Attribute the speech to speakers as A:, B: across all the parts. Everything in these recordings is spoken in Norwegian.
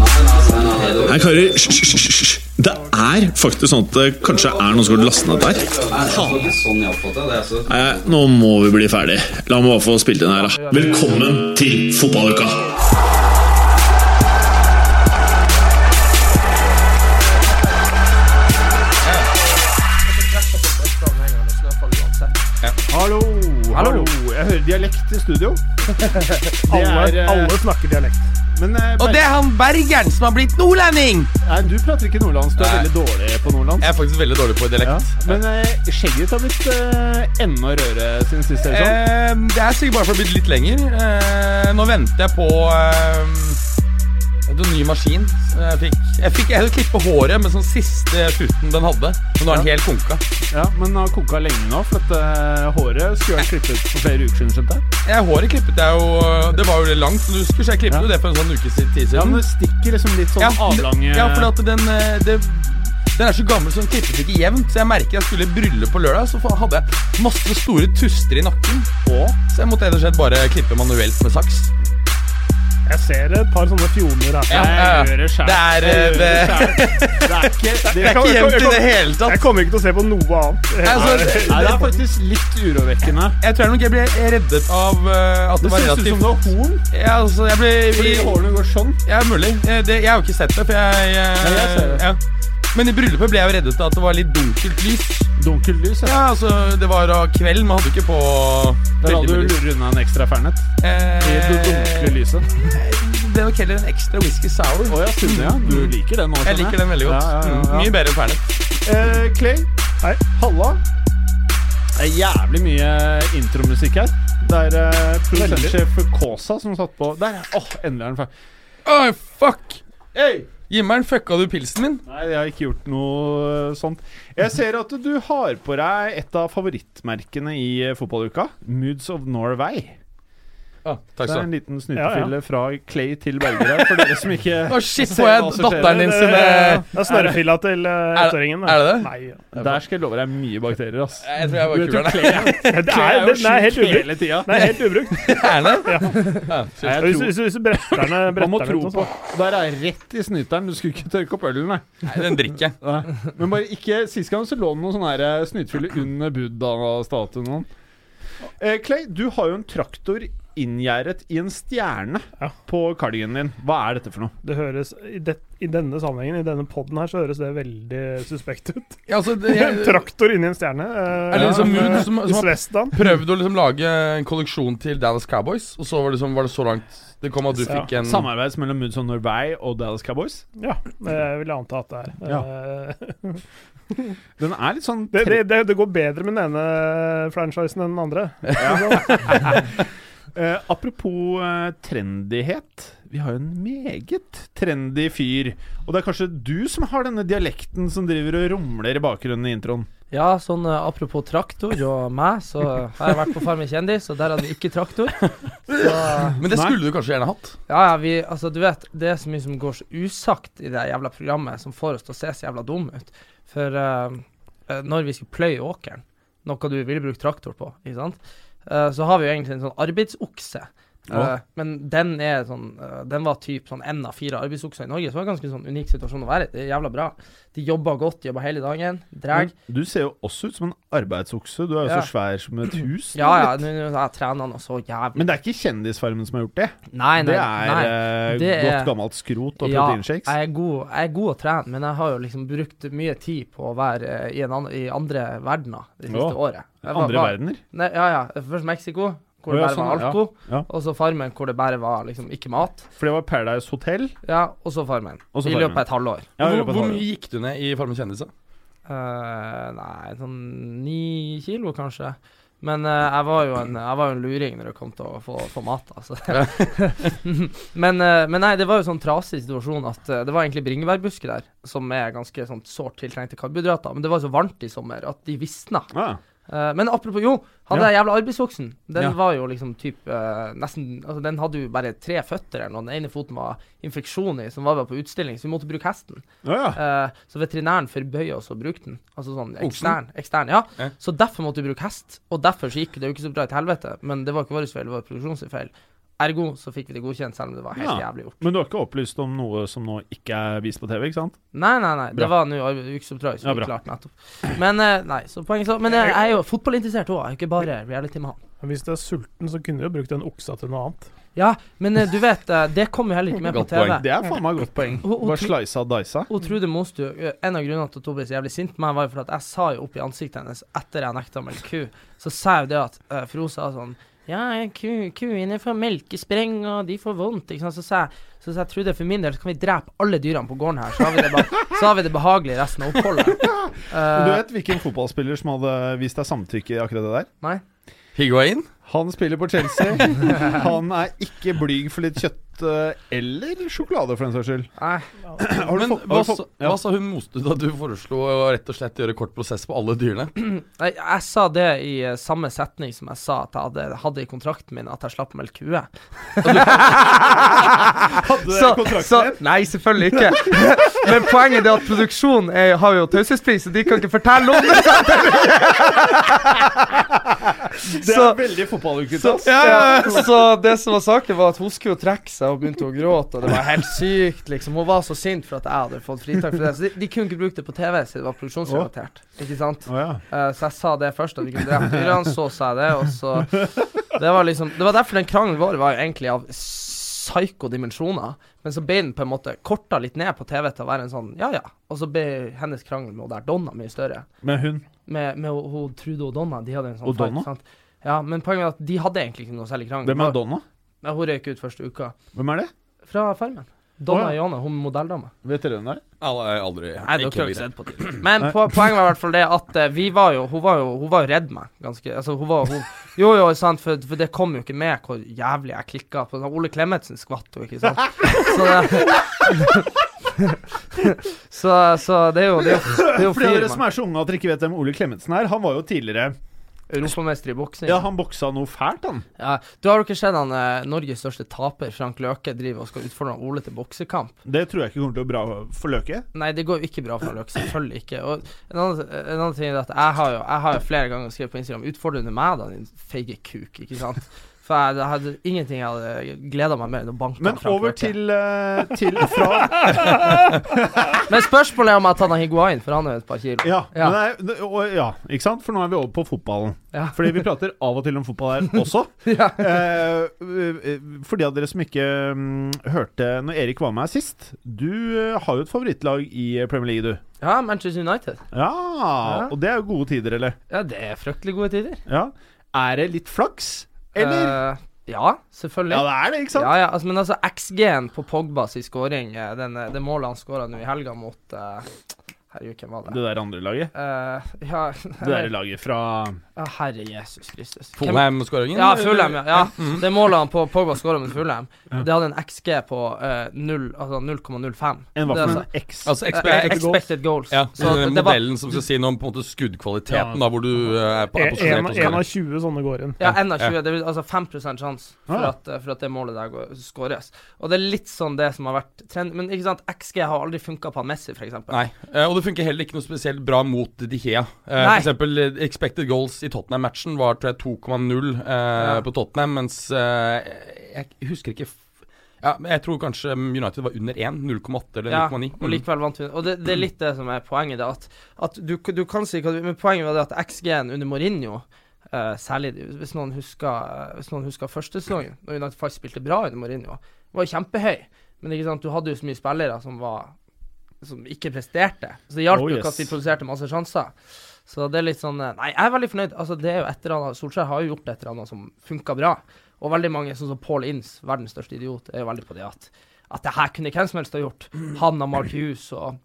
A: Nei, karer, hysj. Det er faktisk sånn at det kanskje er noen som har lastet ned der. Nei, nå må vi bli ferdig. La meg bare få spilt inn her, da. Velkommen til fotballuka!
B: Hallo, hallo. Jeg hører dialekt i studio.
C: Alle,
B: er, eh,
C: alle snakker dialekt.
B: Men eh,
D: Og det er han Bergeren som har blitt nordlending!
B: nei, du prater ikke nordlandsk. Du er
D: Nei.
B: veldig dårlig på nordlandsk.
D: Jeg er faktisk veldig dårlig på
B: Ja.
D: dialekt.
B: Men uh, skjegget ditt har blitt uh, enda rødere siden sist. det sånn?
D: Eh, det er sikkert bare for å bli litt lenger. Uh, nå venter jeg på en ny maskin. Jeg fikk, jeg fikk jeg klippe håret med sånn siste futen den hadde. Men nå er den helt konka.
B: Ja, Men den har konka lenge nå, for at eh, håret skulle vært klippet for flere uker siden. skjønte jeg.
D: Ja, håret klippet jeg jo Det var jo litt langt, så du husker, så jeg klippet
B: Ja.
D: jo det for en sånn uke siden.
B: Ja, men det stikker liksom litt sånn
D: Ja,
B: avlange
D: Ja, for at den, eh, det, den er så gammel så den klippet ikke jevnt. Så jeg merker jeg skulle i bryllup på lørdag, så hadde jeg masse store tuster i nakken. Så jeg måtte rett og slett bare klippe manuelt med saks.
C: Jeg ser et par sånne fjoner her.
D: Ja,
B: Jeg gjør det sjæl.
D: Det det-
B: Det er ikke det,
D: Det er ikke jevnt i det hele tatt.
C: Jeg kommer ikke til å se på noe annet.
D: Altså,
B: Nei, det er faktisk litt urovekkende.
D: Jeg tror nok jeg ble reddet av eh, at det,
B: Det
D: var
B: ser ut
D: relativt
B: som du har horn.
D: Ja, altså, jeg ble
B: Fordi hårene går sånn.
D: Ja, mulig. Eh, Det, jeg har jo ikke sett det, for jeg, eh,
B: Nei, jeg ser det.
D: Ja. Men i bryllupet ble jeg jo reddet av at det var litt dunkelt lys.
B: Dunkelt lys. Ja.
D: Ja, altså, Det var av kveld, man hadde ikke på
B: Der hadde du lurer unna en ekstra fernet. I det dunkle
D: Eh,
B: lyset.
D: det ble nok heller en ekstra whisky sour.
B: Oh, ja, Sunne, ja. Du liker den Også,
D: Jeg liker den veldig godt.
B: Ja, ja, ja,
D: Mm,
B: ja.
D: Mye bedre enn Fernet.
B: Eh, Clay,
C: Hei.
B: halla. Det er jævlig mye intromusikk her. Det er uh, produsentsjef Kaasa som satt på Der, ja. Åh, endelig er den ferdig.
D: Oh, fuck!
B: Hey!
D: Jimmeren, fucka du pilsen min?
B: Nei, jeg har ikke gjort noe eh, sånt. Jeg ser at du har på deg et av favorittmerkene i eh, fotballuka. Moods of Norway.
D: Ah, takk
B: Det er en
D: liten snutefille
B: liten snutefille fra Clay til Berger for dere som ikke
D: Å, shit, får jeg datteren din
C: Det,
D: sine
C: det er snørrefilla til
D: Er-
C: ettåringen.
D: er det det?
C: Nei. ja.
B: Der skal jeg love deg mye bakterier, ass.
D: Jeg tror jeg var
B: Du vet. Clay er,
C: Det er,
B: Clay er jo
C: det, det helt
B: sjuk hele tida.
C: Det er helt ubrukt.
D: Er det?
C: Ja.
D: Ja,
C: Hvis,
B: tror-
C: hvis, hvis du bretter den
B: Man må tro på Der er rett i snyteren. Du skulle ikke tørke opp ølen, nei.
D: Nei, den drikker jeg.
B: Men bare ikke Sist gang så lå det noen sånne eh, under Buddha-statuen. Eh, Clay, du har jo en traktor inngjerdet i en stjerne
C: Ja.
B: på cardiganen din. Hva er dette for noe?
C: Det høres i, det, I denne sammenhengen, i denne poden her, så høres det veldig suspekt ut.
D: Ja, altså, det,
C: En
D: jeg,
C: traktor inni en stjerne. eh,
D: Er det liksom
C: ja,
D: Mood som- som har-
C: Svestland.
D: prøvde å liksom lage en kolleksjon til Dallas Cowboys, og så var det, liksom, var det så langt det kom at du
C: Ja.
D: fikk en
B: Samarbeid mellom Moods of Norway og Dallas Cowboys.
C: Ja, jeg vil anta at det er. Ja.
B: Den er litt sånn
C: det, det, det, det går bedre med den ene franchisen enn den andre.
B: Eh, apropos eh, trendighet. Vi har jo en meget trendy fyr. Og det er kanskje du som har denne dialekten som driver og rumler i bakgrunnen i introen.
E: Ja, sånn eh, apropos traktor og meg, så har jeg vært på Farmen kjendis, og der hadde vi ikke traktor. Så
D: Men det skulle du kanskje gjerne hatt.
E: ja, ja, vi Altså, du vet, det er så mye som går så usagt i det jævla programmet, som får oss til å se så jævla dumme ut. For eh, eh, når vi skulle pløye åkeren, noe du ville brukt traktor på, ikke sant, så har vi jo egentlig en sånn arbeidsokse.
B: Ja.
E: Eh, men den er sånn eh, Den var typ sånn én av fire arbeidsokser i Norge, så det var en ganske sånn unik situasjon å være i. Det er jævla bra. De jobber godt, jobber hele dagen. Drag.
B: Men Du ser jo også ut som en arbeidsokse. Du er jo
E: Ja.
B: så svær som et hus.
E: Ja, ja,
B: vet.
E: nå nå så jævlig
B: Men det er ikke Kjendisfarmen som har gjort det.
E: Nei, nei,
B: det er
E: nei.
B: eh,
E: Det er-
B: godt gammelt skrot og
E: Ja,
B: proteinshakes.
E: jeg er, god, jeg er god å trene, men jeg har jo liksom brukt mye tid på å være i, en i andre verdener det siste
B: Å,
E: året. Jeg var-
B: Andre
E: var-
B: verdener.
E: Nei, ja, ja. Først Mexico, hvor det bare
B: sånn,
E: var
B: ja.
E: alko.
B: Ja.
E: Og så Farmen, hvor det bare var liksom ikke mat.
B: For det var Paradise Hotel.
E: Ja, og så Farmen.
B: Og så
E: I løpet av et halvår.
B: Ja, i
D: hvor, hvor mye gikk du ned i Farmen kjendis?
E: Eh, nei, sånn ni kilo, kanskje. Men uh, jeg var jo en, jeg var jo en luring når det kom til å få, få mat. Altså. men, uh, men nei, det var jo sånn trasig situasjon at det var egentlig bringebærbusker der, som er ganske sånn sårt tiltrengte karbohydrater. Men det var så varmt i sommer at de visna.
B: Ah,
E: Eh, men apropos, jo, han
B: Ja.
E: der jævla arbeidsvoksen, den
B: Ja.
E: var jo liksom typ uh, nesten Altså, den hadde jo bare tre føtter eller noe. Den ene foten var infeksjon i, som var bare på utstilling, så vi måtte bruke hesten.
B: Ja.
E: uh, så veterinæren forbøy oss å bruke den. Altså sånn ekstern. ekstern ja.
D: Ja.
E: Så derfor måtte vi bruke hest. Og derfor så gikk det jo ikke så bra til helvete, men det var ikke vår feil, det var produksjonens feil. Ergo så fikk vi det godkjent, selv om det var helt
B: Ja.
E: jævlig gjort.
B: Men du har ikke opplyst om noe som nå ikke er vist på TV, ikke sant?
E: Nei, nei, nei.
B: Bra.
E: Det var nå ukesoppdrag som
B: Ja,
E: vi klarte nettopp. Men eh, nei, så poenget så Men jeg er jo fotballinteressert òg, jeg er ikke bare reality-mann.
C: Hvis du er sulten, så kunne du jo brukt en oksa til noe annet.
E: Ja, men eh, du vet, eh, det kom jo heller ikke med på
D: TV. poeng.
B: Det er faen meg godt poeng. Bare
E: tro-
B: og dicea.
E: Hun Trude Mostu, eh, en av grunnene til at hun ble så jævlig sint på meg, var jo for at jeg sa jo opp i ansiktet hennes etter jeg nekta å melke ku, så sa jeg jo det at For hun sa sånn Ja, ku, kuene får melkespreng, og de får vondt, ikke sant. Så sa jeg så sa jeg, Trude, for min del så kan vi drepe alle dyrene på gården her, så har vi det, ba så har vi det behagelig resten av oppholdet.
B: Uh, Du vet hvilken fotballspiller som hadde vist deg samtykke i akkurat det der?
E: nei.
D: Higuain?
B: Han spiller på Chelsea. Han er ikke blyg for litt kjøtt eh, eller sjokolade, for den saks skyld.
E: nei.
B: Har du
D: Men
B: fått- har
D: hva, sa-
B: ja.
D: hva sa hun Mostu da du foreslo å rett og slett gjøre kort prosess på alle dyrene?
E: Jeg, jeg sa det i eh, samme setning som jeg sa at jeg hadde, hadde i kontrakten min, at jeg slapp å melke kue.
B: Hadde du
E: Så-
B: kontrakten
E: så- Nei, selvfølgelig ikke. Men poenget er at produksjonen er, har jo taushetspris, så de kan ikke fortelle om det.
B: Det
E: så-
B: er veldig fotballukete.
E: Så, ja, så det som var saken, var at hun skulle trekke seg og begynte å gråte, og det var helt sykt, liksom. Hun var så sint for at jeg hadde fått fritak for det. Så de, de kunne ikke bruke det på TV, så det var produksjonsrelatert. Ikke sant?
B: Oh, ja.
E: uh, så jeg sa det først, at vi kunne drepe dyrene, så sa jeg det, og så Det var liksom Det var derfor den krangelen vår var jo egentlig av psyko-dimensjoner. Men så ble den på en måte korta litt ned på TV til å være en sånn ja ja. Og så ble hennes krangel med hun der Donna mye større.
B: Med hun
E: Med, med hun- hun Trude og Donna. De hadde en sånn
B: Og
E: sant? Ja, men poenget er at de hadde egentlig ikke noe særlig krangel.
B: Hvem er Donna?
E: Ja, hun røyk ut første uka.
B: Hvem er det?
E: Fra Farmen. Donna
B: oh, ja.
E: Jone, hun modelldama.
B: Vet dere hvem det er?
D: Alle er aldri
E: Nei, dere har ikke sett på det. Men po poenget var i hvert fall det at uh, vi var jo Hun var jo, hun var jo redd meg, ganske Altså, hun var hun, Jo, jo, sant, for, for det kom jo ikke med hvor jævlig jeg klikka på Ole Klemetsen skvatt jo, ikke sant. Så det så, så det er jo Det er jo, det er jo
B: For dere som er så unge at dere ikke vet hvem Ole Klemetsen er, han var jo tidligere
E: europamester i boksing.
B: Ja, han boksa noe fælt, han.
E: Ja, du har ikke sett han eh, Norges største taper, Frank Løke, driver og skal utfordre Ole til boksekamp?
B: Det tror jeg ikke kommer til å bra for Løke.
E: Nei, det går jo ikke bra for Løke. Selvfølgelig ikke. Og en annen, en annen ting er at jeg har jo, jeg har jo flere ganger skrevet på Instagram Utfordrer du meg, da, din feige kuk? Ikke sant? For jeg, hadde ingenting jeg hadde gleda meg mer enn å banke
B: Men
E: Frank
B: over
E: Løke.
B: til, uh, til fra
E: Men spørsmålet er om jeg har tatt han Higuain, for han er jo et par kilo.
B: Ja,
E: Ja.
B: Men det er, og, ja, ikke sant? For nå er vi over på fotballen.
E: Ja.
B: Fordi vi prater av og til om fotball her også.
E: Ja.
B: Eh, eh, for de av dere som ikke um, hørte når Erik var med her sist Du uh, har jo et favorittlag i Premier League, du.
E: ja, Manchester United.
B: Ja,
E: Ja.
B: Og det er jo gode tider, eller?
E: Ja, det er fryktelig gode tider.
B: Ja. Er det litt flaks, eller?
E: Uh, ja, selvfølgelig.
B: ja, det er det, ikke sant?
E: Ja, ja, altså, men altså XG-en på Pogbas i scoring, eh, eh, det målet han skåra nå i helga mot uh, Herregud, hvem var det?
B: Det der andre laget.
E: Uh, ja,
B: Det der laget fra
E: uh, Herre Jesus Kristus.
D: Fulham-skåringen?
E: Ja, Fulham, ja. ja.
B: Mm.
E: Det målet han på Pogba skåra med Fulham, det hadde en XG på uh, altså 0,05.
B: En hva
E: Det
B: for
E: altså-
B: en X?
D: Altså
E: Eh,
D: uh,
E: expected goals.
D: ja,
E: Så
D: den
E: det, det var
D: modellen som skal si noe om på en måte skuddkvaliteten,
B: Ja.
D: da, hvor du eh, er på, er posisjonert.
C: en, en av 20 sånne går inn.
E: Ja, en av
D: Ja.
E: 20. Det er altså 5 sjanse for,
B: Ah.
E: at, eh, for at det målet der går, skåres. Og det er litt sånn det som har vært trend... Men ikke sant, XG har aldri funka på Messi, f.eks.
D: Nei, eh, og det funker heller ikke noe spesielt bra mot De Gea. Eh, for eksempel eh, expected goals i Tottenham-matchen var tror jeg 2,0 eh, på Tottenham, mens eh, jeg husker ikke ja, men Jeg tror kanskje United var under 1. 0,8 eller
E: Ja, og likevel vant vi. Og det, det er litt det som er poenget. Det at, at du, du kan si Men poenget var det at XG-en under Mourinho Uh, Særlig hvis noen husker Hvis noen husker første sesongen, når United faktisk spilte bra under Mourinho, var kjempehøy. Men du hadde jo så mye spillere som var Som ikke presterte. Så det hjalp
B: Oh,
E: jo
B: yes.
E: ikke at de produserte masse sjanser. Så det er litt sånn eh, Nei, jeg er veldig fornøyd. Altså, det er jo et eller annet Solskjær har jo gjort et eller annet som funka bra. Og veldig mange, sånn som Paul Inns, verdens største idiot, er jo veldig på det at at det her kunne hvem som helst ha gjort. Han og Mark Hughes og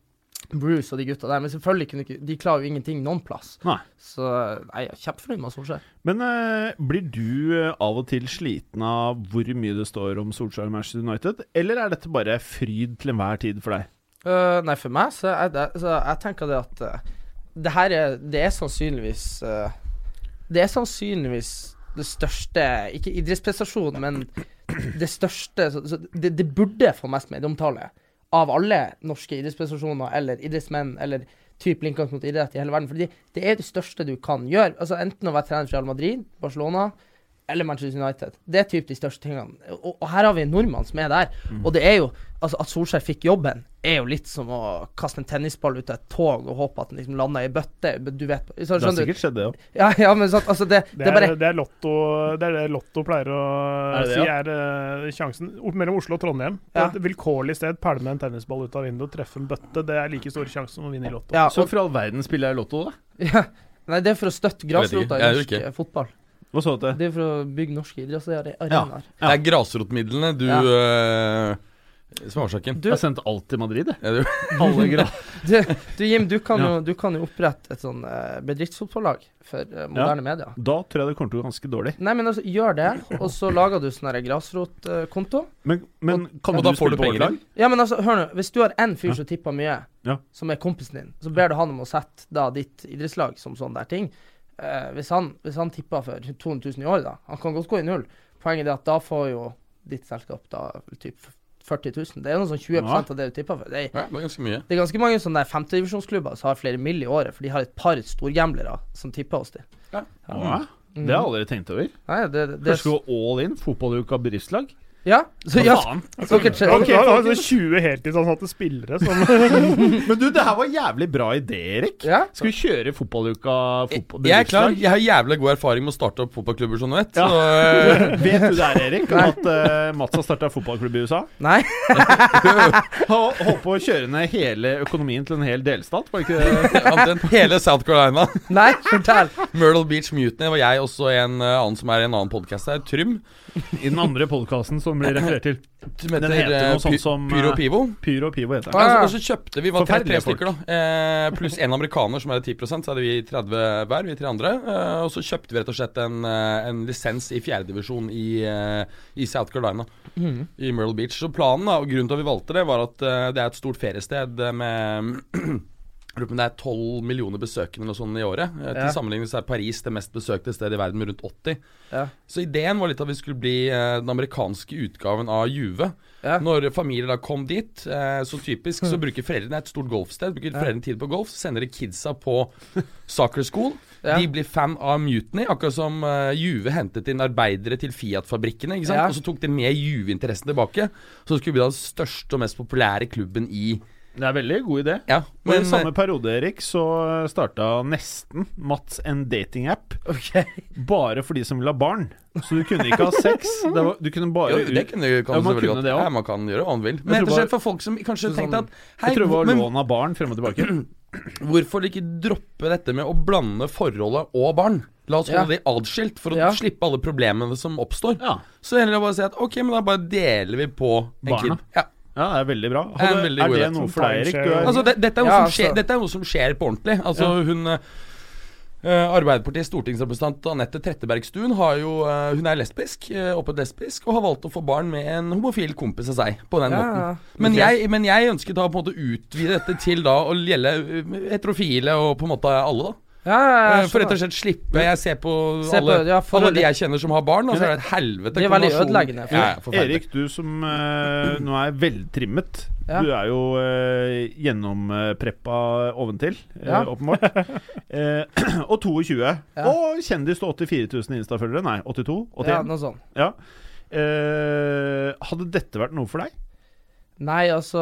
E: Bruce og de gutta der. Men selvfølgelig kunne ikke De klarer jo ingenting noen plass.
B: Nei.
E: Så jeg er kjempefornøyd med Solskjær.
B: Men eh, blir du eh, av og til sliten av hvor mye det står om Solskjær og Manchester United, eller er dette bare fryd til enhver tid for deg?
E: Øh, nei, for meg så er det så Jeg tenker det at uh, det her er Det er sannsynligvis uh, Det er sannsynligvis det største Ikke idrettsprestasjon, men det største så, så det, det burde få mest medieomtale av alle norske idrettsprestasjoner eller idrettsmenn eller type linker mot idrett i hele verden. Fordi det er det største du kan gjøre. Altså Enten å være trener for Real Madrid, Barcelona, eller Manchester United. Det er typ de største tingene. Og, og her har vi en nordmann som er der. Og det er jo Altså, at Solskjær fikk jobben, er jo litt som å kaste en tennisball ut av et tog og håpe at den liksom lander i bøtte. Du vet så,
B: Det har sikkert skjedd, det òg.
E: Ja, ja, men sånn, altså det, det,
C: Det
E: er bare
C: det, er lotto, det er det Lotto pleier å
B: Er det
C: si er uh, sjansen mellom Oslo og Trondheim.
E: Ja.
C: Et vilkårlig sted pælme en tennisball ut av vinduet, treffe en bøtte. Det er like stor sjanse som å vinne i Lotto.
E: ja,
B: Så
E: og,
B: for all verden spiller jeg Lotto, da?
E: ja, Nei, det er for å støtte
D: Jeg
E: grasrota i norsk eh, fotball.
B: Hva så du til?
E: Det er for å bygge norske idrettsarenaer.
B: Ja.
D: Det er grasrotmidlene du
E: Ja.
D: uh, Som er årsaken.
E: Du,
B: Jeg har sendt alt til Madrid, jeg.
D: Ja, du,
B: Alle grad.
E: du, du Jim, du kan,
B: Ja.
E: jo, du kan jo opprette et sånn eh, bedriftsfotballag for eh, moderne medier.
B: Da tror jeg det kommer til å gå ganske dårlig.
E: Nei, men altså, gjør det, og så lager du sånn grasrotkonto.
B: Men, men kan
D: og
B: du
D: da
B: spille på vårt lag?
E: Ja, men altså, hør nå. Hvis du har én fyr
B: Ja.
E: som tipper mye,
B: Ja.
E: som er kompisen din, så ber du han om å sette da ditt idrettslag som sånn der ting. Eh, hvis, han, hvis han tipper for 200 000 i år, da Han kan godt gå i null. Poenget er at da får jo ditt selskap da typ 40 000. Det er noe sånn 20
B: Ja.
E: av det du tipper for. Det er,
D: ja, det er ganske mye.
E: det er ganske mange sånne femtedivisjonsklubber som har flere mill. i året, for de har et par storgamblere som tipper hos dem.
B: Ja.
E: Mm.
B: Det har jeg aldri tenkt over.
E: Nei, det, det, det,
B: Kanskje gå all in? Fotballuka bedriftslag?
E: Ja, så, ja, så dere tre-
C: Han
B: Ok,
C: han sånn 20 heltidsansatte spillere som
B: Men du, det her var jævlig bra idé, Erik.
E: Ja.
B: Skal vi kjøre fotballuka fotball,
D: Jeg er klar. Jeg har jævlig god erfaring med å starte opp fotballklubber, som du vet.
B: Ja.
D: Så, uh...
B: Vet du det her, Erik? At uh, Mats har starta fotballklubb i USA?
E: Nei.
B: Har holdt på å kjøre ned hele økonomien til en hel delstat, var ikke det?
D: Hele South Carolina.
E: Nei, fortell.
D: Myrtle Beach Mutiny var jeg også en øh, annen som er i en annen podkast her. Trym.
B: I den andre podkasten som blir referert til.
D: Som
B: Den
D: heter,
B: heter noe sånt som,
D: Pyro
B: øh,
D: Pivo.
B: Pyro Pivo heter
E: Ah.
B: den.
D: Ja, og så kjøpte vi var tre, tre
B: Forferdelige folk.
D: stykker, da. Eh, pluss en amerikaner som er 10% så hadde vi 30 hver, vi tre andre. Eh, og så kjøpte vi rett og slett en, eh, en lisens i fjerdedivisjon i, eh, i South Carolina.
E: Mm.
D: I Myrtle Beach. Så planen, da, og grunnen til at vi valgte det, var at eh, det er et stort feriested med lurer på om det er 12 millioner besøkende eller sånn i året. Eh,
E: Ja.
D: Til sammenligning så er Paris det mest besøkte stedet i verden med rundt 80.
E: Ja.
D: Så ideen var litt at vi skulle bli eh, den amerikanske utgaven av Juve.
E: Ja.
D: Når familier da kom dit, eh, så typisk så bruker foreldrene et stort golfsted. Bruker foreldrene tid på golf, så sender de kidsa på soccer school. De blir fan av Mutiny, akkurat som eh, Juve hentet inn arbeidere til Fiat-fabrikkene. ikke sant? Og så tok de med Juve-interessen tilbake. Så skulle vi bli den største og mest populære klubben i
B: Det er en veldig god idé.
D: Ja,
B: men... I samme periode Erik, så starta nesten Mats en datingapp
E: Okay.
B: bare for de som vil ha barn. Så du kunne ikke ha sex. Det var, du kunne bare
D: jo, det kunne, kan
B: Ja, man kunne
D: godt.
B: det.
D: Ja, man kan gjøre hva man vil. Men rett og slett for folk som kanskje
E: sånn,
D: tenkte at Hei,
B: Jeg tror det var
D: men
B: lån av barn frem og tilbake.
D: hvorfor ikke droppe dette med å blande forholdet og barn? La oss holde
E: Ja.
D: de adskilt for å
E: Ja.
D: slippe alle problemene som oppstår.
B: Ja.
D: Så heller bare si at ok, men da bare deler vi på en
B: Barna.
D: kid. Ja.
B: Ja, det er veldig bra.
D: er en veldig
B: er det noe for deg, Erik? Er,
D: Altså, det, dette, er noe
E: Ja,
D: som skjer,
E: altså.
D: dette er noe som skjer på ordentlig. Altså, hun eh, eh, Arbeiderpartiets stortingsrepresentant Anette Trettebergstuen har jo, uh, hun er lesbisk, uh, oppe lesbisk, og har valgt å få barn med en homofil kompis av seg. På den
E: Ja,
D: måten. Men jeg, men jeg ønsket da på en måte utvide dette til da å gjelde heterofile og på en måte alle, da.
E: Ja, ja, ja,
D: Eh, For rett og slett slippe Jeg ser på
E: Se på-
D: alle,
E: ja, for
D: alle de jeg kjenner som har barn, og så er det et helvete.
E: Det er veldig ødeleggende, for-.
B: Erik, du som uh, nå er veltrimmet.
E: Ja.
B: Du er jo uh, gjennompreppa oventil, uh,
E: Ja.
B: åpenbart. Eh, og 22.
E: Ja.
B: Og kjendis til 84 000 Insta-følgere. Nei, 82? 81?
E: Ja, noe sånt.
B: Ja. Eh, hadde dette vært noe for deg?
E: Nei, altså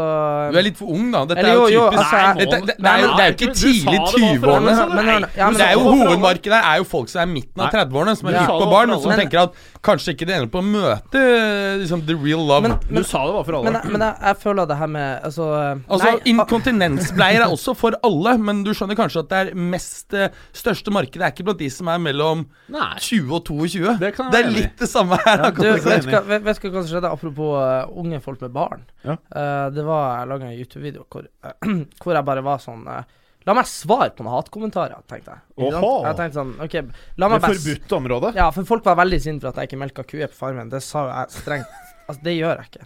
D: Du er litt for ung, da. Dette
E: Eller
D: er jo
E: jo, jo,
D: typisk
E: altså,
D: Nei, dette, det,
B: Nei,
D: er jo, det er jo ikke
B: du
D: tidlig
B: det var for alle,
D: 20-årene.
B: så
E: Men hør nå, ja,
D: er. Hovedmarkedet er jo folk som er midten av 30-årene, som er hypp på barn, og som tenker at kanskje ikke det ender på å møte liksom, the real love.
E: Men,
B: Du sa det var for alle.
E: men, jeg- men jeg, jeg føler det her med Altså,
D: Altså,
E: nei, ah,
D: Inkontinensbleier er også for alle, men du skjønner kanskje at det er mest eh, største markedet er ikke blant de som er mellom
B: Nei.
D: 20 og 22.
B: Det kan
D: det er
B: enig
D: litt det samme her.
B: Ja,
E: Du, vet du hva, som skjedde apropos uh, unge folk med barn?
B: Ja.
E: Uh, det var Jeg laga en YouTube-video hvor, hvor jeg bare var sånn eh, La meg svare på noen hatkommentarer, tenkte jeg. Jeg tenkte sånn OK, la meg Det s-
B: forbudte området.
E: Ja, for folk var veldig sinte for at jeg ikke melka kuer på farmen. Det sa jo jeg strengt Altså, det gjør jeg ikke.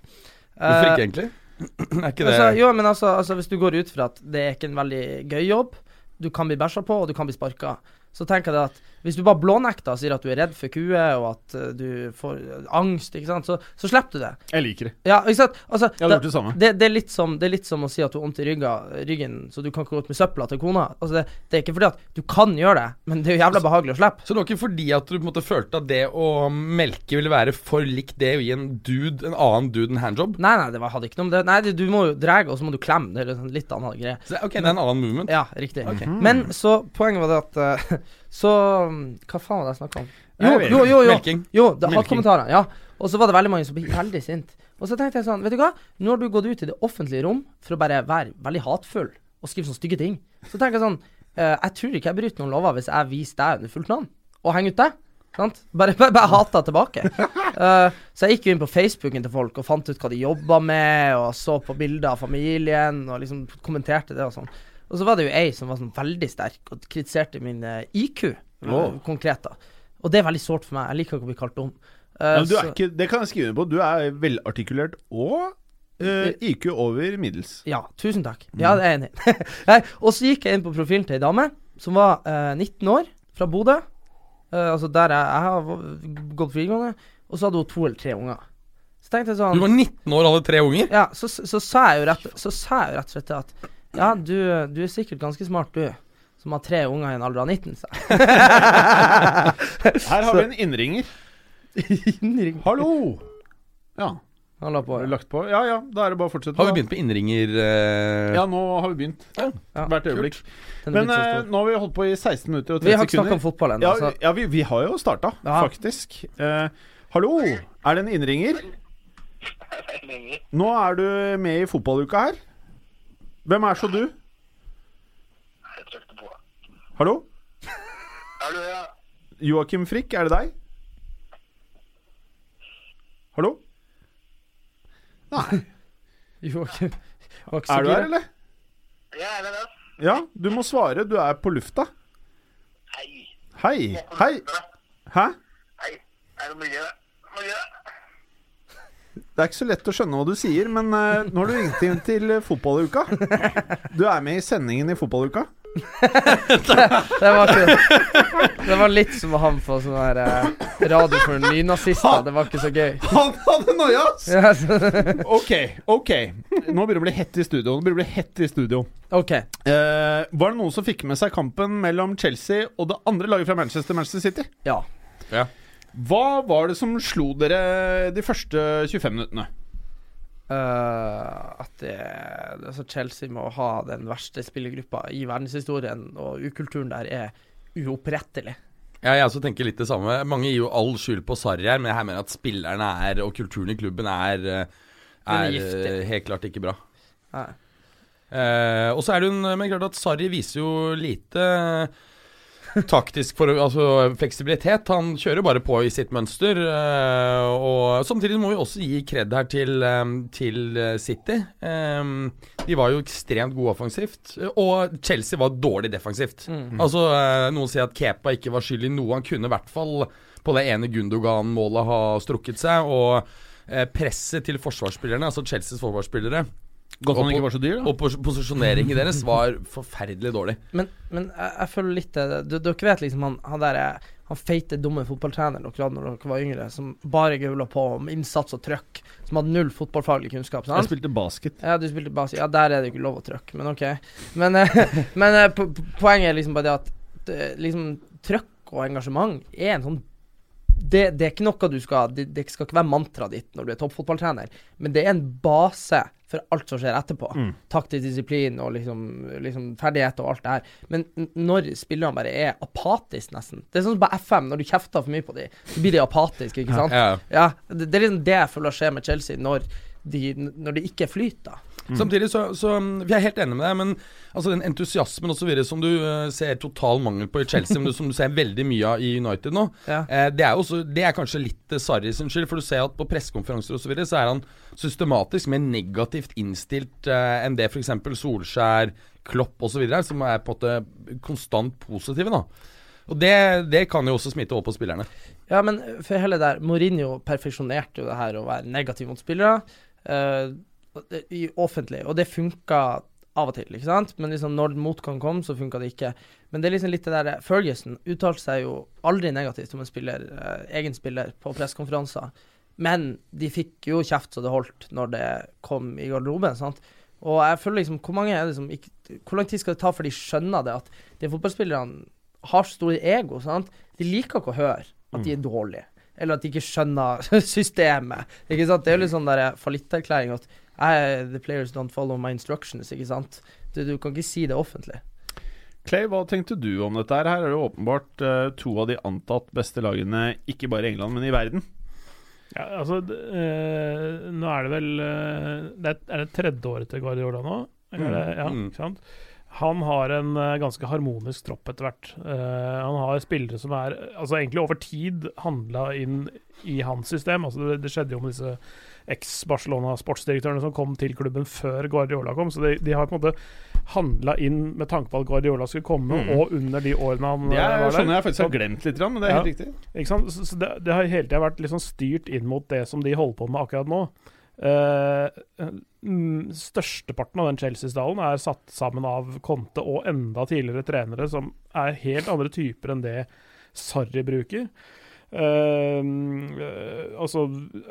D: Hvorfor
E: Eh,
D: ikke, egentlig? er ikke det
E: Altså, jo, men altså, altså, hvis du går ut fra at det er ikke en veldig gøy jobb, du kan bli bæsja på, og du kan bli sparka, så tenker jeg at Hvis du bare blånekter og sier at du er redd for kuer, og at eh, du får eh, angst, ikke sant, så, så slipper du det.
B: Jeg liker det.
E: Ja, ikke sant? Altså,
B: Jeg hadde gjort det samme.
E: det, det, er litt som, det er litt som å si at du har vondt i ryggen, ryggen, så du kan ikke gå ut med søpla til kona. Altså, det, det er ikke fordi at du kan gjøre det, men det er jo jævla behagelig å slippe.
D: Så det var ikke fordi at du på en måte følte at det å melke ville være for likt det å gi en dude en annen dude en handjob?
E: Nei, nei, det var, hadde ikke noe med det Nei, du må jo dra, og så må du klemme. Det er litt sånn annen greie.
D: Så, ok, det er en annen movement.
E: Ja, riktig.
D: Ok.
E: Men så poenget var det at eh, Så Hva faen var det jeg snakka om? Jo, jo, jo. jo,
D: Melking.
E: jo det
D: Melking.
E: hatkommentarer. Ja. Og så var det veldig mange som ble veldig sint. Og så tenkte jeg sånn, vet du hva? Nå har du gått ut i det offentlige rom for å bare være veldig hatefull og skrive sånne stygge ting. Så tenker jeg sånn eh, Jeg tror ikke jeg bryter noen lover hvis jeg viser deg under fullt navn og henger ut deg. Sant? Bare, bare, bare hata tilbake. Eh, så jeg gikk jo inn på Facebooken til folk og fant ut hva de jobba med, og så på bilder av familien, og liksom kommenterte det og sånn. Og så var det jo ei som var sånn veldig sterk og kritiserte min eh, IQ, eh,
B: Wow.
E: konkret, da. Og det er veldig sårt for meg. Jeg liker ikke å bli kalt om. Uh,
B: Ja, du er ikke, det kan jeg skrive under på. Du er velartikulert og uh, IQ over middels.
E: Ja, tusen takk. Ja, det er jeg enig i. Og så gikk jeg inn på profilen til ei dame som var uh, 19 år, fra Bodø. Eh, altså der jeg, jeg har gått videregående. Og så hadde hun to eller tre unger. Så tenkte jeg sånn
D: Du var 19 år og hadde tre unger.
E: Ja, så, så, så sa jeg jo rett Så sa jeg jo rett og slett at Ja, du, du er sikkert ganske smart, du. Som har tre unger i en alder av 19, sa jeg.
B: Her har vi en innringer.
E: innringer.
B: Hallo! Ja.
E: Han la på.
B: Har lagt på? Ja ja, da er det bare å fortsette.
D: Har vi begynt på innringer? Uh...
B: Ja, nå har vi begynt.
E: Ja,
B: Hvert øyeblikk. Men
E: så stor.
B: nå har vi holdt på i 16 minutter og
E: Vi har ikke snakka om fotball ennå.
B: Ja,
E: så
B: ja vi, vi har jo starta,
E: Ja.
B: faktisk. Uh, hallo, er det en innringer? Nå er du med i fotballuka her. Hvem er så du?
F: Jeg trykte på.
B: Hallo?
F: Hallo, ja.
B: Joakim Frikk, er det deg? Hallo? Nei.
E: Joakim var ikke så
B: Er du her, eller?
F: Ja, er det det?
B: Ja, du må svare. Du er på lufta.
F: Hei.
B: Hei. Hei. Hæ?
F: Hei. Er det mye? Mye?
B: Det er ikke så lett å skjønne hva du sier, men uh, har du ringt inn til eh, fotballuka. Du er med i sendingen i fotballuka.
E: Det var ikke Det var litt som han ha på sånn her eh, radio for nynazister. Det var ikke så gøy.
B: Han hadde noia!
E: ass!
B: Ok, ok. Nå begynner det å bli hett i studio. Nå begynner det å bli hett i studio.
E: OK.
B: Eh, var det noen som fikk med seg kampen mellom Chelsea og det andre laget fra Manchester, Manchester City?
E: Ja.
D: Ja.
B: Hva var det som slo dere de første 25 minuttene?
E: Uh, at det, altså Chelsea må ha den verste spillergruppa i verdenshistorien, og ukulturen der er uopprettelig.
D: Ja, jeg også tenker litt det samme. Mange gir jo all skyld på Sarri her, men jeg mener at spillerne er, og kulturen i klubben er, eh,
E: er
D: er eh, helt klart ikke bra.
E: Nei.
D: Eh, og så er det jo en, men klart at Sarri viser jo lite taktisk for, altså, fleksibilitet. Han kjører bare på i sitt mønster. eh, og Samtidig må vi også gi kred her til, eh, til eh, City. De var jo ekstremt gode offensivt, og Chelsea var dårlig defensivt.
E: Mm.
D: Altså, eh, Noen sier at Kepa ikke var skyld i noe. Han kunne i hvert fall på det ene Gundogan-målet ha strukket seg. Og presset til forsvarsspillerne, altså Chelseas forsvarsspillere,
B: Godt han ikke var så dyr, da.
D: og pos posisjoneringen deres var forferdelig dårlig.
E: Men, men jeg, jeg føler litt det Dere vet liksom han, han der Han feite, dumme fotballtreneren dere hadde når dere var yngre, som bare gaula på om innsats og trøkk, som hadde null fotballfaglig kunnskap.
B: Jeg spilte basket.
E: Ja, du spilte basket. Ja, der er det ikke lov å trøkke, men OK. Men, eh, men eh, po po- poenget er liksom bare det at det, liksom trøkk og engasjement er en sånn det, det er ikke noe du skal det, det skal ikke være mantraet ditt når du er toppfotballtrener, men det er en base for alt som skjer etterpå.
B: Mm.
E: Taktisk disiplin og liksom, liksom ferdighet og alt det her. Men når spillerne bare er apatiske, nesten Det er sånn som på FM, når du kjefter for mye på dem, så blir de apatiske, ikke sant?
D: Ja.
E: Ja, det, det er liksom det jeg føler skjer med Chelsea når de, når de ikke flyter.
D: Samtidig så, så um, Vi er helt enige med deg, men altså den entusiasmen og så videre som du uh, ser total mangel på i Chelsea, men du, som du ser veldig mye av i United nå,
E: Ja.
D: uh, det er også Det er kanskje litt uh, Sarri sin skyld, for du ser at på pressekonferanser og så videre, så er han systematisk mer negativt innstilt uh, enn det f.eks. Solskjær, Klopp osv. er, som er på en måte konstant positive, da. Og det, det kan jo også smitte over på spillerne.
E: Ja, men for hele der Mourinho perfeksjonerte jo det her å være negativ mot spillere det- i offentlig, og det funka av og til, ikke sant? Men liksom når motgang kom, så funka det ikke. Men det er liksom litt det der Ferguson uttalte seg jo aldri negativt om en spiller, eh, egen spiller på pressekonferanser. Men de fikk jo kjeft så det holdt når det kom i garderoben. sant? Og jeg føler liksom Hvor mange er det som ikke Hvor lang tid skal det ta før de skjønner det? At de fotballspillerne har store ego. sant? De liker ikke å høre at de er dårlige. Eller at de ikke skjønner systemet. Ikke sant? Det er jo litt sånn der fallitterklæring at eh, The players don't follow my instructions. Ikke sant? Du, du kan ikke si det offentlig.
B: Clay, hva tenkte du om dette? her? Her er det åpenbart uh, to av de antatt beste lagene, ikke bare i England, men i verden.
C: Ja, altså, d- eh, nå er det vel eh, det er, er det tredje året til Guardiola nå? Eller, mm. det- ja,
D: Mm.
C: ikke sant? Han har en eh, ganske harmonisk tropp etter hvert. Uh, han har spillere som er altså egentlig over tid handla inn i hans system. Altså det, det skjedde jo med disse eks-Barcelona-sportsdirektørene som kom til klubben før Guardiola kom. Så de, de har på en måte handla inn med tanke på at Guardiola skulle komme,
B: Mm.
C: og under de årene han
B: Det
C: eh,
B: er,
C: var der.
B: skjønner jeg faktisk har glemt litt, men det er
C: Ja.
B: helt riktig.
C: ikke sant? Så, så det, det har hele tida vært liksom styrt inn mot det som de holder på med akkurat nå. Eh, mm, størsteparten av den Chelsea-stallen er satt sammen av Conte og enda tidligere trenere som er helt andre typer enn det Sarri bruker. Eh, eh, altså,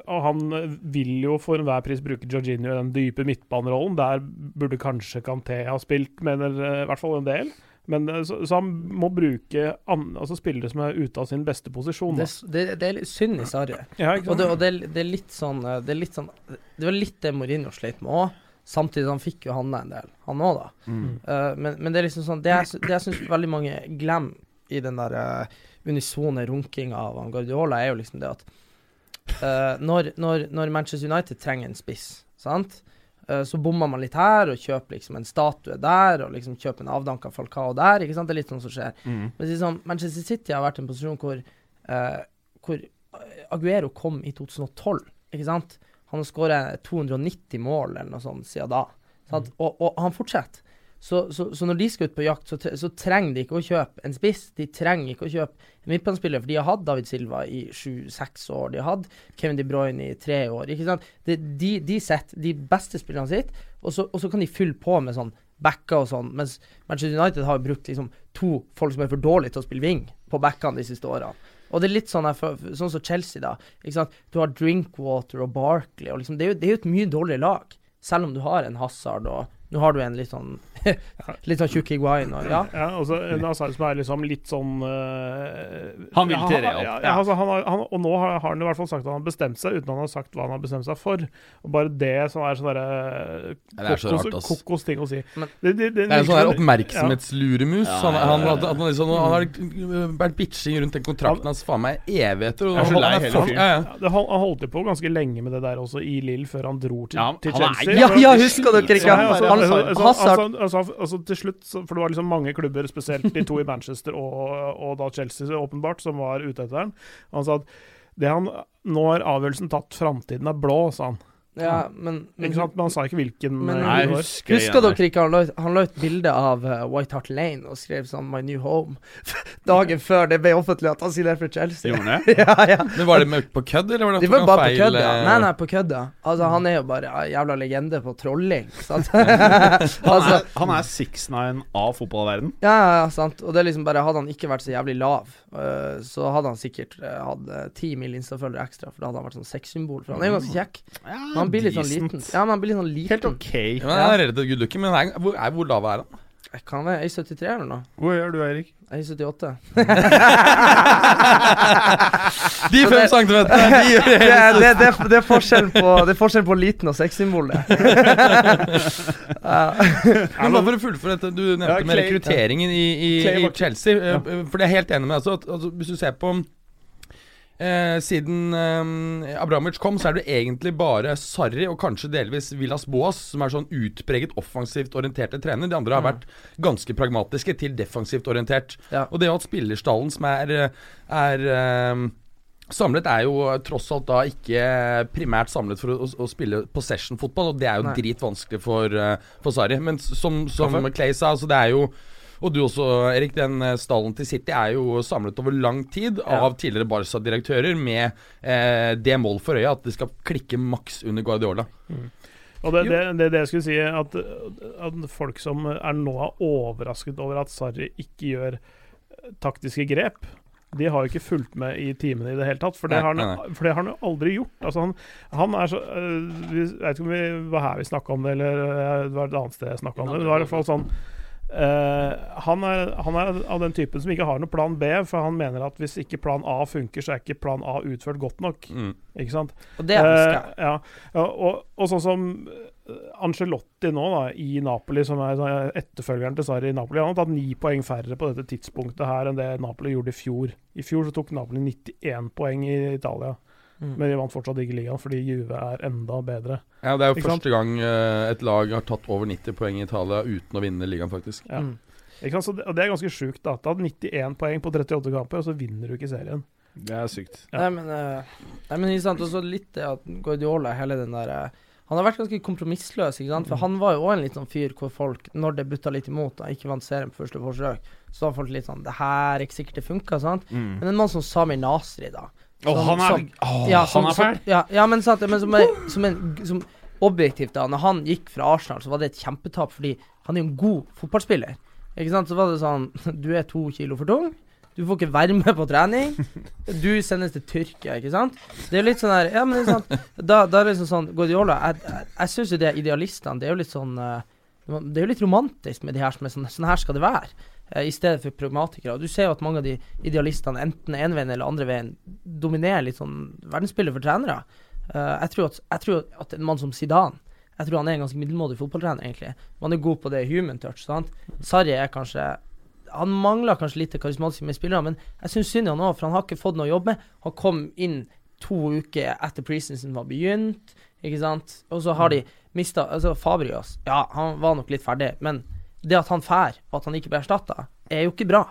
C: han vil jo for enhver pris bruke Jorginho i den dype midtbanerollen. Der burde kanskje Canté ha spilt, mener eh, i hvert fall en del. Men, eh, så, så han må bruke an, altså spillere som er ute av sin beste posisjon.
E: Det, det, det er synd i Sarri.
C: Ja,
E: Og, det, og det, er- det er litt sånn eh, Det er litt sånn Det var litt det Mourinho sleit med òg. Samtidig han fikk jo handla en del, han òg, da. Eh, men, men det er liksom sånn Det jeg, det jeg syns veldig mange glemmer i den der uh, unisone runkinga av Guardiola, er jo liksom det at uh, når, når, når Manchester United trenger en spiss, sant, så bommer man litt her og kjøper liksom en statue der, og liksom kjøper en avdanka Falcao der. ikke sant, Det er litt sånn som skjer.
B: Mm.
E: Men liksom, Manchester City har vært i en posisjon hvor, eh, hvor Aguero kom i 2012, ikke sant? Han har skåret 290 mål eller noe sånt siden da. Sant? Og, og han fortsetter. Så, så, så når de skal ut på jakt, så, trenger de ikke å kjøpe en spiss. De trenger ikke å kjøpe en midtbanespiller, for de har hatt David Silva i sju-seks år. De har hatt Kevin De Bruyne i tre år. ikke sant? De, de, de setter de beste spillerne sitt, og så, og så kan de fylle på med sånn backer og sånn. Mens Manchester United har brukt liksom to folk som er for dårlige til å spille wing på backene de siste årene. Og det er litt sånn, her sånn som Chelsea, da. ikke sant? Du har Drinkwater og Barkley. Og liksom, det, er jo, det er jo et mye dårligere lag, selv om du har en Hazard og Nå har du en litt sånn Litt sånn tjukk Higuain og Ja.
C: Ja, og så en Asar som er liksom litt sånn uh,
B: Han vil til Real.
C: Ja, ja, altså, han har, han, og nå har, har han i hvert fall sagt at han har bestemt seg, uten at han har sagt hva han har bestemt seg for. Og bare det som er sånn derre
D: er
C: kokos, kokos ting å si.
E: Men-
C: det, det, det,
D: Det er en sånn her oppmerksomhetsluremus.
B: Ja.
D: Han, han, at han, liksom, han har vært bitching rundt den kontrakten hans faen meg evigheter. Og
B: han, så
D: han. Ja,
C: han, han holdt jo på ganske lenge med det der også i Lill, før han dro til,
B: Ja,
C: til Chelsea.
E: Ja, ja, husker dere ikke?
C: Ja, altså,
E: Han-
C: altså, altså, til slutt, så, for det var liksom mange klubber, spesielt de to i Manchester og, og da Chelsea åpenbart, som var ute etter den. Han sa at det han, nå er avgjørelsen tatt, framtiden er blå, sa han.
E: Ja men, men
C: Ikke sant? Men han sa ikke hvilken
E: Men-
C: eh,
B: Nei,
C: jeg var.
B: husker
E: Husker dere ikke han la, ut- han la ut bilde av eh, White Hart Lane og skrev sånn 'My new home' dagen før det ble offentlig at han signerte for Chelsea?
B: Gjorde det?
E: ja, ja.
D: Men Var det med på kødd, eller var det
E: De
D: at
E: var
D: tok
E: bare
D: feil,
E: på
D: feil,
E: kødd, ja.
D: eh,
E: Nei, nei, på kødd, ja. Altså, han er jo bare en jævla legende på trolling, sant?
B: Han
E: altså,
B: han er 6'9 av fotballverden.
E: ja, ja, ja, sant. Og det er liksom bare Hadde han ikke vært så jævlig lav, uh, så hadde han sikkert uh, hatt ti mil Insta-følgere ekstra, for da hadde han vært sånn sexsymbol. For han er jo ganske kjekk. Men han blir litt sånn
B: decent.
E: liten. Ja, men han blir litt sånn liten.
B: Helt ok.
D: Ja, men han er relativt good looking, men er, hvor, er, hvor lav er han?
E: Jeg Kan være 1,73 eller noe?
B: Hvor gjør du, Erik?
E: 1,78.
D: De
E: Så
D: fem
E: det-
D: centimeterne, de gjør
E: Det,
D: hele
E: er- det, det, er- det, er forskjellen på, det er forskjellen på liten og sexsymbolet. ja.
D: Men bare for å fullføre dette, du nevnte
B: Ja,
D: med
B: Clay-
D: rekrutteringen i, i,
B: Clay
D: i
B: var-
D: Chelsea. eh, For det er jeg helt enig med. Altså, at, altså, hvis du ser på eh, Siden eh, Abramovic kom, så er det egentlig bare Sarri og kanskje delvis Villas Boas som er sånn utpreget offensivt orienterte trener. De andre har vært ganske pragmatiske til defensivt orientert.
E: Ja.
D: Og det at spillerstallen som er, er eh, Samlet er jo tross alt da ikke primært samlet for å, å, spille possession-fotball, og det er jo
E: Nei.
D: dritvanskelig for, uh, for Sarri. Men som, som Clay sa, altså det er jo og du også, Erik. Den eh, stallen til City er jo samlet over lang tid
E: Ja.
D: av tidligere Barca-direktører med eh, det mål for øye at det skal klikke maks under Guardiola.
C: Og det, det, det, det jeg skulle si, at, at folk som er nå er overrasket over at Sarri ikke gjør eh, taktiske grep, de har jo ikke fulgt med i timene i det hele tatt. For det
D: Nei,
C: har han,
D: nei,
C: for det har han jo aldri gjort. Altså han, han er så øh, vi, Jeg vet ikke om vi var her vi snakka om det, eller det var et annet sted jeg snakka om det. Det var i hvert fall sånn øh, han, er, han er av den typen som ikke har noe plan B, for han mener at hvis ikke plan A funker, så er ikke plan A utført godt nok.
D: Mm.
C: Ikke sant?
E: Og det ønsker jeg.
C: Uh, ja. og, og, og sånn som Angelotti Ancelotti nå, da, i Napoli, som er etterfølgeren til Sarri i Napoli, han har tatt ni poeng færre på dette tidspunktet her enn det Napoli gjorde i fjor. I fjor så tok Napoli 91 poeng i Italia,
E: Mm.
C: men vi vant fortsatt ikke ligaen fordi Juve er enda bedre.
D: Ja, Det er jo
C: Ikke sant?
D: første gang eh, et lag har tatt over 90 poeng i Italia uten å vinne ligaen, faktisk.
C: Ja.
E: Mm.
C: Ikke sant? Så det, og det er ganske sjukt. da hadde 91 poeng på 38 kamper, og så vinner du ikke serien.
B: Det er sykt.
C: Ja.
E: Nei, men, uh, nei, men ikke sant, også litt det at Guardiola, hele den der uh, Han har vært ganske kompromissløs, ikke sant. For han var jo òg en litt sånn fyr hvor folk, når det butta litt imot, da, ikke vant serien på første forsøk, så var folk litt sånn Det her er ikke sikkert det funka, sant.
B: Mm.
E: Men en mann som Sami Nasri, da.
B: Å,
E: som-
B: han er, oh,
E: ja,
B: han er fæl!
E: Ja, ja, men sant, men som, er, som, en, som objektivt, da Når han gikk fra Arsenal, så var det et kjempetap, fordi han er jo en god fotballspiller. Ikke sant, Så var det sånn Du er to kilo for tung. Du får ikke være med på trening. Du sendes til Tyrkia, ikke sant. Det er jo litt sånn her Ja, men det er sant, da, da er det liksom sånn Guardiola Jeg, jeg, jeg syns jo de idealistene Det er jo litt sånn eh, Det er jo litt romantisk med de her som er sånn Sånn her skal det være. Eh, I stedet for pragmatikere. Og Du ser jo at mange av de idealistene, enten ene veien eller andre veien, dominerer litt sånn verdensbildet for trenere. Eh, jeg, tror at, jeg tror at en mann som Zidane Jeg tror han er en ganske middelmådig fotballtrener, egentlig. Man er god på det human touch. sant? Sarri er kanskje Han mangler kanskje litt det karismatiske med spillere, men jeg syns synd i han òg, for han har ikke fått noe å jobbe med. Han kom inn to uker etter preseason var begynt, ikke sant. Og så har de mista Altså, Fabrias, ja, han var nok litt ferdig, men det at han fær, og at han ikke blir erstatta, er jo ikke bra.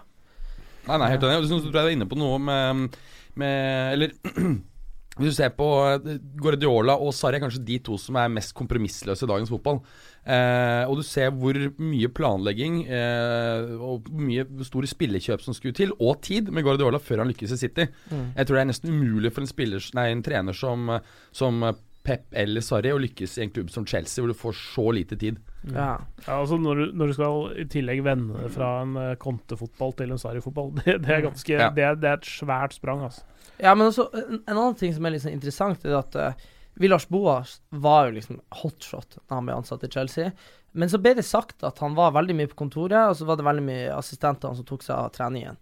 D: Nei, nei, helt enig. Jeg tror jeg du er inne på noe med, med Eller hvis du ser på eh, Guardiola og Sarri, er kanskje de to som er mest kompromissløse i dagens fotball. Eh, og du ser hvor mye planlegging eh, og mye store spillekjøp som skulle til, og tid, med Guardiola før han lykkes i City.
E: Mm.
D: Jeg tror det er nesten umulig for en, spiller, nei, en trener som, som Pep eller Sarri å lykkes i en klubb som Chelsea, hvor du får så lite tid.
E: Ja.
C: Ja, altså når, du, når du skal i tillegg vende fra en uh, kontefotball til en Sarri-fotball, det, det er ganske
D: Ja.
C: det, er, det er et svært sprang, altså.
E: Ja, men også en, en annen ting som er litt sånn interessant, er at uh, Villars Boas var jo liksom hotshot da han ble ansatt i Chelsea. Men så ble det sagt at han var veldig mye på kontoret, og så var det veldig mye assistenter som tok seg av treningen.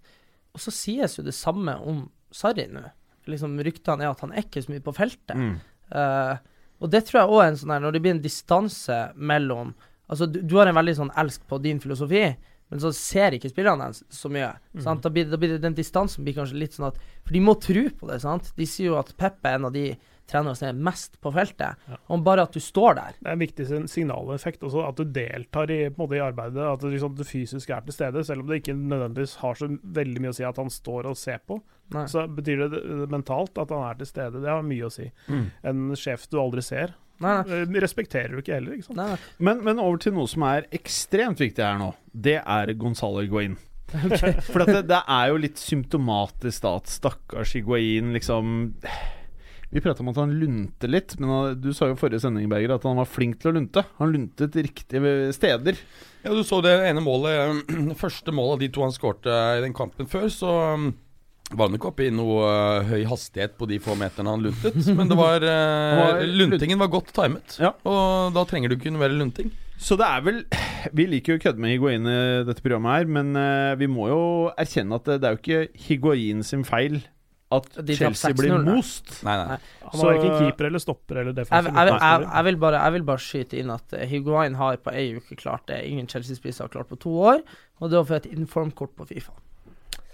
E: Og så sies jo det samme om Sarri nå. Liksom Ryktene er at han er ikke så mye på feltet.
B: Mm.
E: Eh, og det tror jeg òg er en sånn her Når det blir en distanse mellom Altså, du, du har en veldig sånn elsk på din filosofi, men så ser ikke spillerne hans så mye. Sant? Da, blir, da blir det, den distansen blir kanskje litt sånn at For de må tro på det, sant. De sier jo at Pep er en av de trenerne som er mest på feltet.
C: Ja.
E: Om bare at du står der.
C: Det er en viktig signaleffekt også, at du deltar i, på en måte, i arbeidet. At du, liksom, du fysisk er til stede, selv om det ikke nødvendigvis har så veldig mye å si at han står og ser på.
E: Nei.
C: Så betyr det mentalt at han er til stede. Det har mye å si.
B: Mm.
C: En sjef du aldri ser,
E: Nei, nei.
C: eh, respekterer du ikke heller. ikke sant?
E: nei, nei.
B: Men, men over til noe som er ekstremt viktig her nå. Det er Gonzalo Higuain. For at det, det er jo litt symptomatisk da at stakkars Higuain liksom Vi prata om at han lunte litt, men han, du sa jo i forrige sending Berger, at han var flink til å lunte. Han luntet riktige steder.
D: Ja, Du så det ene målet, det første målet av de to han skårte i den kampen før, så um, var han ikke oppe i noe uh, høy hastighet på de få meterne han luntet. Men det var,
B: var
D: luntingen var godt timet,
B: Ja.
D: og da trenger du ikke noe mer lunting.
B: Så det er vel Vi liker jo å kødde med Higuain i dette programmet her, men eh, vi må jo erkjenne at det, det er jo ikke Higuain sin feil at
E: De
B: Chelsea blir
E: 6-0, nei.
B: most.
D: Nei, nei.
C: Han var ikke keeper eller stopper eller defensiv.
E: jeg, jeg, jeg, jeg, vil bare, jeg vil bare skyte inn at eh, Higuain har på ei uke klart det ingen Chelsea-spisser har klart på to år, og det var for et informkort på Fifa.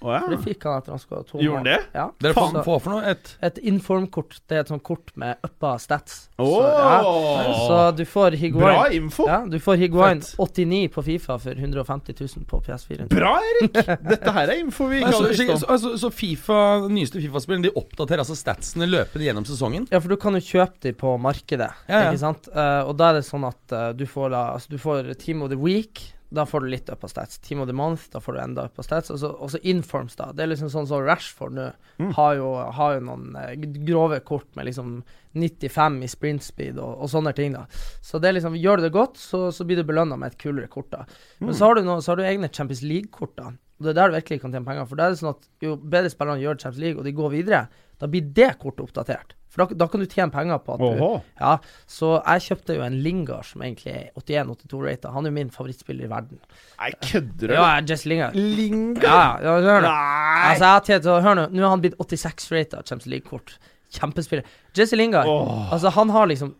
B: Å ja.
E: For det fikk han etter han skåra to
B: Gjorde han det?
E: Ja.
D: Dere faen
E: Så-
D: får for noe? Et
E: Et informkort, det er et sånt kort med uppa stats.
B: Oh.
E: Så, ja. så du får Higuain Bra
B: info!
E: ja, Du får Higuain
D: Fett.
E: 89 på Fifa for 150 000 på PS4.
B: Bra, Erik! Dette her er info vi ikke
D: så,
B: hadde visst om.
D: Så, så Fifa, nyeste FIFA-spillen De oppdaterer altså statsene løpende gjennom sesongen?
E: Ja, for du kan jo kjøpe de på markedet,
D: Ja, ja.
E: ikke sant? Uh, og da er det sånn at uh, du får da Altså, du får Team of the Week. Da får du litt up på stats. Team of the month, da får du enda up på stats. Og så, og så informs, da. Det er liksom sånn som Rashford nå
B: Mm.
E: har, jo, har jo noen eh, grove kort med liksom 95 i sprint speed og, og sånne ting, da. Så det er liksom, gjør du det godt, så, så blir du belønna med et kulere kort, da. Men så har du, noe, så har du egne Champions League-kort, da. Og det er der du virkelig kan tjene penger. For da er det sånn at jo bedre spillerne gjør Champions League, og de går videre, da blir det kortet oppdatert. For da, da kan du tjene penger på at du. Ja, så jeg kjøpte jo en Lingard som egentlig er 81-82-rata. Han er jo min favorittspiller i verden.
B: Nei, kødder du?
E: Ja, Jesse Lingard.
B: Lingard?
E: Ja, ja, hør nå.
B: Nei!
E: Altså, jeg har til Hør nå, nå har han blitt 86-rata Champions League-kort. Kjempespiller. Jesse Lingard,
B: oh.
E: altså, han har liksom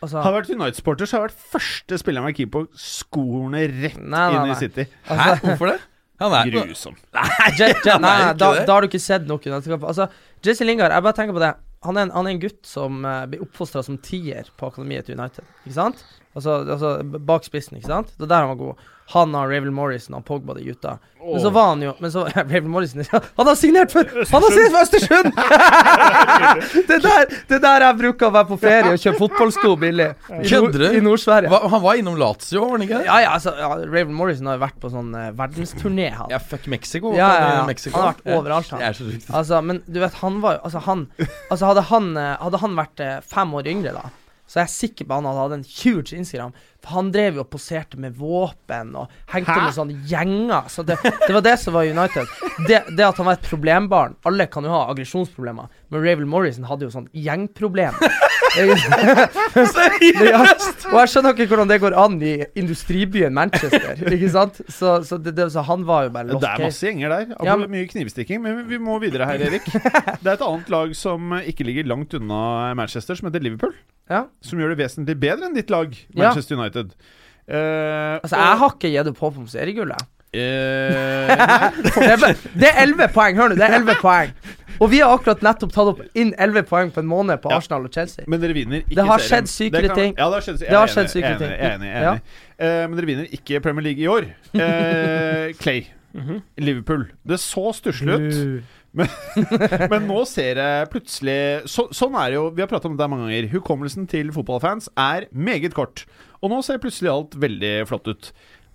E: Altså
B: Har vært United-sporter, så har jeg vært første spiller med keeper på skoene rett
E: Nei, nei,
B: inn i City.
D: Hæ? Hvorfor det? Han er
B: Grusom.
E: Je, Je, nei, nei, da, da har du ikke sett noen. Altså, Jesse Lingard, jeg bare tenker på det. Han er en, han er en gutt som uh, blir oppfostra som tier på akademiet til United. Ikke sant? Altså, altså b- bak spissen, ikke sant? Det er der han var god. Han og Ravel Morrison og Pogba, de gutta. Men så var han jo Men så Ravel Morrison Han har signert for Han har signert for Østersund! det, er der, det er der jeg bruker å være på ferie og kjøpe fotballsko billig.
D: Kødder du?
E: I Nord-Sverige.
D: Han var innom Lazio, var han ikke det?
E: Ja, ja, altså ja, Ravel Morrison har jo vært på sånn uh, verdensturné, han.
D: Ja, fuck Mexico.
E: Ja, ja, ja.
D: Mexico.
E: Han har vært overalt, han.
D: Jeg er så.
E: Altså, men du vet, han var jo Altså, han Altså, hadde han, eh, hadde han vært uh, fem år yngre, da, så jeg er sikker på han hadde en huge Instagram. For han drev jo og poserte med våpen og hengte
B: Hæ?
E: med sånne gjenger. Så det, det var det som var United. Det, det at han var et problembarn Alle kan jo ha aggresjonsproblemer, men Ravel Morrison hadde jo sånn gjengproblem. Ja, og jeg skjønner ikke hvordan det går an i industribyen Manchester, ikke sant? Så, så, det, det, så han var jo bare lost
B: Det
E: er
B: masse gjenger der.
E: Ja,
B: Ja,
E: men-
B: Mye knivstikking. Men vi må videre her, Erik. Det er et annet lag som ikke ligger langt unna Manchester, som heter Liverpool.
E: Ja.
B: Som gjør det vesentlig bedre enn ditt lag,
E: Ja.
B: Manchester United. Uh,
E: Altså, jeg har ikke gitt opp håpet om seriegullet.
B: Uh,
E: Det er, elleve 11 poeng, hør nå. Det er 11 poeng. Og vi har akkurat nettopp tatt opp inn 11 poeng på en måned på
B: Ja.
E: Arsenal og Chelsea.
B: Men dere vinner ikke
E: Det har
B: serien.
E: skjedd sykere
B: Det kan-
E: ting.
B: Ja, det har skjedd,
E: Det har skjedd sykere
B: er
E: ting.
B: enig, Jeg er enig. Jeg er
E: Ja.
B: enig. Eh, men dere vinner ikke Premier League i år. Uh, Clay,
E: Mhm.
B: Liverpool. Det så stusslig ut. Men nå ser jeg plutselig så, Sånn er det jo, vi har pratet om det mange ganger. Hukommelsen til fotballfans er meget kort. Og nå ser plutselig alt veldig flott ut.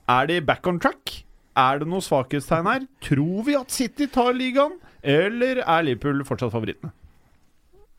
B: Er de back on track? Er det noe svakhetstegn her? Tror vi at City tar ligaen? Eller er Liverpool fortsatt favorittene?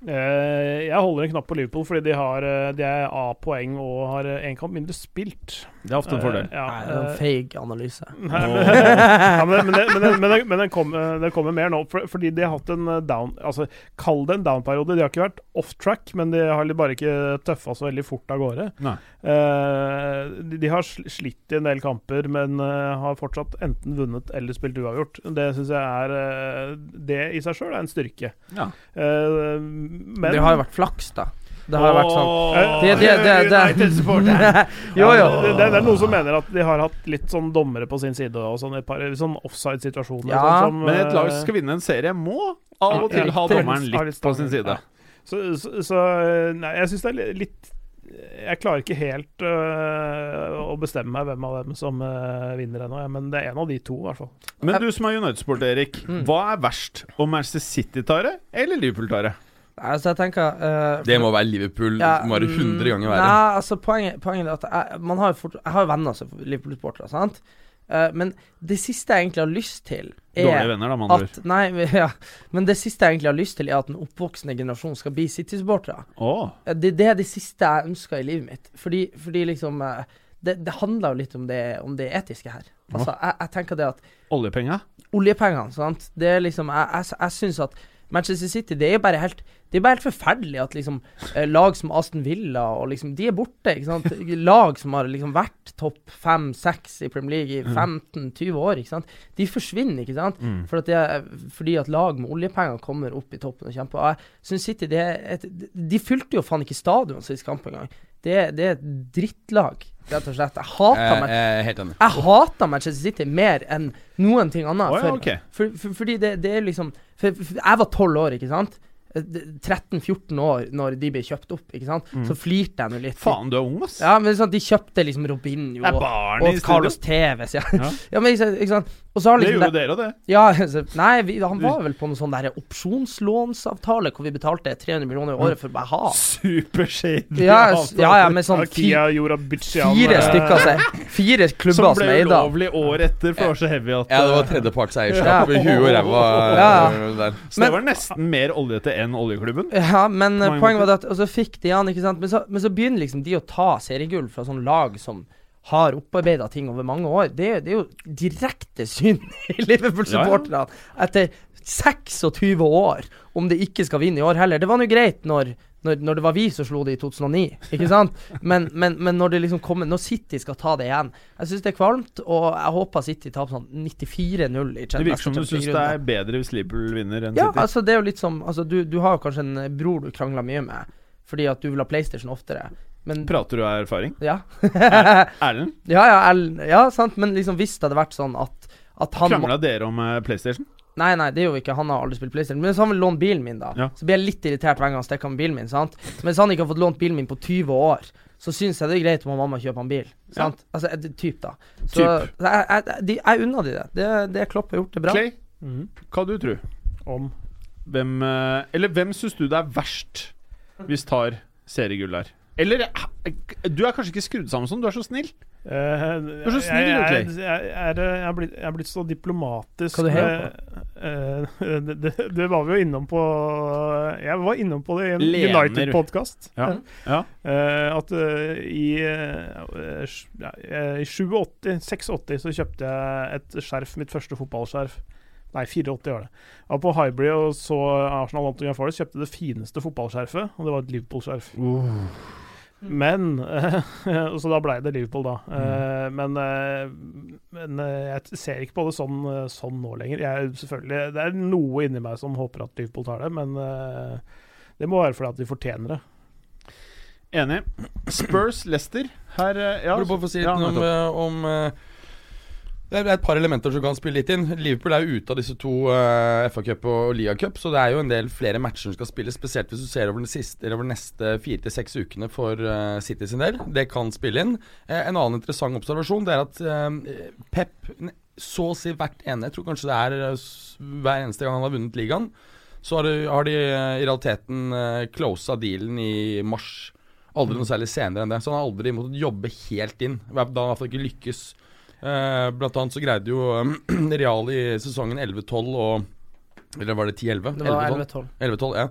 C: Eh, jeg holder en knapp på Liverpool fordi de, har, eh, de er A-poeng og har én kamp mindre spilt.
B: Det er ofte en fordel.
C: Eh, ja,
E: Nei, det er en
C: eh,
E: feig analyse.
C: Nei, men, ja, men, men, det, men, det, men, det, men den kommer, kommer mer nå, for, fordi de har hatt en eh, down Altså, Kall det en down-periode. De har ikke vært off track, men de har bare ikke tøffa så veldig fort av gårde.
B: Nei.
C: Eh, de, de har slitt i en del kamper, men eh, har fortsatt enten vunnet eller spilt uavgjort. Det syns jeg er eh, Det i seg sjøl er en styrke.
B: Ja.
C: Eh, men
E: Det har jo vært flaks, da. Det har vært sånn Det- det- det- det-. Jo, jo.
C: Det, det, det er noen som mener at de har hatt litt sånn dommere på sin side og sånn et par sånn offside-situasjoner.
E: Ja,
C: sånn
B: Men et lag som skal vinne en serie, må av og til ha dommeren litt på sin side.
C: ja. Så, så, så Nei, jeg syns det er litt Jeg klarer ikke helt øh, å bestemme meg hvem av dem som øh, vinner ennå, men det er en av de to, i hvert fall.
B: Men du som er United-sport, Erik.
E: Mm.
B: Hva er verst? Om Manchester City tar det, eller Liverpool tar det?
E: Altså, jeg tenker uh,
D: Det må være Liverpool.
E: Ja,
D: det må være 100
E: mm,
D: ganger verre.
E: Nei, altså poenget, poenget er at jeg, man har jo fort, jeg har venner som er Liverpool-sportere, sant? Eh, men det siste jeg egentlig har lyst til,
B: Dårlige
E: er
B: venner, da, man
E: at Nei, ja. Men det siste jeg egentlig har lyst til, er at den oppvoksende generasjon skal bli City-supportere. Oh. Det, det er det siste jeg ønsker i livet mitt. Fordi, fordi liksom eh, det, det handler jo litt om det, om det etiske her. Altså, jeg, jeg tenker det at
B: Oljepenger?
E: oljepengene, sant Det er liksom Jeg, jeg, jeg syns at Manchester City, det er bare helt Det er bare helt forferdelig at liksom eh, lag som Aston Villa og liksom De er borte, ikke sant. Lag som har liksom vært topp fem-seks i Premier League i 15-20 år, ikke sant. De forsvinner, ikke sant.
B: Mm.
E: For at det er, fordi at lag med oljepenger kommer opp i toppen og kjemper. Jeg synes City det er et, De fylte jo faen ikke stadion sist kamp engang. Det, det er et drittlag, rett og slett. Jeg hater
D: eh, eh, helt enig.
E: jeg hater Manchester City mer enn noen ting annet.
B: Oh, ja,
E: for,
B: okay.
E: for, for, fordi det, det er liksom for, Jeg var tolv år, ikke sant? Eh, 13-14 år når de ble kjøpt opp, ikke sant, så flirte jeg nå litt.
B: Faen, du er ung, ass.
E: Ja, men sånn, de kjøpte liksom Robinho og, og Carlos. Tevez, ja.
B: Ja.
E: ja. men ikke, sant- har
B: Det
E: liksom
B: gjorde dere òg, det.
E: Ja, så, nei, vi, han var vel på noen sånn der opsjonslånsavtale hvor vi betalte 300 millioner i året for bare ha.
B: Supershady.
E: Ja, ja, ja, med sånn
C: Fire Jorabitsjan
E: fire
C: eh,
E: stykker seg. Fire
B: Som
E: klubber som
B: ble
E: eide
B: ulovlig år etter, for det var så heavy at
D: Ja, det var
B: eh,
D: tredjepartseierskap
E: Ja.
D: i huet og ræva
E: Ja.
D: eh.
B: Så det var nesten mer oljete enn oljeklubben.
E: Ja, men eh, poenget var at Og så fikk de han, ikke sant. Men så, men så begynner liksom de å ta seriegull fra sånn lag som har opparbeida ting over mange år. Det, det er jo direkte synd i Liverpool-supporterne etter 26 år, om de ikke skal vinne i år heller. Det var nå greit når, når, når det var vi som slo det i 2009, ikke sant? Men, men, men når det liksom kommer Når City skal ta det igjen Jeg syns det er kvalmt, og jeg håper City taper sånn 94-0 i
B: Det virker som du
E: Champions
B: syns det er bedre hvis Liverpool vinner enn
E: Ja,
B: City.
E: altså det er jo litt som altså, du, du har jo kanskje en eh, bror du krangler mye med, fordi at du vil ha PlayStation oftere. Men
B: Prater du av erfaring?
E: Ja.
B: Erlend,
E: ja, ja, el- ja, sant, men liksom hvis det hadde vært sånn at, at han
B: krangla dere om uh, PlayStation?
E: Nei, nei, det gjorde vi ikke. Han har aldri spilt PlayStation. Men hvis han vil låne bilen min, da,
B: Ja.
E: så blir jeg litt irritert hver gang han stikker med bilen min. sant? Men hvis han ikke har fått lånt bilen min på 20 år, så syns jeg det er greit om mamma kjøper han bil.
B: Ja.
E: Sant? Altså, eh, typ, da. Så
B: Typ.
E: jeg, jeg, de, jeg unner de det. Det, det Klopp har gjort, det bra.
B: Clay,
C: mhm,
B: hva du tror
C: om
B: Hvem eh, Eller hvem syns du det er verst hvis tar seriegull her? Eller eh, Du er kanskje ikke skrudd sammen sånn, du er så snill.
C: Eh,
B: er så snill,
C: jeg,
B: du,
C: jeg, jeg, er, jeg, er blitt, jeg er blitt så diplomatisk
E: Hva du
C: med- eh, det, det, det var vi jo innom på Jeg var innom på det i en United-podkast.
B: Ja. ja.
C: at eh, i, eh, eh, I 87, 86 så kjøpte jeg et skjerf, mitt første fotballskjerf. Nei, 84 var det. Jeg var på Hybrid og så Arsenal Nottingham Forest. Kjøpte det fineste fotballskjerfet, og det var et Liverpool-skjerf. Men Så da blei det Liverpool, da. Mm. men eh, men eh, jeg ser ikke på det sånn, eh, sånn nå lenger. Jeg, selvfølgelig, det er noe inni meg som håper at Liverpool tar det, men eh, det må være fordi at de fortjener det.
B: Enig. Spurs Leicester. Her eh, ja,
D: Jeg du på å få si litt
B: ja,
D: om, eh, om eh, Det er et par elementer som kan spille litt inn. Liverpool er jo ute av disse to uh, FA-cup og Liga-cup, så det er jo en del flere matcher som skal spilles, spesielt hvis du ser over den siste over de neste fire til seks ukene for uh, City sin del. Det kan spille inn. Uh, en annen interessant observasjon det er at uh, Pep så å si hvert ene Jeg tror kanskje det er eh, hver eneste gang han har vunnet ligaen, så har de, har de eh, i realiteten uh, closa dealen i mars. Aldri noe særlig senere enn det. Så han har aldri måttet jobbe helt inn. Da har han i hvert fall ikke lykkes. Eh, blant annet så greide jo eh, Real i sesongen 11-12 og Eller var det 10-11?
E: Det var
D: 11-12.
E: 11-12.
D: 11-12, ja.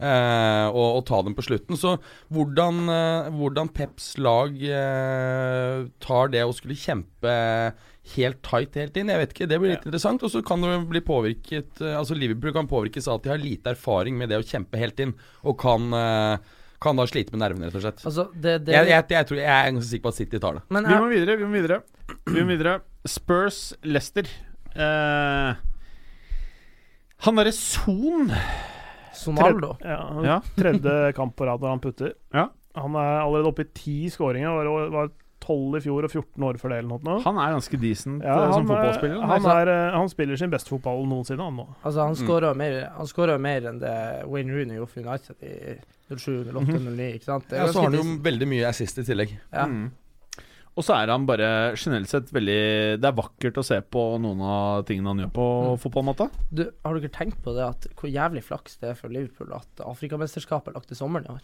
D: Eh, og, og ta dem på slutten. Så hvordan, eh, hvordan Peps lag eh, tar det å skulle kjempe helt tight helt inn, jeg vet ikke. Det blir litt interessant. Og så kan det bli påvirket eh, Altså Liverpool kan påvirkes av at de har lite erfaring med det å kjempe helt inn, og kan, eh, kan da slite med nervene, rett og slett.
E: Altså, det, det
D: jeg, jeg, jeg, tror, jeg er ganske sikker på at City tar det.
E: Men
B: Vi må videre, vi må videre. Vi går videre. Spurs Leicester. Eh, han derre Son
E: Sonaldo
C: Ja, han-
B: Ja.
C: Tredje kamp på rad når han putter.
B: Ja.
C: Han er allerede oppe i ti skåringer. Var, var 12 i fjor og 14 år før det eller noe.
B: Han er ganske decent
C: Ja,
B: eh, som
C: han, er-
B: fotballspiller.
C: han, er, eh, han spiller sin beste fotball noensinne, han nå.
E: Altså, han
D: Mm.
E: skåra mer, han mer enn det Wayne Rooney gjorde for United i 07, 08, 09, ikke sant? Det er
D: Ja, så har han jo veldig mye assist i tillegg.
E: Ja.
B: Mm. Og så er han bare generelt sett veldig Det er vakkert å se på noen av tingene han gjør på
E: Mm.
B: fotballmatta.
E: Du, har du ikke tenkt på det at hvor jævlig flaks det er for Liverpool at Afrikamesterskapet er lagt til sommeren i år?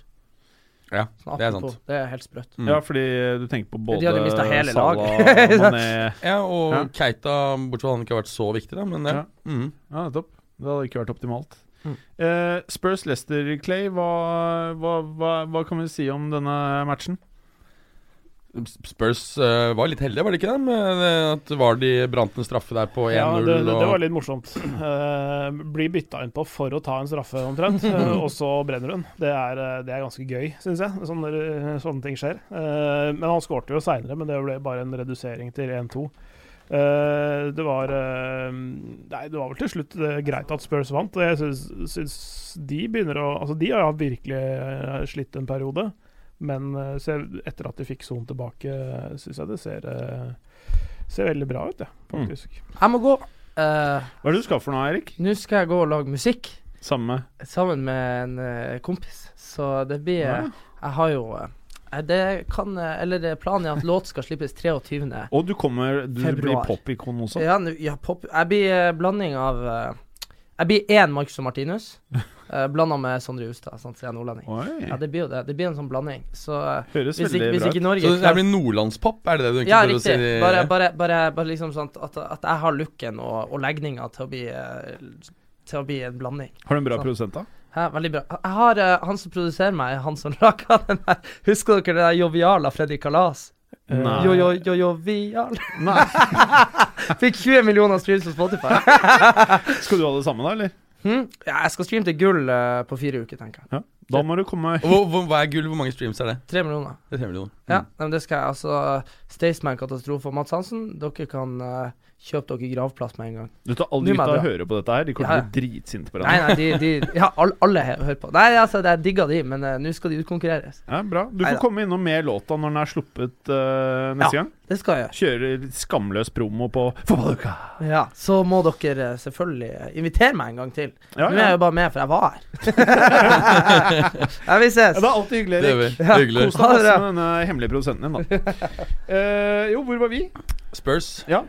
D: Ja,
E: Sånn
D: det er sant.
E: Det er helt sprøtt.
D: Mm.
B: Ja, fordi du tenker på både
E: De hadde mistet hele.
B: Mané
D: Ja, og
B: Ja.
D: Keita, bortsett fra at han ikke har vært så viktig, da, men ja.
B: Ja.
D: Mm.
B: Ja. Det hadde ikke vært optimalt.
E: Mm.
B: Uh, Spurs Lester Clay, hva, hva, hva, hva kan vi si om denne matchen?
D: Spurs uh, var litt heldige, var det ikke det? Med det at Vardi brant en straffe der på 1-0.
C: Ja, det, det, det var litt morsomt. Uh, blir bytta inn på for å ta en straffe, omtrent, uh, og så brenner hun. Det er, eh, det er ganske gøy, syns jeg. Sånne, sånne ting skjer. Eh, men han skårte jo seinere, men det ble bare en redusering til 1-2. Eh, det var eh, Nei, det var vel til slutt eh, greit at Spurs vant. Og jeg syns, de begynner å Altså, de har virkelig eh, slitt en periode. Men eh, etter at de fikk Son tilbake, syns jeg det ser, eh, ser veldig bra ut, ja, faktisk.
E: Jeg må gå. Uh,
B: Hva er det du skal for noe, Erik?
E: Nå skal jeg gå og lage musikk.
B: Samme.
E: sammen med en uh, kompis. Så det blir
B: Ja.
E: Jeg har jo uh, Det kan eh, Eller det planen er at låt skal slippes 23.
B: Og du kommer Du blir
E: Februar.
B: popikon også.
E: Ja, ja pop, jeg blir eh, blanding av eh, Jeg blir én Marcus og Martinus, uh, blanda med Sondre Justad, sant, siden jeg er nordlending.
B: Oi.
E: Ja, det blir jo det. Det blir en sånn blanding. Så eh,
B: Høres
E: hvis,
B: veldig
E: ikke, hvis
B: bra
E: ikke
B: ut.
E: Norge
D: Så det blir nordlandspop, er det det du egentlig
E: Ja,
D: prøver å si?
E: Bare, bare, bare, bare liksom sånn at, at jeg har looken og, og legninga til å bli eh, Til å bli en blanding.
B: Har du en bra
E: sånn.
B: produsent, da?
E: Ja, veldig bra. Jeg har uh, Han som produserer meg, han som laga den der Husker dere den der joviala Fredrik Kalas?
B: Nei.
E: Jo, jo, jo, jovial.
B: Nei.
E: Fikk 20 millioner streams på Spotify.
B: Skal du ha det samme, da, eller?
E: Hm? Ja, jeg skal streame til gull eh, på fire uker, tenker jeg.
B: Ja. Da må du komme
D: Hvor, hvor, hva er gull? Hvor mange streams er det?
E: Tre millioner.
D: Det er tre millioner.
E: Ja, nei, men det skal jeg. Altså, Staysman Katastrofe og Mats Hansen, dere kan eh, kjøpe dere gravplass med en gang.
B: Du tar alle gutta hører på dette her. De kommer
E: Ja,
B: til å bli dritsinte på
E: Nei,
B: hverandre.
E: nei, de, de Ja, alle, hører på. Nei, altså, jeg digga de, men uh, nå skal de utkonkurreres.
B: Ja, bra. Du får
E: Neida.
B: komme innom med låta når den er sluppet uh, neste gang.
E: Det skal jeg.
B: Kjøre skamløs promo på Fotballuka.
E: Ja, Så må dere eh, selvfølgelig invitere meg en gang til.
B: Ja,
E: Nå er jeg jo bare med, for jeg var her. ja, vi ses.
B: ja, det er alltid hyggelig, Erik.
D: Det er.
E: Ja,
D: hyggelig.
B: Kos deg masse med denne hemmelige produsenten din, da. Uh, jo, hvor var vi?
D: Spurs.
B: Ja.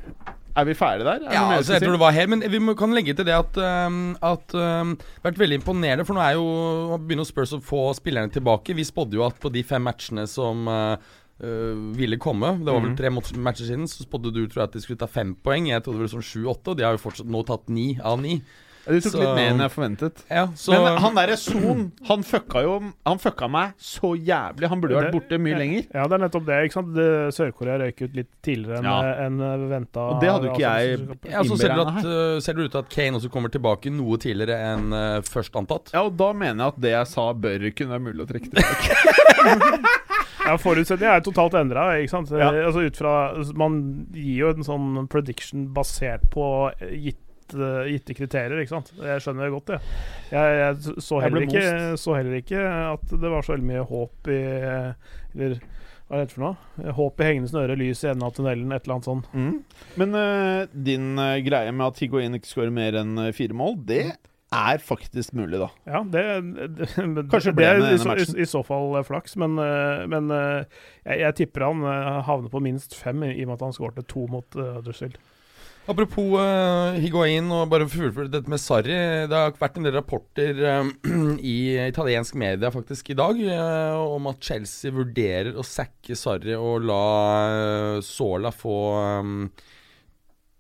B: Er vi ferdige der? Er
D: Ja, altså jeg tror det var helt Men vi må, kan legge til det at um, At um, Vært veldig imponerende, for nå er jo begynner Spurs å få spillerne tilbake. Vi spådde jo at på de fem matchene som uh, uh, ville komme Det var vel
B: Mhm.
D: tre matcher siden, så spådde du tror jeg, at de skulle ta fem poeng. Jeg trodde det var sånn sju-åtte, og de har jo fortsatt nå tatt ni av ni.
B: Du tok
D: så-
B: litt mer enn jeg forventet.
D: Ja, så
B: Men han derre Son, han fucka jo Han fucka meg så jævlig. Han burde det, vært borte mye lenger.
C: Ja, det er nettopp det. ikke sant? Sør-Korea røyk ut litt tidligere enn
B: Ja.
C: en venta.
B: Og det hadde jo ikke jeg
D: ja, så ser, du at, ser det ut til at Kane også kommer tilbake noe tidligere enn uh, først antatt.
B: Ja, og da mener jeg at det jeg sa, bør kunne være mulig å trekke tilbake.
C: Ja, Forutsetningene er totalt endra.
B: Ja.
C: Altså, ut fra, man gir jo en sånn prediction basert på gitt, eh, gitte kriterier, ikke sant. Jeg skjønner det godt, ja Jeg, jeg så,
B: Jeg
C: heller ikke, så heller ikke at det var så veldig mye håp i Eller hva er det for noe? Håp i hengende snøre, lys i enden av tunnelen, et eller annet sånt.
B: Mm. Men uh, din uh, greie med at Higuain ikke skårer mer enn fire mål, det er faktisk mulig, da.
C: Ja, det, det,
B: Kanskje
C: det
B: med
C: i, så, i, i så fall flaks, men, men jeg, jeg tipper han havner på minst fem, i i og med at han skårte to mot uh, Huddersfield.
D: Apropos uh, Higuain og bare fullføre dette med Sarri. Det har vært en del rapporter um, i italiensk media faktisk i dag uh, om at Chelsea vurderer å sacke Sarri og la uh, Sola få um,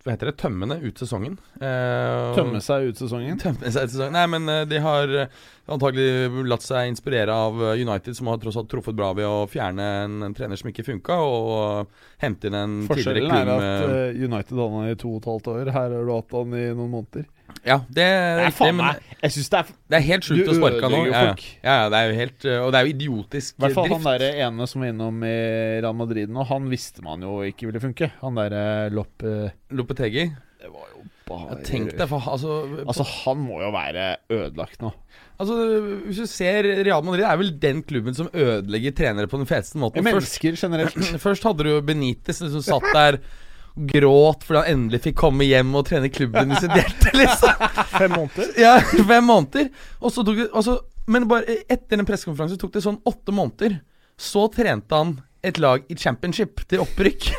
D: Hva heter det? Tømmende ut sesongen. Eh,
B: Tømme seg ut sesongen.
D: Tømme seg ut sesongen. Nei, men eh, de har eh, antagelig latt seg inspirere av eh, United, som har tross alt truffet bra ved å fjerne en, en trener som ikke funka, og hente inn en tidligere
B: Forskjellen er at United hadde han i to og et halvt år. Her har du hatt han i noen måneder.
D: Ja, det er
B: er
D: riktig, men
B: Jeg synes det er
D: det er helt sjukt å sparke han nå. Ja, ja. det er jo helt eh, Og det er jo idiotisk
B: I hvert fall han
D: drift.
B: der ene som var innom i Real Madrid nå, han visste man jo ikke ville funke. Han derre Loppe... eh,
D: Lopetegi.
B: Det var jo bare
D: tenk deg, for altså,
B: Altså, han må jo være ødelagt nå.
D: altså Hvis du ser Real Madrid er vel den klubben som ødelegger trenere på den feteste måten.
B: Mennesker generelt.
D: først hadde du jo Benitez som satt der gråt fordi han endelig fikk komme hjem og trene klubben i sitt hjerte, liksom.
C: Fem måneder?
D: Ja, fem måneder. Og så tok det så, Men bare etter den pressekonferansen tok det sånn åtte måneder. Så trente han et lag i championship til opprykk.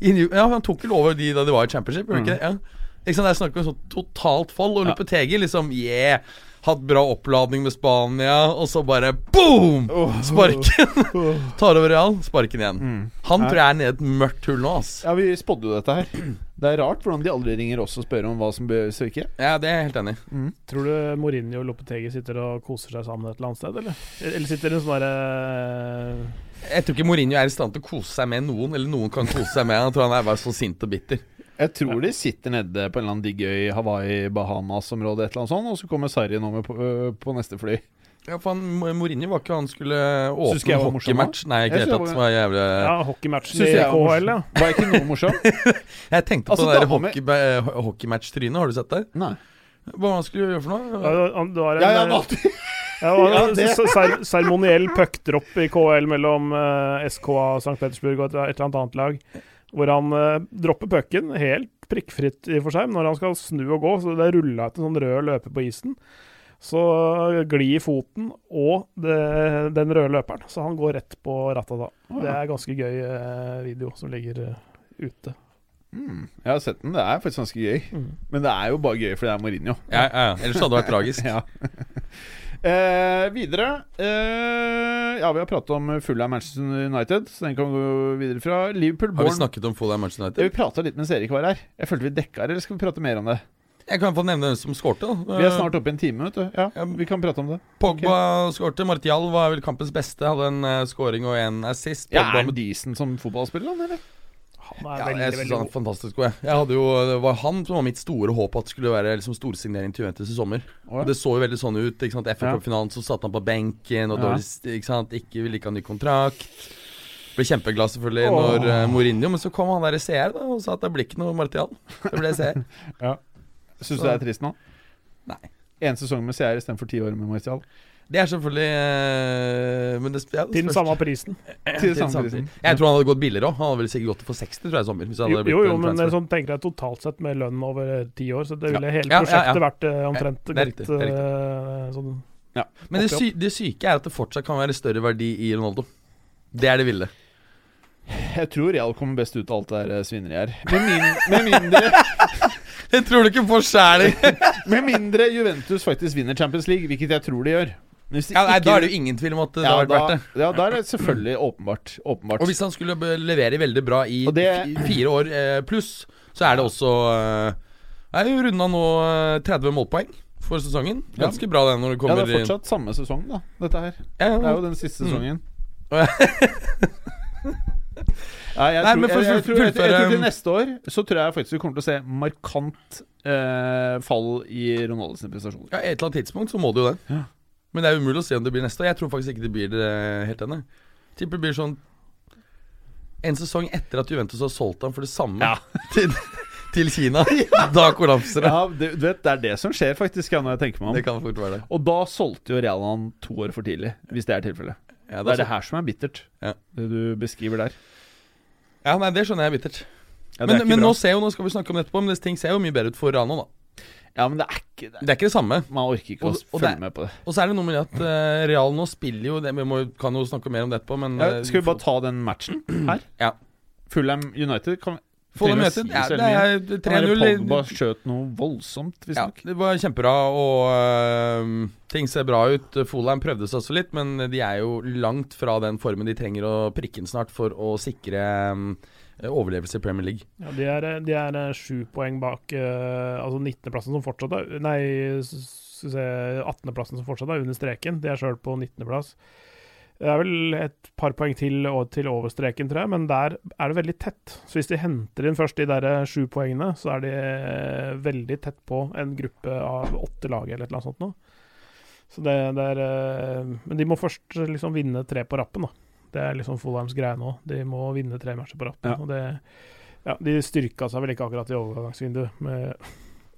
D: Ja, Han tok vel over de da de var i championship, gjorde han ikke det? Ja. Ikke sant, Det er snakk om sånn totalt fall. Og
B: Ja.
D: Lopetegi liksom Yeah! Hatt bra oppladning med Spania, og så bare boom! Sparken! Tar over Real, sparken igjen.
B: Mm.
D: Han tror jeg er nede i et mørkt hull nå, ass.
B: Ja, vi spådde jo dette her. Det er rart hvordan de aldri ringer oss og spør om hva som bør søke.
D: Ja, det er jeg helt enig i.
C: Tror du Mourinho og Lopetegi sitter og koser seg sammen et eller annet sted, eller? Eller sitter en sånn derre
D: Jeg tror ikke Mourinho er i stand til å kose seg med noen, eller noen kan kose seg med han. Jeg tror han er bare så sint og bitter.
B: Jeg tror de sitter nede på en eller annen digg øy Hawaii, Bahamas-området, et eller annet sånt, og så kommer Sarri nå med på, på neste fly.
D: Ja, for han, Mourinho var ikke han skulle åpne hockeymatch. Nei, ikke helt tatt. Det var jævlig
C: Ja, hockeymatchen i KHL, ja.
B: Var ikke noe morsom?
D: Jeg tenkte
B: Altså,
D: på det der hockey, eh, hockeymatch-trynet. Har du sett det?
B: Nei.
D: Hva han skulle gjøre for noe?
C: Ja, Det var en,
B: Ja, ja,
C: eh, Ja, det var
B: Ja,
C: seremoniell puckdropp i KHL mellom uh, SKA St. Petersburg og et, et eller annet annet lag. Hvor han eh, dropper pucken, helt prikkfritt i for seg, men når han skal snu og gå, så det rulla ut en sånn rød løper på isen. Så glir foten og det, den røde løperen. Så han går rett på rattet da. Det er ganske gøy eh, video som ligger eh, ute.
B: Mm, jeg har sett den. Det er faktisk ganske gøy.
C: Mm.
B: Men det er jo bare gøy fordi det er Mourinho.
D: Ja, ja, ja. Ellers hadde det vært tragisk.
B: Ja. Eh, videre eh, Ja, vi har pratet om Fulham Manchester United, så den kan vi gå videre fra. Liverpool
D: Har vi snakket om Fulham Manchester
B: ja,
D: United?
B: Vi prata litt mens Erik var her. Jeg følte vi dekka her, eller skal vi prate mer om det?
D: Jeg kan få nevne den som skårte. da.
B: Vi er snart oppe i en time, vet du. Ja,
D: Ja.
B: vi kan prate om det.
D: Pogba skårte. Martial var vel kampens beste. Hadde en uh, scoring og en assist.
B: Ja,
D: Pogba
B: er
D: med-
B: han decent som fotballspiller, han, eller?
C: Han er
D: ja,
C: veldig,
D: jeg synes
C: veldig
D: han er fantastisk god. Jeg. jeg hadde jo, Det var han som var mitt store håp at det skulle være liksom, storsignering til Juventus i sommer.
B: Ja.
D: Det så jo veldig sånn ut. ikke sant? FA Cup-finalen så satt han på benken, og
B: Ja.
D: dårlig, ikke sant? ikke ville ikke ha ny kontrakt. Ble kjempeglad selvfølgelig
B: Åh.
D: når uh, Mourinho Men så kom han der i CR da, og sa at det blir ikke noe Martial. Det ble CR.
B: Syns du det er trist nå?
D: Nei.
B: En sesong med CR istedenfor ti år med Martial.
D: Det er selvfølgelig eh, Men det, ja, det
C: Til den samme prisen.
B: Til
D: Til
B: samme
D: samme
B: prisen.
D: Jeg tror han hadde gått billigere òg. Han hadde vel sikkert gått for 60 tror jeg, i sommer.
C: Jo,
D: blitt
C: jo, jo men sånn tenker jeg totalt sett med lønn over ti år, så det ville
D: Ja.
C: hele
D: Ja, ja, ja.
C: prosjektet vært eh, omtrent
D: Det riktig,
C: eh, sånn
D: Men det, sy det syke er at det fortsatt kan være større verdi i Ronaldo. Det er det ville.
B: Jeg tror Real kommer best ut av alt det der eh, svineriet her. Med, min, med, mindre,
D: Jeg tror du ikke får sjæl
B: med mindre Juventus faktisk vinner Champions League, hvilket jeg tror de gjør. Hvis
D: ja, nei,
B: ikke-
D: Da er det jo ingen tvil om at det
B: ja,
D: har vært verdt det.
B: ja, da er det selvfølgelig åpenbart. åpenbart.
D: Og hvis han skulle levere veldig bra i
B: det-
D: fire år eh, pluss, så er det også eh, Er jo runda nå eh, 30 målpoeng for sesongen.
B: Ja.
D: Ganske bra det når det kommer ja,
B: det er fortsatt samme sesong, da, dette her.
D: Ja,
B: Det er jo den siste
D: Mm.
B: sesongen.
D: Ja.
B: Nei, jeg,
D: Nei,
B: tror,
D: men
B: jeg, jeg, tror, jeg, jeg tror til neste år så tror jeg faktisk vi kommer til å se markant eh, fall i Ronaldos prestasjoner.
D: Ja, Et eller annet tidspunkt så må det jo det.
B: Ja.
D: Men det er umulig å se om det blir neste Og Jeg tror faktisk ikke det blir det helt ennå. Tipper det blir sånn en sesong etter at Juventus har solgt ham for det samme
B: Ja.
D: til, til Kina. Da kollapser det.
B: Ja, det, du vet, det er det som skjer, faktisk, ja, når jeg tenker meg om.
D: Det kan fort være det.
B: Og da solgte jo Real han to år for tidlig, hvis det er tilfellet.
D: Ja,
B: Det er det her som er bittert,
D: Ja.
B: det du beskriver der.
D: ja nei, det skjønner jeg bittert.
B: Ja,
D: men
B: er
D: men nå, ser jo, nå skal vi snakke om det etterpå, men det ting ser jo mye bedre ut for Rano, da.
B: Ja, men det er ikke det.
D: Det er ikke det samme.
B: Man orker ikke
D: Og-
B: å følge med på det.
D: Og så er det noe med det at uh, Real nå spiller jo det, Vi må, kan jo snakke mer om det etterpå, men
B: Ja,
D: eh,
B: skal vi bare ta den matchen her?
D: Ja.
B: Fulham United kan
D: Fulham United, ja, det er
B: Han der
D: 3-0.
B: Pogba skjøt noe voldsomt,
D: Ja, det var kjempebra, og uh, ting ser bra ut. Fulham prøvde seg også litt, men de er jo langt fra den formen de trenger å prikke inn snart for å sikre øhm, overlevelse i Premier League.
C: Ja, de er, de er eh, sju poeng bak uh, Altså 19.-plassen som fortsatt er Nei, skal se 18.-plassen som fortsatt er under streken. De er sjøl på 19.-plass. Det er vel et par poeng til, til over streken, tror jeg, men der er det veldig tett. Så hvis de henter inn først de der eh, sju poengene, så er de veldig tett på en gruppe av åtte lag eller et eller annet sånt noe. Så det, det er Men de må først liksom vinne tre på rappen, da. Det er liksom Fulhams greie nå. De må vinne tre matcher på rappen.
B: Ja.
C: Og det ja, De styrka seg vel ikke akkurat i overgangsvinduet med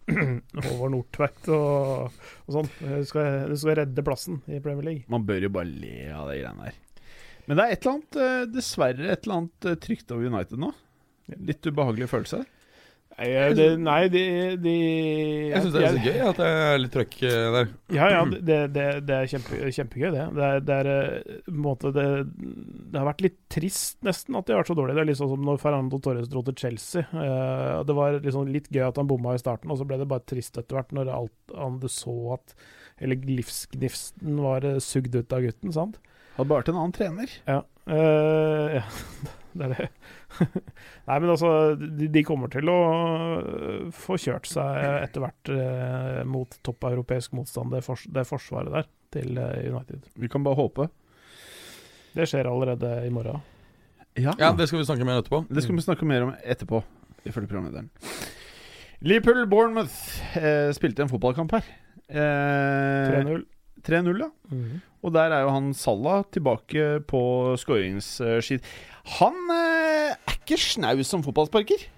C: Håvard Nordtveit og, og sånn. Det skal, du skal redde plassen i Premier League.
B: Man bør jo bare le av de greiene der. Men det er et eller annet, eh, dessverre et eller annet eh, trygt over United nå. Litt ubehagelig følelse.
C: Nei, eh, det, nei de, de
D: Jeg syns det er så gøy at det er litt trøkk øh, der.
C: Ja, ja, det, det, det er kjempe, kjempegøy, det. Det er, det, er eh, måte det, det har vært litt trist, nesten, at de har vært så dårlige. Det er litt sånn som når Ferrando Torres dro til Chelsea. Eh, det var liksom litt gøy at han bomma i starten, og så ble det bare trist etter hvert, når alt, han du så at Eller livsgnisten var eh, sugd ut av gutten, sant?
B: Hadde bare vært en annen trener.
C: Ja. Eh, ja. Det er det. Nei, men altså, de, de kommer til å øh, få kjørt seg etter hvert uh, mot topp europeisk motstand, det, fors det forsvaret der, til eh, United.
B: Vi kan bare håpe.
C: Det skjer allerede i morgen.
B: Ja,
D: Ja, det skal vi snakke mer om etterpå.
B: Det skal vi snakke mer om etterpå, ifølge programlederen. Liverpool-Bournemouth eh, spilte en fotballkamp her. Eh,
C: 3-0.
B: 3-0, ja. Og der er jo han Salah tilbake på skåringsskit. Han eh, er ikke snau som fotballsparker.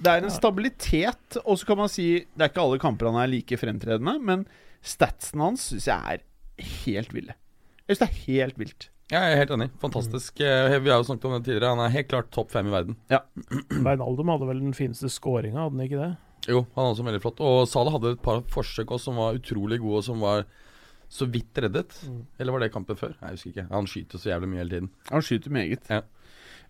B: Det er en stabilitet, og så kan man si Det er ikke alle kamper han er like fremtredende, men statsen hans syns jeg er helt ville. Jeg syns det er helt vilt.
D: Ja, jeg er helt enig. Fantastisk. Eh, Vi har jo snakket om det tidligere. Han er helt klart topp fem i verden.
C: Bernaldum hadde vel den fineste skåringa, hadde han ikke det?
D: Jo, han er også veldig flott. Og Salah hadde et par forsøk også som var utrolig gode, og som var så vidt reddet.
C: Mm.
D: Eller var det kampen før? Nei, jeg husker ikke. Han skyter så jævlig mye hele tiden.
B: Han skyter meget.
D: Ja.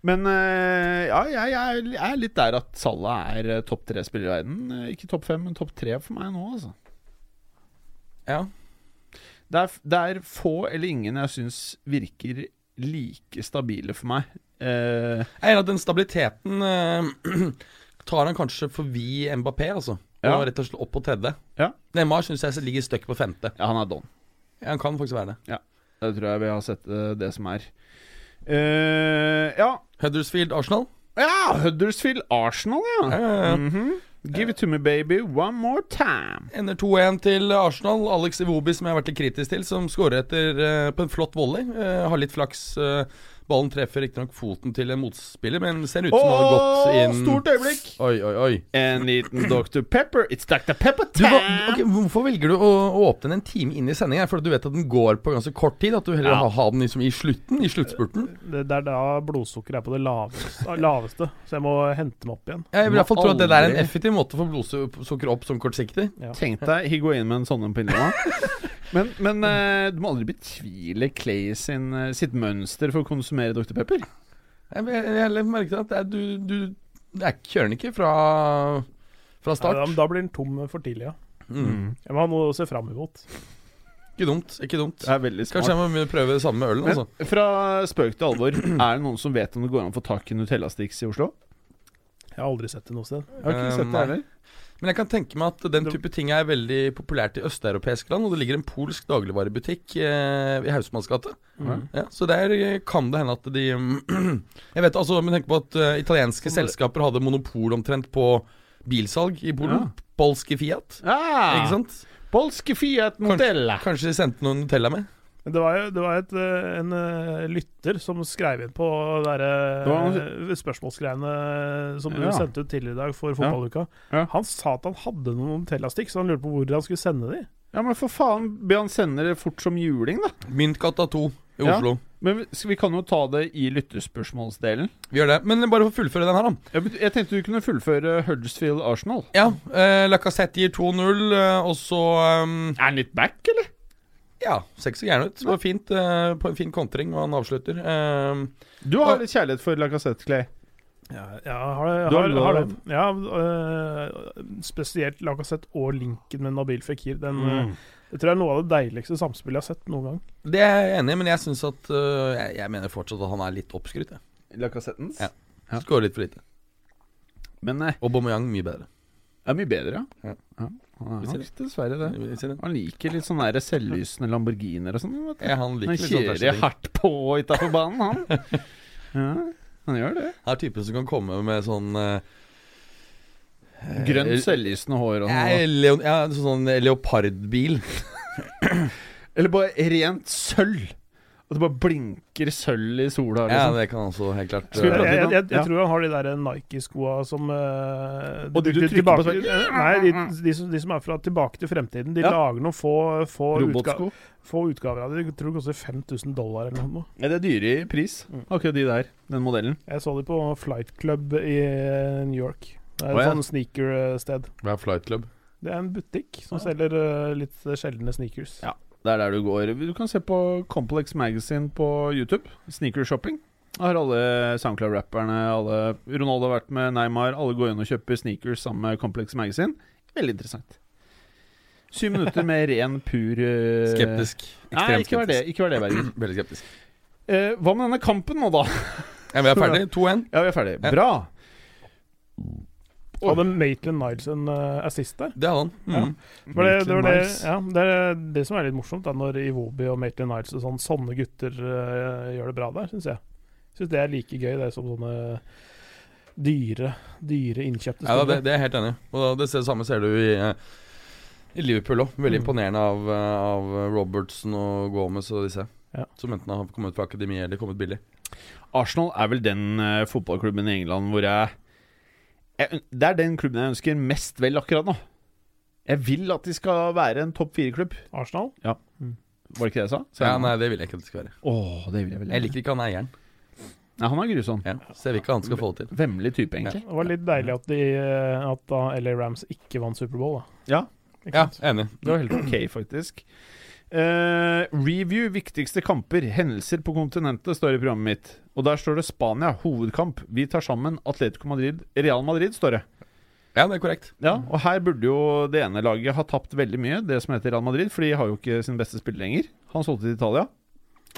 B: Men eh, ja, jeg, jeg, er litt der at Salah er eh, topp tre-spiller i verden. Eh, Ikke topp fem, men topp tre for meg nå, altså.
D: Ja.
B: Det er, det er få eller ingen jeg syns virker like stabile for meg. Uh,
D: Jeg er at den stabiliteten uh, tar han kanskje forbi Mbappé, altså. Og rett og slett opp på tredje.
B: Ja.
D: Neymar syns jeg ligger stuck på femte.
B: ja, han er don.
D: Ja, han kan faktisk være det.
B: Ja, Det tror jeg vi har sett eh, det som er. Uh, ja.
D: Huddersfield Arsenal.
B: ja, Huddersfield Arsenal, ja.
D: Ja, ja, ja.
B: Mhm. Give it to me, baby, one more time.
D: Ender 2-1 til Arsenal. Alex Iwobi, som jeg har vært litt kritisk til, som skårer etter uh, på en flott volley. Uh, har litt flaks. eh, ballen treffer riktignok foten til en motspiller, men ser ut som han har gått inn
B: stort øyeblikk!
D: Oi, oi, oi.
B: En liten Dr. Pepper. It's Dr. Pepper time!
D: ok, hvorfor velger du å, å åpne den en time inn i sendinga? Fordi du vet at den går på ganske kort tid? At du heller
B: Ja.
D: har den liksom i slutten? I sluttspurten?
C: Det, det er da blodsukkeret er på det laveste, laveste, så jeg må hente meg opp igjen.
D: Jeg vil i hvert fall tro at det der er en effektiv måte å få blodsukkeret opp som kortsiktig.
B: Tenk deg Higuain med en sånn en på innlomma. Men, men eh, du må aldri betvile Clay sin, eh, sitt mønster for å konsumere Dr. Pepper.
D: Jeg, jeg, jeg merket at det er, du, du det er, kjører den ikke fra, fra start.
C: da, da blir den tom for tidlig, ja.
D: Mm.
C: Jeg må ha noe å se fram imot.
D: Ikke dumt. ikke dumt
B: Det er veldig smart.
D: Kanskje jeg må prøve det samme med ølen.
B: Men
D: Altså.
B: fra spøk til alvor, er det noen som vet om det går an å få tak i Nutella-sticks i Oslo?
C: Jeg har aldri sett det noe sted.
B: Jeg har ikke
D: Eh,
B: sett det
D: nei.
B: heller.
D: Men jeg kan tenke meg at den type ting er veldig populært i østeuropeiske land. Og det ligger en polsk dagligvarebutikk eh, i Hausmanns gate.
C: Mm.
D: Ja, så der eh, kan det hende at de Jeg vet altså, men tenk på at uh, italienske selskaper hadde monopol omtrent på bilsalg i Polen.
B: Ja.
D: Polske Fiat.
B: Ah,
D: Ikke sant?
B: Polske Fiat Nutella.
D: Kanskje de sendte noen Nutella med?
C: Men det var jo det var et, eh, en eh, lytter som skrev inn på der,
B: Det var
C: spørsmålsgreiene som du
B: Ja.
C: sendte ut tidligere i dag for fotballuka.
B: Ja.
C: Han sa at han hadde noen Nutella-sticks, så han lurte på hvor han skulle sende de.
B: Ja, men for faen, be han sende det fort som juling, da.
D: Myntgata 2 i
B: Ja.
D: Oslo.
B: Men vi- vi kan jo ta det i lytterspørsmålsdelen.
D: Vi gjør det. Men bare for å fullføre den her, da.
B: Jeg, jeg tenkte du kunne fullføre Huddersfield Arsenal.
D: Ja, eh, Lacassette gir 2-0, eh, og så um,
B: Er han litt back, eller?
D: Ja, ser ikke så gæren ut. Det var fint eh, på en fin kontring, og han avslutter. Eh,
B: Du har litt kjærlighet for Lacassette, Clay.
C: Ja, ja har, det-
B: Du har
C: har, har det. Ja, øh, spesielt Lacassette og linken med Nabil Fikir. Den, øh, Det tror jeg er noe av det deiligste samspillet jeg har sett noen gang.
D: det er jeg enig i, men jeg syns at eh, jeg, jeg mener fortsatt at han er litt oppskrytt. jeg.
B: Lacassettens?
D: Ja.
B: Ja.
D: Skårer litt for lite.
B: Men eh,
D: Bomoyang mye bedre.
B: er mye bedre, ja.
D: Ja.
B: Han er nok dessverre det. Han liker litt sånne der selvlysende Lamborghinier og sånn.
D: Ja, han
B: Han
D: sånn
B: kjører hardt på utafor banen, han. ja, han gjør det.
D: Han er typen som kan komme med sånn eh,
B: Grønt,
D: eh,
B: selvlysende hår og noe.
D: leon, ja, sånn leopardbil.
B: Eller bare rent sølv. At det bare blinker sølv i sola.
D: Ja,
B: Liksom.
D: det kan også helt klart
B: Skal
C: Jeg,
D: eh,
C: jeg, jeg, jeg tror han har de der Nike-skoa som uh,
B: Og de du
C: de-
B: trykker
C: tilbake,
B: på sånn-
C: Nei, de, de, som, de som er fra Tilbake til fremtiden. De
B: Ja.
C: lager noen få, få, utga, få utgaver av det. Jeg tror det koster 5000 dollar eller noe.
B: Ja, det er dyre i pris.
C: Mm.
B: Akkurat de der. Den modellen.
C: Jeg så de på Flight Club i eh, New York. Det er et
D: ja.
C: sånn sneaker-sted.
D: Hva er Flight Club?
C: Det er en butikk som selger uh, litt sjeldne sneakers.
B: Ja. Det er der du går. Du kan se på Complex Magazine på YouTube. Sneaker shopping. Der har alle SoundCloud-rapperne, alle Ronaldo har vært med Neymar. Alle går inn og kjøper sneakers sammen med Complex Magazine. Veldig interessant. Syv minutter med ren, pur eh,
D: Skeptisk.
B: Nei,
D: Ekstremt
B: ikke vær det, ikke vær det Berger.
D: Veldig skeptisk.
B: Eh, hva med denne kampen nå, da?
D: Ja, vi er ferdig. 2-1.
B: Ja, vi er ferdig. Bra.
C: Hadde Maitland Niles en uh, assist der?
D: Det hadde han. Mm.
C: Det det, det, var det, ja, det er det som er litt morsomt, er når Iwobi og Maitland Niles og sånn, sånne gutter uh, gjør det bra der, syns jeg. Syns det er like gøy det som sånne dyre, dyre innkjøpte
D: Ja, det, det er jeg helt enig i. Og det samme ser du i, uh, i Liverpool òg. Veldig
C: Mm.
D: imponerende av, av Robertson og Gomez og disse.
C: Ja.
D: Som enten har kommet fra akademi eller kommet billig.
B: Arsenal er vel den uh, fotballklubben i England hvor jeg, jeg Det er den klubben jeg ønsker mest vel akkurat nå. Jeg vil at de skal være en topp fire-klubb.
C: Arsenal? Ja.
B: Var det ikke det jeg sa?
D: Ja, nei, det vil jeg ikke at det skal være.
B: Åh, det vil jeg vel
D: Jeg liker ikke han eieren.
B: Nei, han er grusom.
D: Ja, Ser vi ikke han skal få det til.
B: Vemmelig type, egentlig.
C: Det var litt deilig at, de, at da LA Rams ikke vant Superbowl, da.
B: Ja,
D: Ja, enig.
B: det var helt ok, faktisk. Eh, review viktigste kamper, hendelser på kontinentet, står i programmet mitt. Og der står det Spania, hovedkamp. Vi tar sammen Atletico Madrid. Real Madrid, står det.
D: Ja, det er korrekt.
B: Ja, og her burde jo det ene laget ha tapt veldig mye, det som heter Real Madrid, for de har jo ikke sin beste spiller lenger. Han solgte til Italia.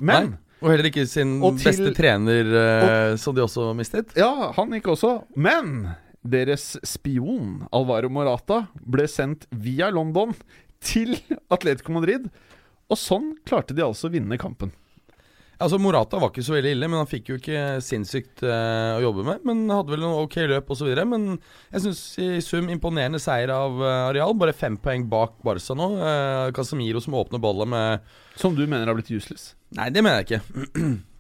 B: Men
D: Nei. Og heller ikke sin
B: til-
D: beste trener, eh, som de også mistet.
B: Ja, han gikk også. Men deres spion, Alvaro Morata, ble sendt via London til Atletico Madrid. Og sånn klarte de altså å vinne kampen.
D: Altså Morata var ikke så veldig ille, men han fikk jo ikke sinnssykt uh, å jobbe med. Men hadde vel noen ok løp osv. Men jeg syns i sum imponerende seier av uh, Areal. Bare fem poeng bak Barca nå. Uh, Casemiro som åpner ballet med
B: Som du mener har blitt useless.
D: Nei, det mener jeg ikke.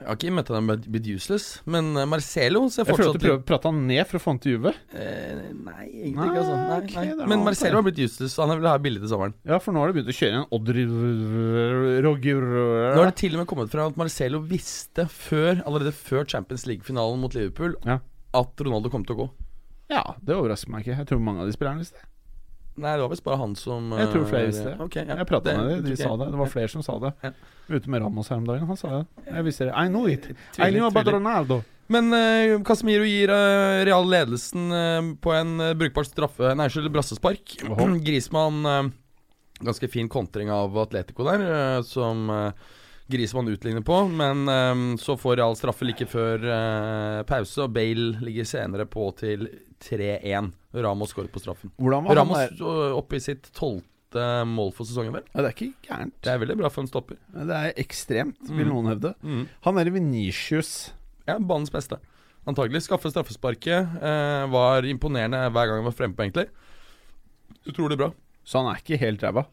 D: Jeg har ikke møtt han blitt useless, men eh, Marcelo ser
B: Jeg føler at du prøver å prate han ned for å få han til Juve.
D: Eh, nei, egentlig
B: Nei,
D: ikke. altså nei,
B: okay,
D: nei. Men Marcelo har blitt useless, han vil ha billig til sommeren.
B: Ja, for nå har de begynt å kjøre en Oddry Roger
D: Nå har det til og med kommet fra at Marcelo visste før, allerede før Champions League-finalen mot Liverpool
B: Ja.
D: at Ronaldo kom til å gå.
B: Ja, det overrasker meg ikke. Jeg tror mange av de spillerne visste det.
D: Nei, det var visst bare han som
B: Jeg tror flere
D: eh,
B: visste det.
D: ok, ja.
B: Jeg prata med dem, de sa det. Det var flere som sa det.
D: Ja.
B: Ute med Ramos her om dagen. Han sa det. Jeg visste det. I know it. I knew about. Ronaldo.
D: Men uh, Casemiro gir uh, Real ledelsen uh, på en uh, brukbar straffe Nei, unnskyld, brassespark. Grismann Ganske fin kontring av Atletico der, som Grismann utligner på. Men um, så får Real straffe like før uh, pause, og Bale ligger senere på til 3-1. Ramos skåret på straffen. Ramos uh, oppe i sitt tolvte mål for sesongen, vel.
B: Ja, det er ikke gærent.
D: Det er veldig bra for en stopper.
B: Det er ekstremt, vil
D: Mm.
B: noen hevde.
D: Mm.
B: Han er Venitius.
D: Ja, banens beste. Antagelig. Skaffe straffesparket. Eh, var imponerende hver gang han var frempå, egentlig. Utrolig bra.
B: Så han er ikke helt ræva.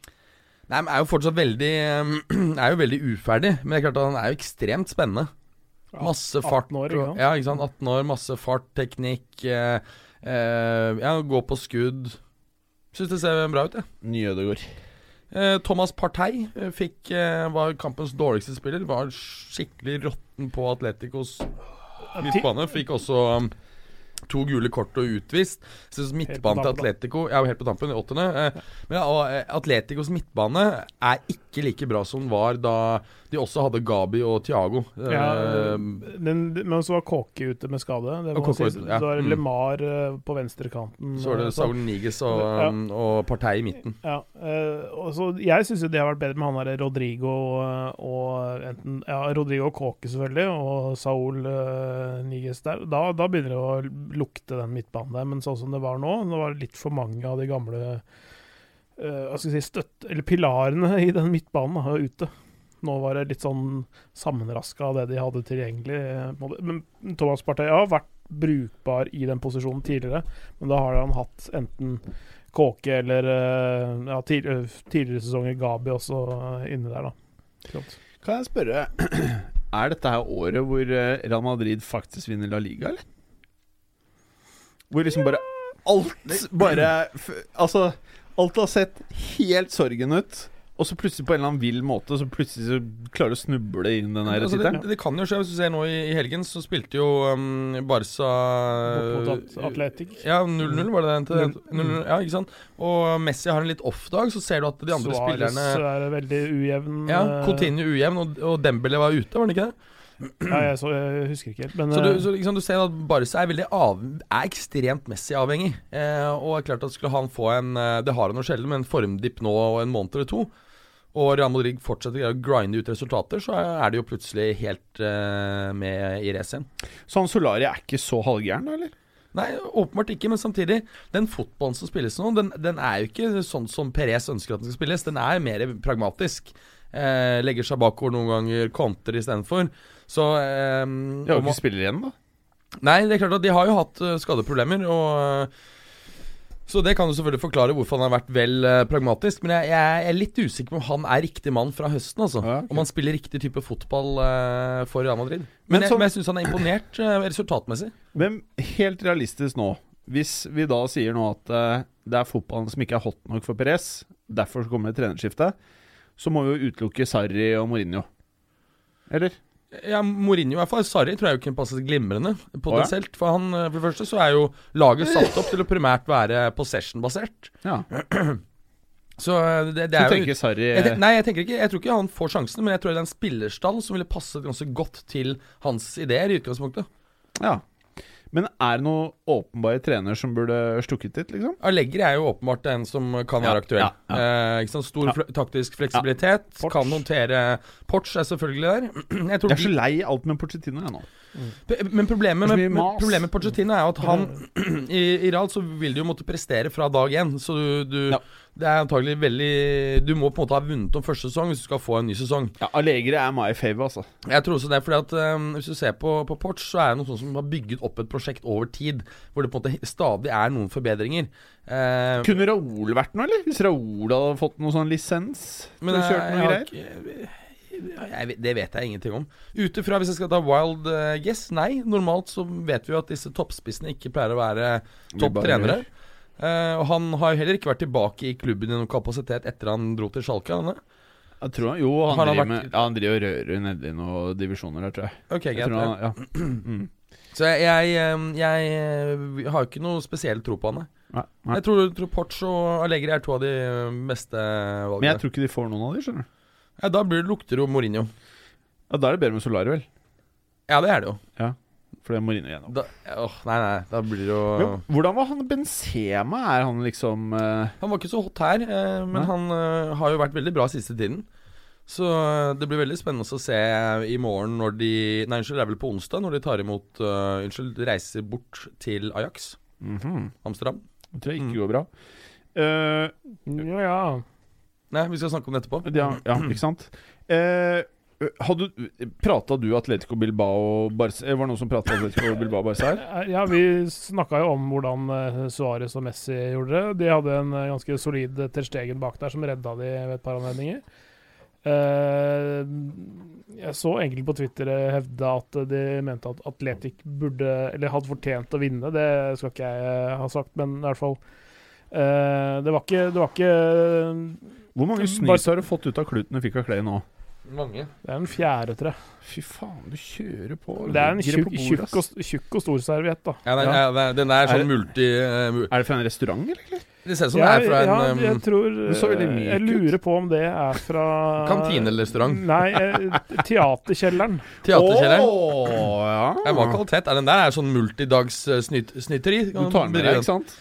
D: Nei, men er jo fortsatt veldig eh, Er jo veldig uferdig. Men det er klart at han er jo ekstremt spennende. Masse fart.
C: 18 år, ikke
D: ja, ikke sant. 18 år, masse fart, teknikk. Eh, eh, ja, gå på skudd. Syns det ser bra ut, jeg.
B: Nye Ødegaard.
D: Eh, Thomas Partey eh, fikk, eh, var kampens dårligste spiller. Var skikkelig råtten på Atleticos midtbane. Fikk også um, to gule kort og utvist. Så midtbanen til. Atletico Jeg jo helt på tampen, i åttende. Eh, men ja, eh, Atleticos midtbane er ikke like bra som den var da de også hadde Gabi og Thiago. Eh,
C: Ja, den, men så var Kåke ute med skade. Det
D: var, Kåke ja.
C: Så var det
D: Mm.
C: Lemar eh, på venstrekanten.
D: så var det
C: eh,
D: Saul Niges og,
C: Ja.
D: um, og Partey i midten.
C: Ja, eh, og så Jeg syns det har vært bedre med han der Rodrigo og, og enten Ja, Rodrigo og Kåke, selvfølgelig, og Saul uh, Niges der. Da, da begynner det å lukte den midtbanen der, men sånn som det var nå, det var litt for mange av de gamle uh, Hva skal jeg si støtt... Eller pilarene i den midtbanen da, ute. Nå var det litt sånn sammenraska av det de hadde tilgjengelig. eh. Men Thomas Partey har vært brukbar i den posisjonen tidligere, men da har han hatt enten Kåke eller eh, ja, eh, tidligere sesonger Gabi også inni der, da. Klart.
B: Kan jeg spørre Er dette her året hvor Real Madrid faktisk vinner La Liga, eller? Hvor liksom bare Alt bare Altså, alt har sett helt sorgen ut. Og så plutselig på en eller annen vill måte Så plutselig så klarer du å snuble inn den her
D: Altså, det,
B: tittelen.
D: det kan jo skje. Hvis du ser nå i, i helgen, så spilte jo um, Barca
C: mot Atletic.
D: Ja, 0-0 var det den til. 0-0, ja, ikke sant? Og Messi har en litt off-dag, så ser du at de andre
C: Suarez
D: spillerne
C: er veldig ujevn.
D: Ja,
C: eh,
D: Coutinho ujevn, og, og Dembele var ute, var han ikke det?
C: Ja, jeg, så, jeg husker ikke helt, men
D: Så du,
C: eh,
D: så liksom, du ser at Barca er av, er ekstremt Messi-avhengig. Eh, og er klart at skulle han få en eh, Det har han jo sjelden, men en formdipp nå og en måned eller to, og Real Madrid fortsetter å grinde ut resultater, så er de jo plutselig helt uh, med i racet igjen.
B: Så han Solari er ikke så halvgæren, eller?
D: Nei, åpenbart ikke, men samtidig Den fotballen som spilles nå, den, den er jo ikke sånn som Perez ønsker at den skal spilles. Den er mer pragmatisk. Eh, legger seg bakover noen ganger, kontrer istedenfor. Så eh,
B: De har jo ikke spiller igjen, da.
D: Nei, det er klart at de har jo hatt eh, skadeproblemer, og Så det kan jo selvfølgelig forklare hvorfor han har vært vel eh, pragmatisk. Men jeg, jeg er litt usikker på om han er riktig mann fra høsten, altså.
B: Ja, okay.
D: Om han spiller riktig type fotball uh, for Real Madrid. Men,
B: Men
D: jeg,
B: så-
D: jeg syns han er imponert uh, resultatmessig.
B: Men helt realistisk nå Hvis vi da sier nå at uh, det er fotballen som ikke er hot nok for Perez, derfor kommer det trenerskifte, så må vi jo utelukke Sarri og Mourinho. Eller?
D: Ja, Mourinho i hvert fall. Sarri tror jeg jo kunne passet glimrende potensielt. For han, eh, for det første så er jo laget satt opp til å primært være possession-basert.
B: Ja.
D: Så eh, det, det er jo
B: tenker Sarri
D: jeg, Nei, jeg tenker ikke Jeg tror ikke han får sjansen, men jeg tror det er en spillerstall som ville passet ganske godt til hans ideer i utgangspunktet.
B: Ja. Men er det noen åpenbare trener som burde stukket dit, liksom?
D: Allegri er jo åpenbart en som kan
B: Ja,
D: være aktuell.
B: ja, ja.
D: Eh? Stor
B: Ja.
D: fle taktisk fleksibilitet. Kan håndtere Porch er selvfølgelig der. Jeg tror
B: Jeg er så lei alt med Porcetino, jeg nå.
D: men problemet med, med, problemet med Pochettino er jo at han i, I Real så vil du jo måtte prestere fra dag én. Så du, du
B: Ja.
D: Det er antagelig veldig Du må på en måte ha vunnet om første sesong hvis du skal få en ny sesong.
B: Ja, Allegri er my fave, altså.
D: Jeg tror også det, fordi at um, Hvis du ser på, på Porch, så er det noe sånt som har bygget opp et prosjekt over tid. Hvor det på en måte stadig er noen forbedringer. Uh,
B: Kunne Raoul vært noe, eller? Hvis Raoul hadde fått noen sånn lisens?
D: Men jeg, jeg,
B: greier?
D: jeg, det vet jeg ingenting om. Ut ifra, hvis jeg skal ta wild eh, guess, nei. Normalt så vet vi jo at disse toppspissene ikke pleier å være topp trenere. Eh, og han har heller ikke vært tilbake i klubben i noen kapasitet etter han dro til Schalke. Han.
B: Jeg tror han, jo, han,
D: han
B: driver,
D: vært-
B: med, ja, han driver og rører nedi noen divisjoner der, tror jeg.
D: ok,
B: jeg tror
D: ja.
B: han, ja. mm.
D: Så jeg, jeg, eh, jeg eh, har ikke noe spesiell tro på han.
B: Nei, nei.
D: Jeg tror, tror Porch og Allegri er to av de eh, beste valgene.
B: Men jeg tror ikke de får noen av de, skjønner du.
D: ja, da blir det lukter jo Mourinho.
B: Ja, Da er det bedre med Solari, vel?
D: Ja, det er det jo.
B: For det er Mourinho gjennom.
D: Da, åh, nei, nei, da blir det jo
B: Men hvordan var han Benzema? Er han liksom uh...
D: Han var ikke så hot her, uh, men
B: Nei.
D: han uh, har jo vært veldig bra siste tiden. Så det blir veldig spennende å se i morgen når de Nei, unnskyld, det er vel på onsdag, når de tar imot Unnskyld, reiser bort til Ajax,
B: mhm.
D: Amsterdam.
B: Det tror jeg ikke
D: Mm.
B: går bra. Eh,
C: Ja, ja.
D: Nei, vi skal snakke om det etterpå.
B: ja, ja, ikke sant? Eh, hadde, prata du Atletico Bilbao Barca Var det noen som prata Atletico Bilbao Barca her?
C: Eh, Ja, vi snakka jo om hvordan uh, Suárez og Messi gjorde det. De hadde en eh, ganske solid Terstegen bak der som redda de ved et par anledninger. Eh, jeg så enkelte på Twitter eh, hevde at de mente at Atletic burde Eller hadde fortjent å vinne. Det skal ikke jeg eh, ha sagt, men i hvert fall eh, Det var ikke, det var ikke
B: Hvor mange snus har du fått ut av kluten du fikk av Clay nå?
D: Mange.
C: Det er en fjerde, tror jeg.
B: Fy faen, du kjører på.
C: Det er en tjukk, tjukk, og, tjukk og stor serviett, da.
D: Ja, den,
B: Ja.
D: ja. den- den er
B: Er
D: sånn
B: det-
D: multi... Uh,
B: Er det fra en restaurant, eller?
D: det ser ut som det er fra en
C: ja,
D: um,
C: jeg tror eh, Jeg
B: ut.
C: lurer på om det er fra
D: kantine eller restaurant.
C: Nei, eh, Teaterkjelleren.
D: Teaterkjelleren.
B: Åh, ja.
D: Det var kvalitet. Ja, den der er sånn multidags-snyteri.
B: Du tar den med deg, ikke sant?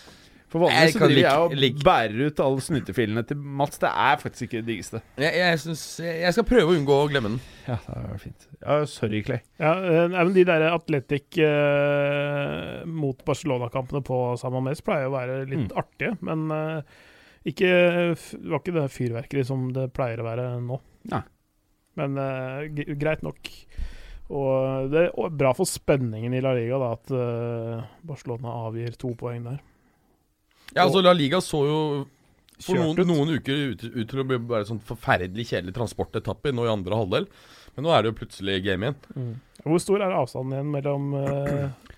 B: For vanligvis så
D: kan
B: driver jeg og
D: like-
B: bærer ut alle snytefilene til Mats. Det er faktisk ikke det diggeste.
D: Jeg, jeg, synes, jeg skal prøve å unngå å glemme den.
B: Ja, det er fint. Ja, sorry, Clay.
C: Ja, eh, nei, men de der Atletic eh, mot Barcelona-kampene på San Mes pleier å være litt
B: Mm.
C: artige, men eh, ikke, det var ikke det fyrverkeri som det pleier å være nå.
B: Nei.
C: Men eh, greit nok. Og det er bra for spenningen i La Liga da, at eh, Barcelona avgir to poeng der.
D: Ja, altså La Liga så jo for noen, noen uker ut, ut til å bli bare sånn forferdelig kjedelig transportetappe nå i andre halvdel. Men nå er det jo plutselig game igjen.
C: Hvor stor er avstanden igjen mellom eh,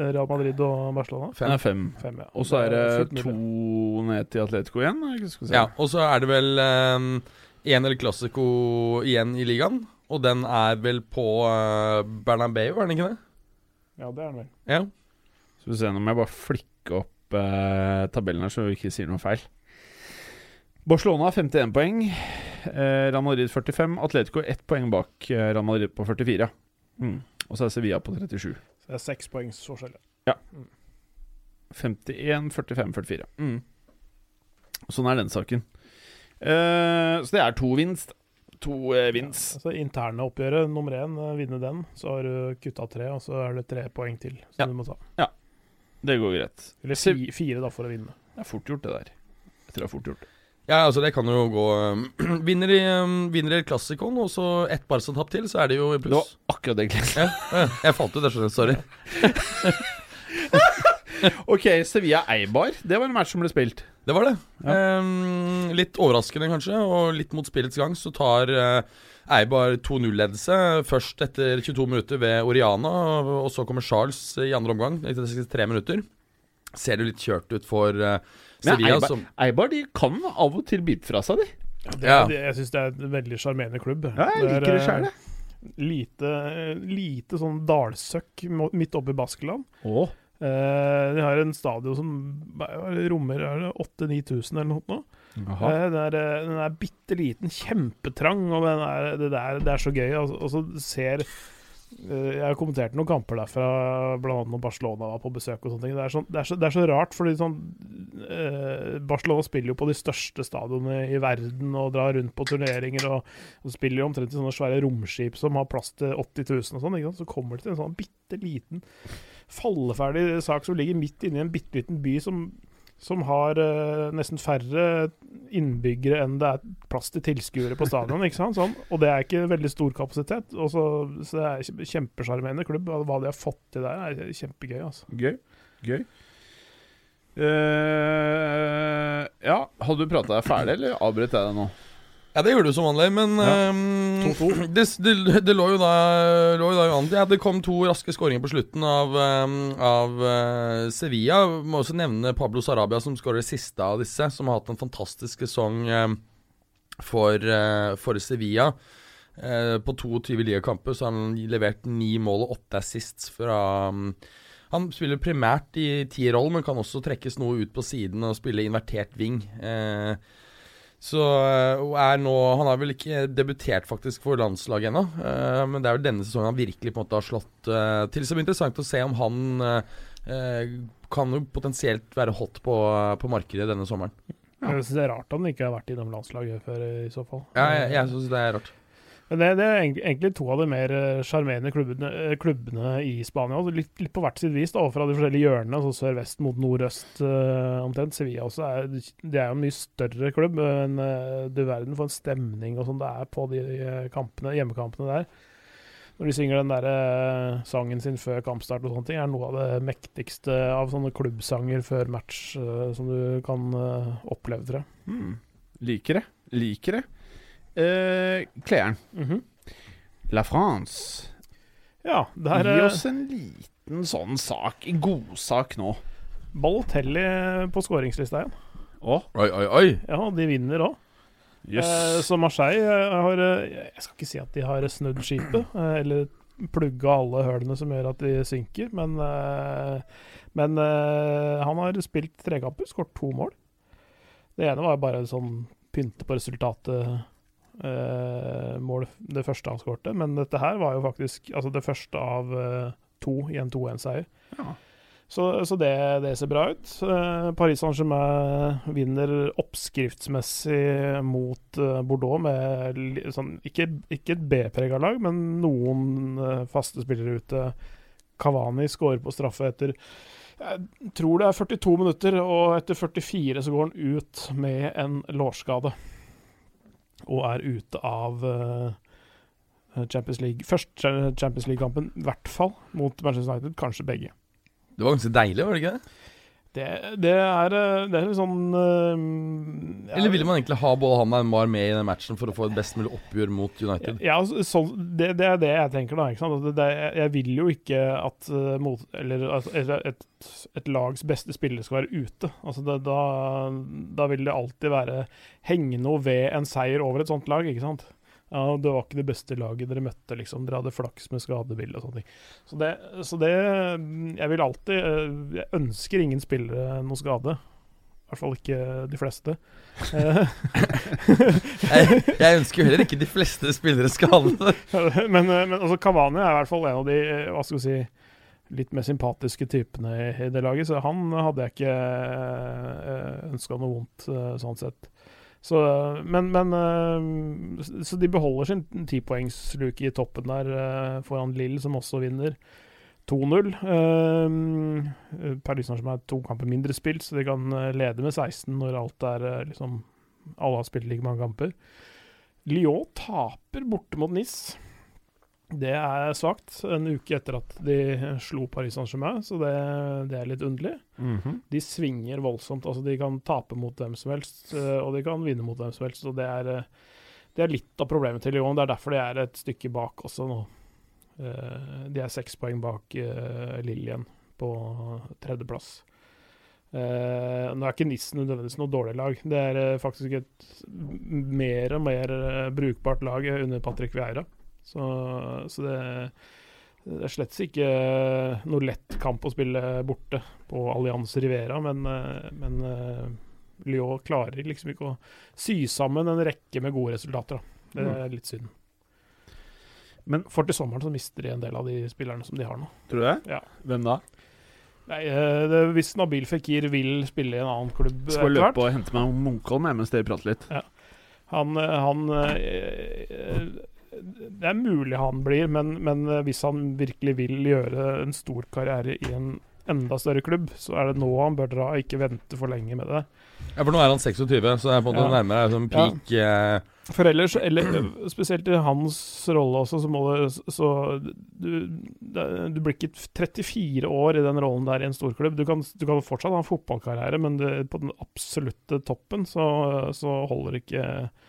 C: Real Madrid og Barcelona?
B: Fem. Nei, fem.
C: Fem, ja.
B: Og så er det
C: fullt
B: to ned til Atletico igjen. det vi.
D: Ja, Og så er det vel én eh, eller Classico igjen i ligaen. Og den er vel på eh, Bernabeu, er den ikke det?
C: Ja, det er den vel.
D: Ja.
B: Skal vi se, nå må jeg bare flikke opp eh, tabellen her, så vi ikke sier noe feil. Barcelona 51 poeng. Eh, Real Madrid 45. Atletico 1 poeng bak eh, Real Madrid på 44. Mm. Og så er Sevilla på 37.
C: Så det er seks poengs forskjell.
B: 51, 45, 44. Mm. Sånn er den saken. Eh, så det er to vinst. To eh, vinst.
C: Altså interne oppgjøret, nummer én, eh, vinne den. Så har du kutta tre, og så er det tre poeng til som
B: Ja.
C: du må ta.
B: Det går greit.
C: Eller fi, fire, da, for å vinne.
B: Det er fort gjort, det der. Jeg tror det er fort gjort.
D: Ja, altså det kan jo gå um, Vinner i um, vinner i Klassikon, og så ett Barca-tap til, så er det jo i
B: Det var
D: pluss.
B: akkurat det jeg.
D: Ja, ja, jeg fant ut det, skjønner du. Sorry.
B: Ok, Sevilla Eibar. Det var en match som ble spilt.
D: Det var det.
B: Ja.
D: Um, litt overraskende, kanskje, og litt mot spillets gang, så tar uh, Eibar 2-0-ledelse først etter 22 minutter ved Oriana, og så kommer Charles i andre omgang, etter 63 minutter. Ser det litt kjørt ut for uh,
B: Men Eibar,
D: som
B: Eibar de kan av og til bite fra seg, de.
C: Det,
D: Ja.
C: det, jeg syns det er en veldig sjarmerende klubb.
B: Ja, jeg
C: er,
B: liker det
C: eh,
B: sjøl, jeg.
C: Lite, lite sånn dalsøkk midt oppe i Baskeland.
B: Å,
C: Eh, de har en stadion som rommer er det 8000-9000 eller noe. Uh. Den er, eh, den er bitte liten, kjempetrang, og den er, det, der, det er så gøy. Og, og så ser uh, Jeg har kommentert noen kamper derfra, bl.a. når Barcelona var på besøk. og sånne ting. Det er, sånn, det er, så, det er så rart, fordi sånn Barcelona spiller jo på de største stadionene i verden og drar rundt på turneringer og, og spiller jo omtrent i sånne svære romskip som har plass til 80 000 og sånn. Så kommer det til en sånn bitte liten falleferdig sak som ligger midt inne i en bitte liten by som, som har uh, nesten færre innbyggere enn det er plass til tilskuere på stadion. ikke sant? Sånn. Og det er ikke veldig stor kapasitet. Og så, det er kjempe- kjempesjarmerende klubb. Hva de har fått til der, er kjempegøy. altså.
B: Gøy. Gøy. Uh, ja, hadde du prata deg ferdig, eller avbrøt jeg deg nå?
D: Ja, det gjorde du som vanlig, men
B: Ja.
D: ehm, det, det, det lå jo da lå jo da an til at det kom to raske skåringer på slutten av, um, av uh, Sevilla. Må også nevne Pablo Sarabia, som skårer det siste av disse, som har hatt en fantastisk sesong um, for, uh, for Sevilla. Uh, på 22 ligakamper så har han levert ni mål og åtte assists fra Han spiller primært i tierroll, men kan også trekkes noe ut på siden og spille invertert wing. Eh, så øh, er nå Han har vel ikke debutert faktisk for landslaget ennå, øh, men det er jo denne sesongen han virkelig på en måte har slått øh, til. Så det blir interessant å se om han kan jo potensielt være hot på, på markedet denne sommeren.
C: Jeg synes det er rart han ikke har vært innom landslaget før, i så fall.
D: Ja, jeg, jeg synes det er rart.
C: Men det, det er egentlig- to av de mer eh, sjarmerende klubbene, eh, klubbene i Spania. altså Litt, litt på hvert sitt vis, da, fra de forskjellige hjørnene, altså sør-vest mot nordøst uh, omtrent. Sevilla også er, det er jo en mye større klubb, men uh, du verden for en stemning og sånn det er på de kampene, hjemmekampene der. Når de synger den der uh, sangen sin før kampstart og sånne ting, er noe av det mektigste av sånne klubbsanger før match uh, som du kan oppleve, tror jeg.
B: Mm. Liker det. Liker det. Uh, Klærne.
C: -hmm.
B: La France.
C: Ja, der
B: Gi
C: eh,
B: oss en liten sånn sak, en godsak nå.
C: Balotelli på skåringslista igjen.
D: Oi, oi, oi!
C: Ja, de vinner òg.
B: Yes.
C: Eh, så Marseille eh, har eh, Jeg skal ikke si at de har snudd skipet, eh, eller plugga alle hølene som gjør at de synker, men, eh, men eh, han har spilt trekamper, skåret to mål. Det ene var bare sånn pynte på resultatet. Eh, mål det første han skårte, men dette her var jo faktisk altså det første av eh, to i en 2-1-seier.
B: Ja.
C: Så, så det, det ser bra ut. Eh, Paris Saint-Germain vinner oppskriftsmessig mot eh, Bordeaux med sånn, ikke, ikke et B-prega lag, men noen eh, faste spillere ute. Kavani skårer på straffe etter jeg tror det er 42 minutter, og etter 44 så går han ut med en lårskade. Og er ute av eh, Champions League. Først Champions League-kampen, i hvert fall, mot Manchester United. Kanskje begge.
D: Det var ganske deilig, var det ikke det?
C: Det, det er eh, Det er litt sånn uh,
D: Eller ville man egentlig ha både han og Neymar med i den matchen for å få et best mulig oppgjør mot United?
C: Ja, så, sånn- det, det er det jeg tenker, da. Det, jeg vil jo ikke at eh, mot, eller, altså, eller et, et lags beste spiller skal være ute. Altså da, da vil det alltid være henge noe ved en seier over et sånt lag, ikke sant. Ja, Det var ikke det beste laget dere møtte, liksom. Dere hadde flaks med skadebilde og sånne ting. Så det, så det Jeg vil alltid eh, Jeg ønsker ingen spillere noe skade. I hvert fall ikke de fleste.
D: Jeg, jeg ønsker jo heller ikke de fleste spillere skadede.
C: men, eh, men altså Cavani er i hvert fall en av de eh, hva skal vi si, litt mer sympatiske typene i, i det laget, så han hadde jeg ikke ønska noe vondt sånn sett. Så, men, men eh, Så de beholder sin tipoengsluke i toppen der eh, foran Lill, som også vinner 2-0. Per Paris Saint-Germain er to kamper mindre spilt, så de kan eh, lede med 16 når alt er eh, liksom Alle har spilt like mange kamper. Lyon taper borte mot NIS. Det er svakt, en uke etter at de slo Paris Saint-Germain, så det, det er litt underlig.
B: Mhm.
C: De svinger voldsomt. altså De kan tape mot hvem som helst, eh, og de kan vinne mot hvem som helst. og Det er, eh, det er litt av problemet til Lyon. Det er derfor de er et stykke bak også nå. Eh, De er seks poeng bak Liljen på tredjeplass. Uh, nå er ikke Nissen nødvendigvis noe dårlig lag. Det er uh, faktisk et mer og mer uh, brukbart lag under Patrick Vieira. Så, så det, det er slett ikke noe lett kamp å spille borte på Allianz Rivera, men, eh, men eh, Lyon klarer liksom ikke å sy sammen en rekke med gode resultater. Da. Det er litt synd. Men for til sommeren så mister de en del av de spillerne som de har nå.
B: Tror du det?
C: Ja.
B: Hvem da?
C: Nei, eh, det, Hvis Nabil Fikir vil spille i en annen klubb
B: Skal løpe og hente meg Munkholm mens dere prater litt.
C: Han, eh, han eh, Det er mulig han blir, men, men eh, hvis han virkelig vil gjøre en stor karriere i en enda større klubb, så er det nå han bør dra, ikke vente for lenge med det.
D: Ja, for nå er han 26, så det er på en måte
C: Ja.
D: nærmere sånn peak ja.
C: For ellers, eller spesielt i hans rolle også, så må det Så du, du blir ikke 34 år i den rollen der i en storklubb. Du kan, du kan fortsatt ha en fotballkarriere, men det, på den absolutte toppen så, så holder ikke eh, eh,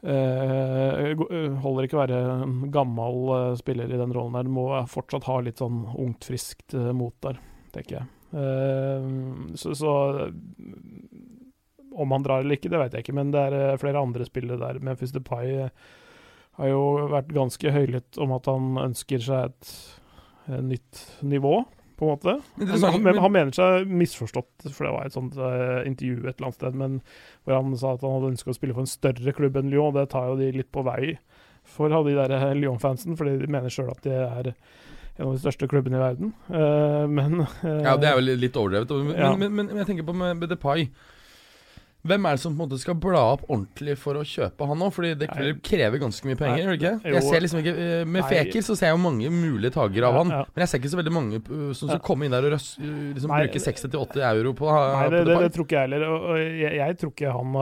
C: holder ikke å være gammel eh, spiller i den rollen der. Du må fortsatt ha litt sånn ungt, friskt eh, mot der, tenker jeg. Eh, så, så om han drar eller ikke, det vet jeg ikke, men det er eh, flere andre spillere der. Memphis Depay eh, har jo vært ganske høylytt om at han ønsker seg et, eh, nytt nivå, på en måte. Han, han,
D: men-
C: han mener seg misforstått, for det var et sånt uh, intervju et eller annet sted, men hvor han sa at han hadde ønsket å spille for en større klubb enn Lyon. Det tar jo de litt på vei for de der eh, Lyon-fansen, fordi de mener sjøl at de er en av de største klubbene i verden. Uh, men uh,
D: Ja, det er vel litt overdrevet. Men,
C: Ja.
D: men, men, men jeg tenker på med, med Depay. Hvem er det som på en måte skal bla opp ordentlig for å kjøpe han nå? Fordi det krever ganske mye penger, gjør det ikke? Jeg ser liksom ikke eh, Med Feker så ser jeg jo mange mulige tager av han. Men jeg ser ikke så veldig mange uh, som skal komme inn der og røs, uh, liksom bruke 60-80 euro på,
C: Nei, det, det, det tror ikke jeg heller. Og, jeg, jeg tror ikke han,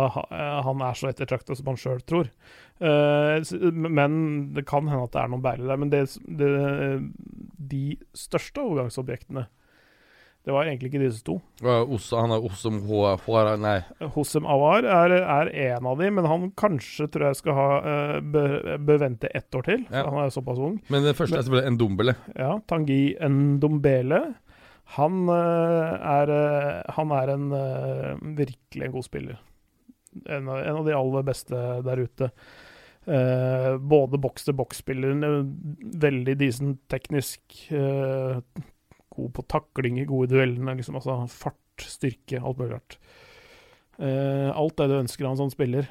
C: han er så ettertrakta som han sjøl tror. Eh, men det kan hende at det er noen bærere der. Men det, det, de største overgangsobjektene, det var egentlig ikke disse to.
D: Ossa, han er Ossom H... H- Nei.
C: Hossem Awar er, er en av de, men han kanskje tror jeg skal ha be, bør, bør ett år til.
D: Ja.
C: Han er såpass ung.
D: Men det første er selvfølgelig Ndombele.
C: Ja, Tangi Ndombele. Han eh, er, eh, han er en eh, virkelig en god spiller. En, av- en av de aller beste der ute. Eh, både boks-til-boks-spilleren, eh, veldig decent teknisk, eh, god på taklinger, gode duellene, liksom, altså fart, styrke, alt mulig rart. Uh, alt det du ønsker av en sånn spiller.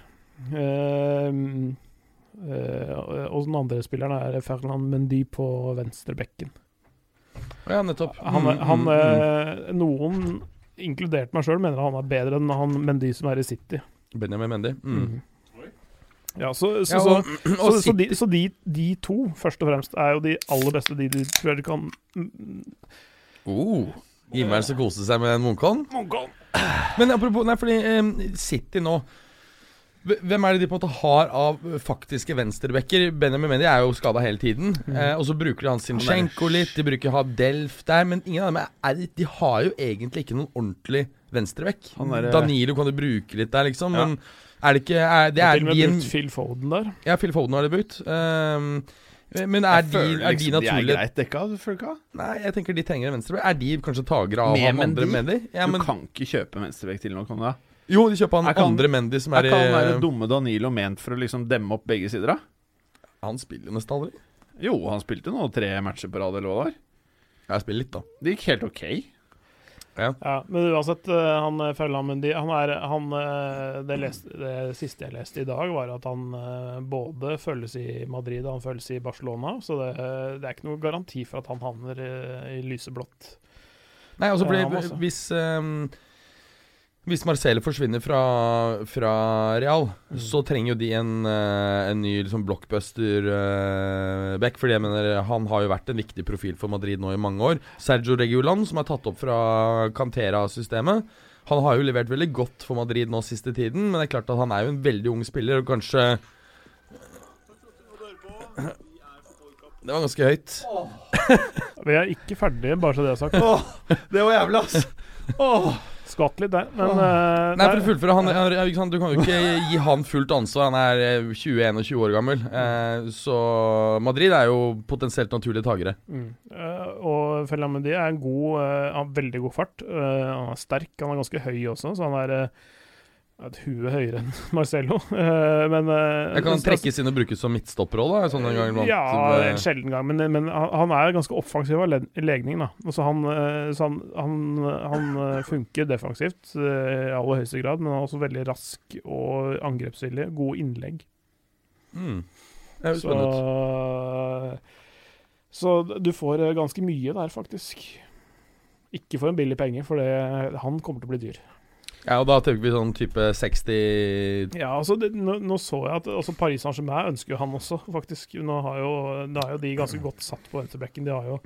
C: Uh, uh, og den andre spilleren er Ferland Mendy på venstrebekken.
D: Ja, nettopp.
C: Han,
D: Mm,
C: han,
D: mm, mm.
C: eh, noen, inkludert meg sjøl, mener han er bedre enn han Mendy som er i City.
D: Benjamin Mendy. Mm.
C: Mhm. Ja, så, så, så,
D: ja,
C: så, de, de, de to, først og fremst, er jo de aller beste. De du tror du kan mm,
D: Oh, Himmelen som koste seg med en Munkholm. Men apropos, nei, fordi um, City nå Hvem er det de på en måte har av faktiske venstrebacker? Benjamin Mendy er jo skada hele tiden. Eh, og så bruker de han Sinchenko litt, de bruker ha Delf der. Men ingen av dem er, De har jo egentlig ikke noen ordentlig venstreback.
B: Han eh,
D: Danilo kan du bruke litt der, liksom.
B: Ja.
D: Men er det ikke er, Det
C: er,
D: er
C: til og med
D: de
C: brukt Phil Foden der.
D: Ja, Phil Foden har det brukt. Um, men er
B: Jeg
D: de,
B: føler
D: er de
B: liksom de er greit dekka, du føler ikke?
D: Nei, jeg tenker de trenger en venstrebekk. Er de kanskje tagere av
B: Med
D: han andre
B: Mendy?
D: Ja, men...
B: Du kan ikke kjøpe venstrebekk til nå, kan du da?
D: jo, de kjøper han
B: kan,
D: andre Mendy som
B: Er
D: er,
B: ikke han dumme Danilo ment for å liksom demme opp begge sider, da?
D: Han spiller jo nesten aldri.
B: Jo, han spilte nå tre matcher på rad, eller hva det var.
D: Jeg spiller litt, da.
B: Det gikk helt ok.
C: Ja, men uansett, eh, han eh, Ferland Mendy han er, han, eh, det, leste, det siste jeg leste i dag, var at han både følges i Madrid og han følges i Barcelona. Så det, det er ikke noe garanti for at han havner i, i lyseblått.
D: Nei, altså
C: Ja, blir
D: hvis um, Hvis Marcelo forsvinner fra, fra Real,
C: Mm.
D: så trenger jo de en, eh, en ny liksom blockbuster-back. fordi jeg mener han har jo vært en viktig profil for Madrid nå i mange år. Sergio Regulan, som er tatt opp fra Cantera-systemet. Han har jo levert veldig godt for Madrid nå siste tiden, men det er klart at han er jo en veldig ung spiller, og kanskje Det var ganske høyt.
C: Vi er ikke ferdige, bare så det er sagt.
B: Det var jævlig, ass!
C: Skvatt litt der, men uh,
D: Nei, for å fullføre han, han, Du kan jo ikke gi han fullt ansvar. Han er eh, 20-21 år gammel. Uh, så Madrid er jo potensielt naturlige takere.
C: Mm. Uh, og Fellamendi er en god eh, Han har veldig god fart. Eh, han er sterk, han er ganske høy også, så han er eh, et hue høyere enn Marcello. Eh, men eh,
D: Jeg kan trekkes inn og brukes som midtstopper òg, da? Sånn en gang iblant.
C: Ja, en sjelden gang, men, men han er ganske offensiv av le- legning. da. Altså han, eh, så han, han, han funker defensivt i aller høyeste grad, men han er også veldig rask og angrepsvillig. Gode innlegg.
D: mm. Det er jo
C: Så,
D: spennende.
C: så du får ganske mye der, faktisk. Ikke for en billig penge, for det, han kommer til å bli dyr.
D: Ja, og da tenker vi sånn type 60
C: Ja, altså det, nå, nå så jeg at også Paris Saint-Germain ønsker jo han også, faktisk. Nå har jo, da er jo de ganske godt satt på venstrebekken. De har jo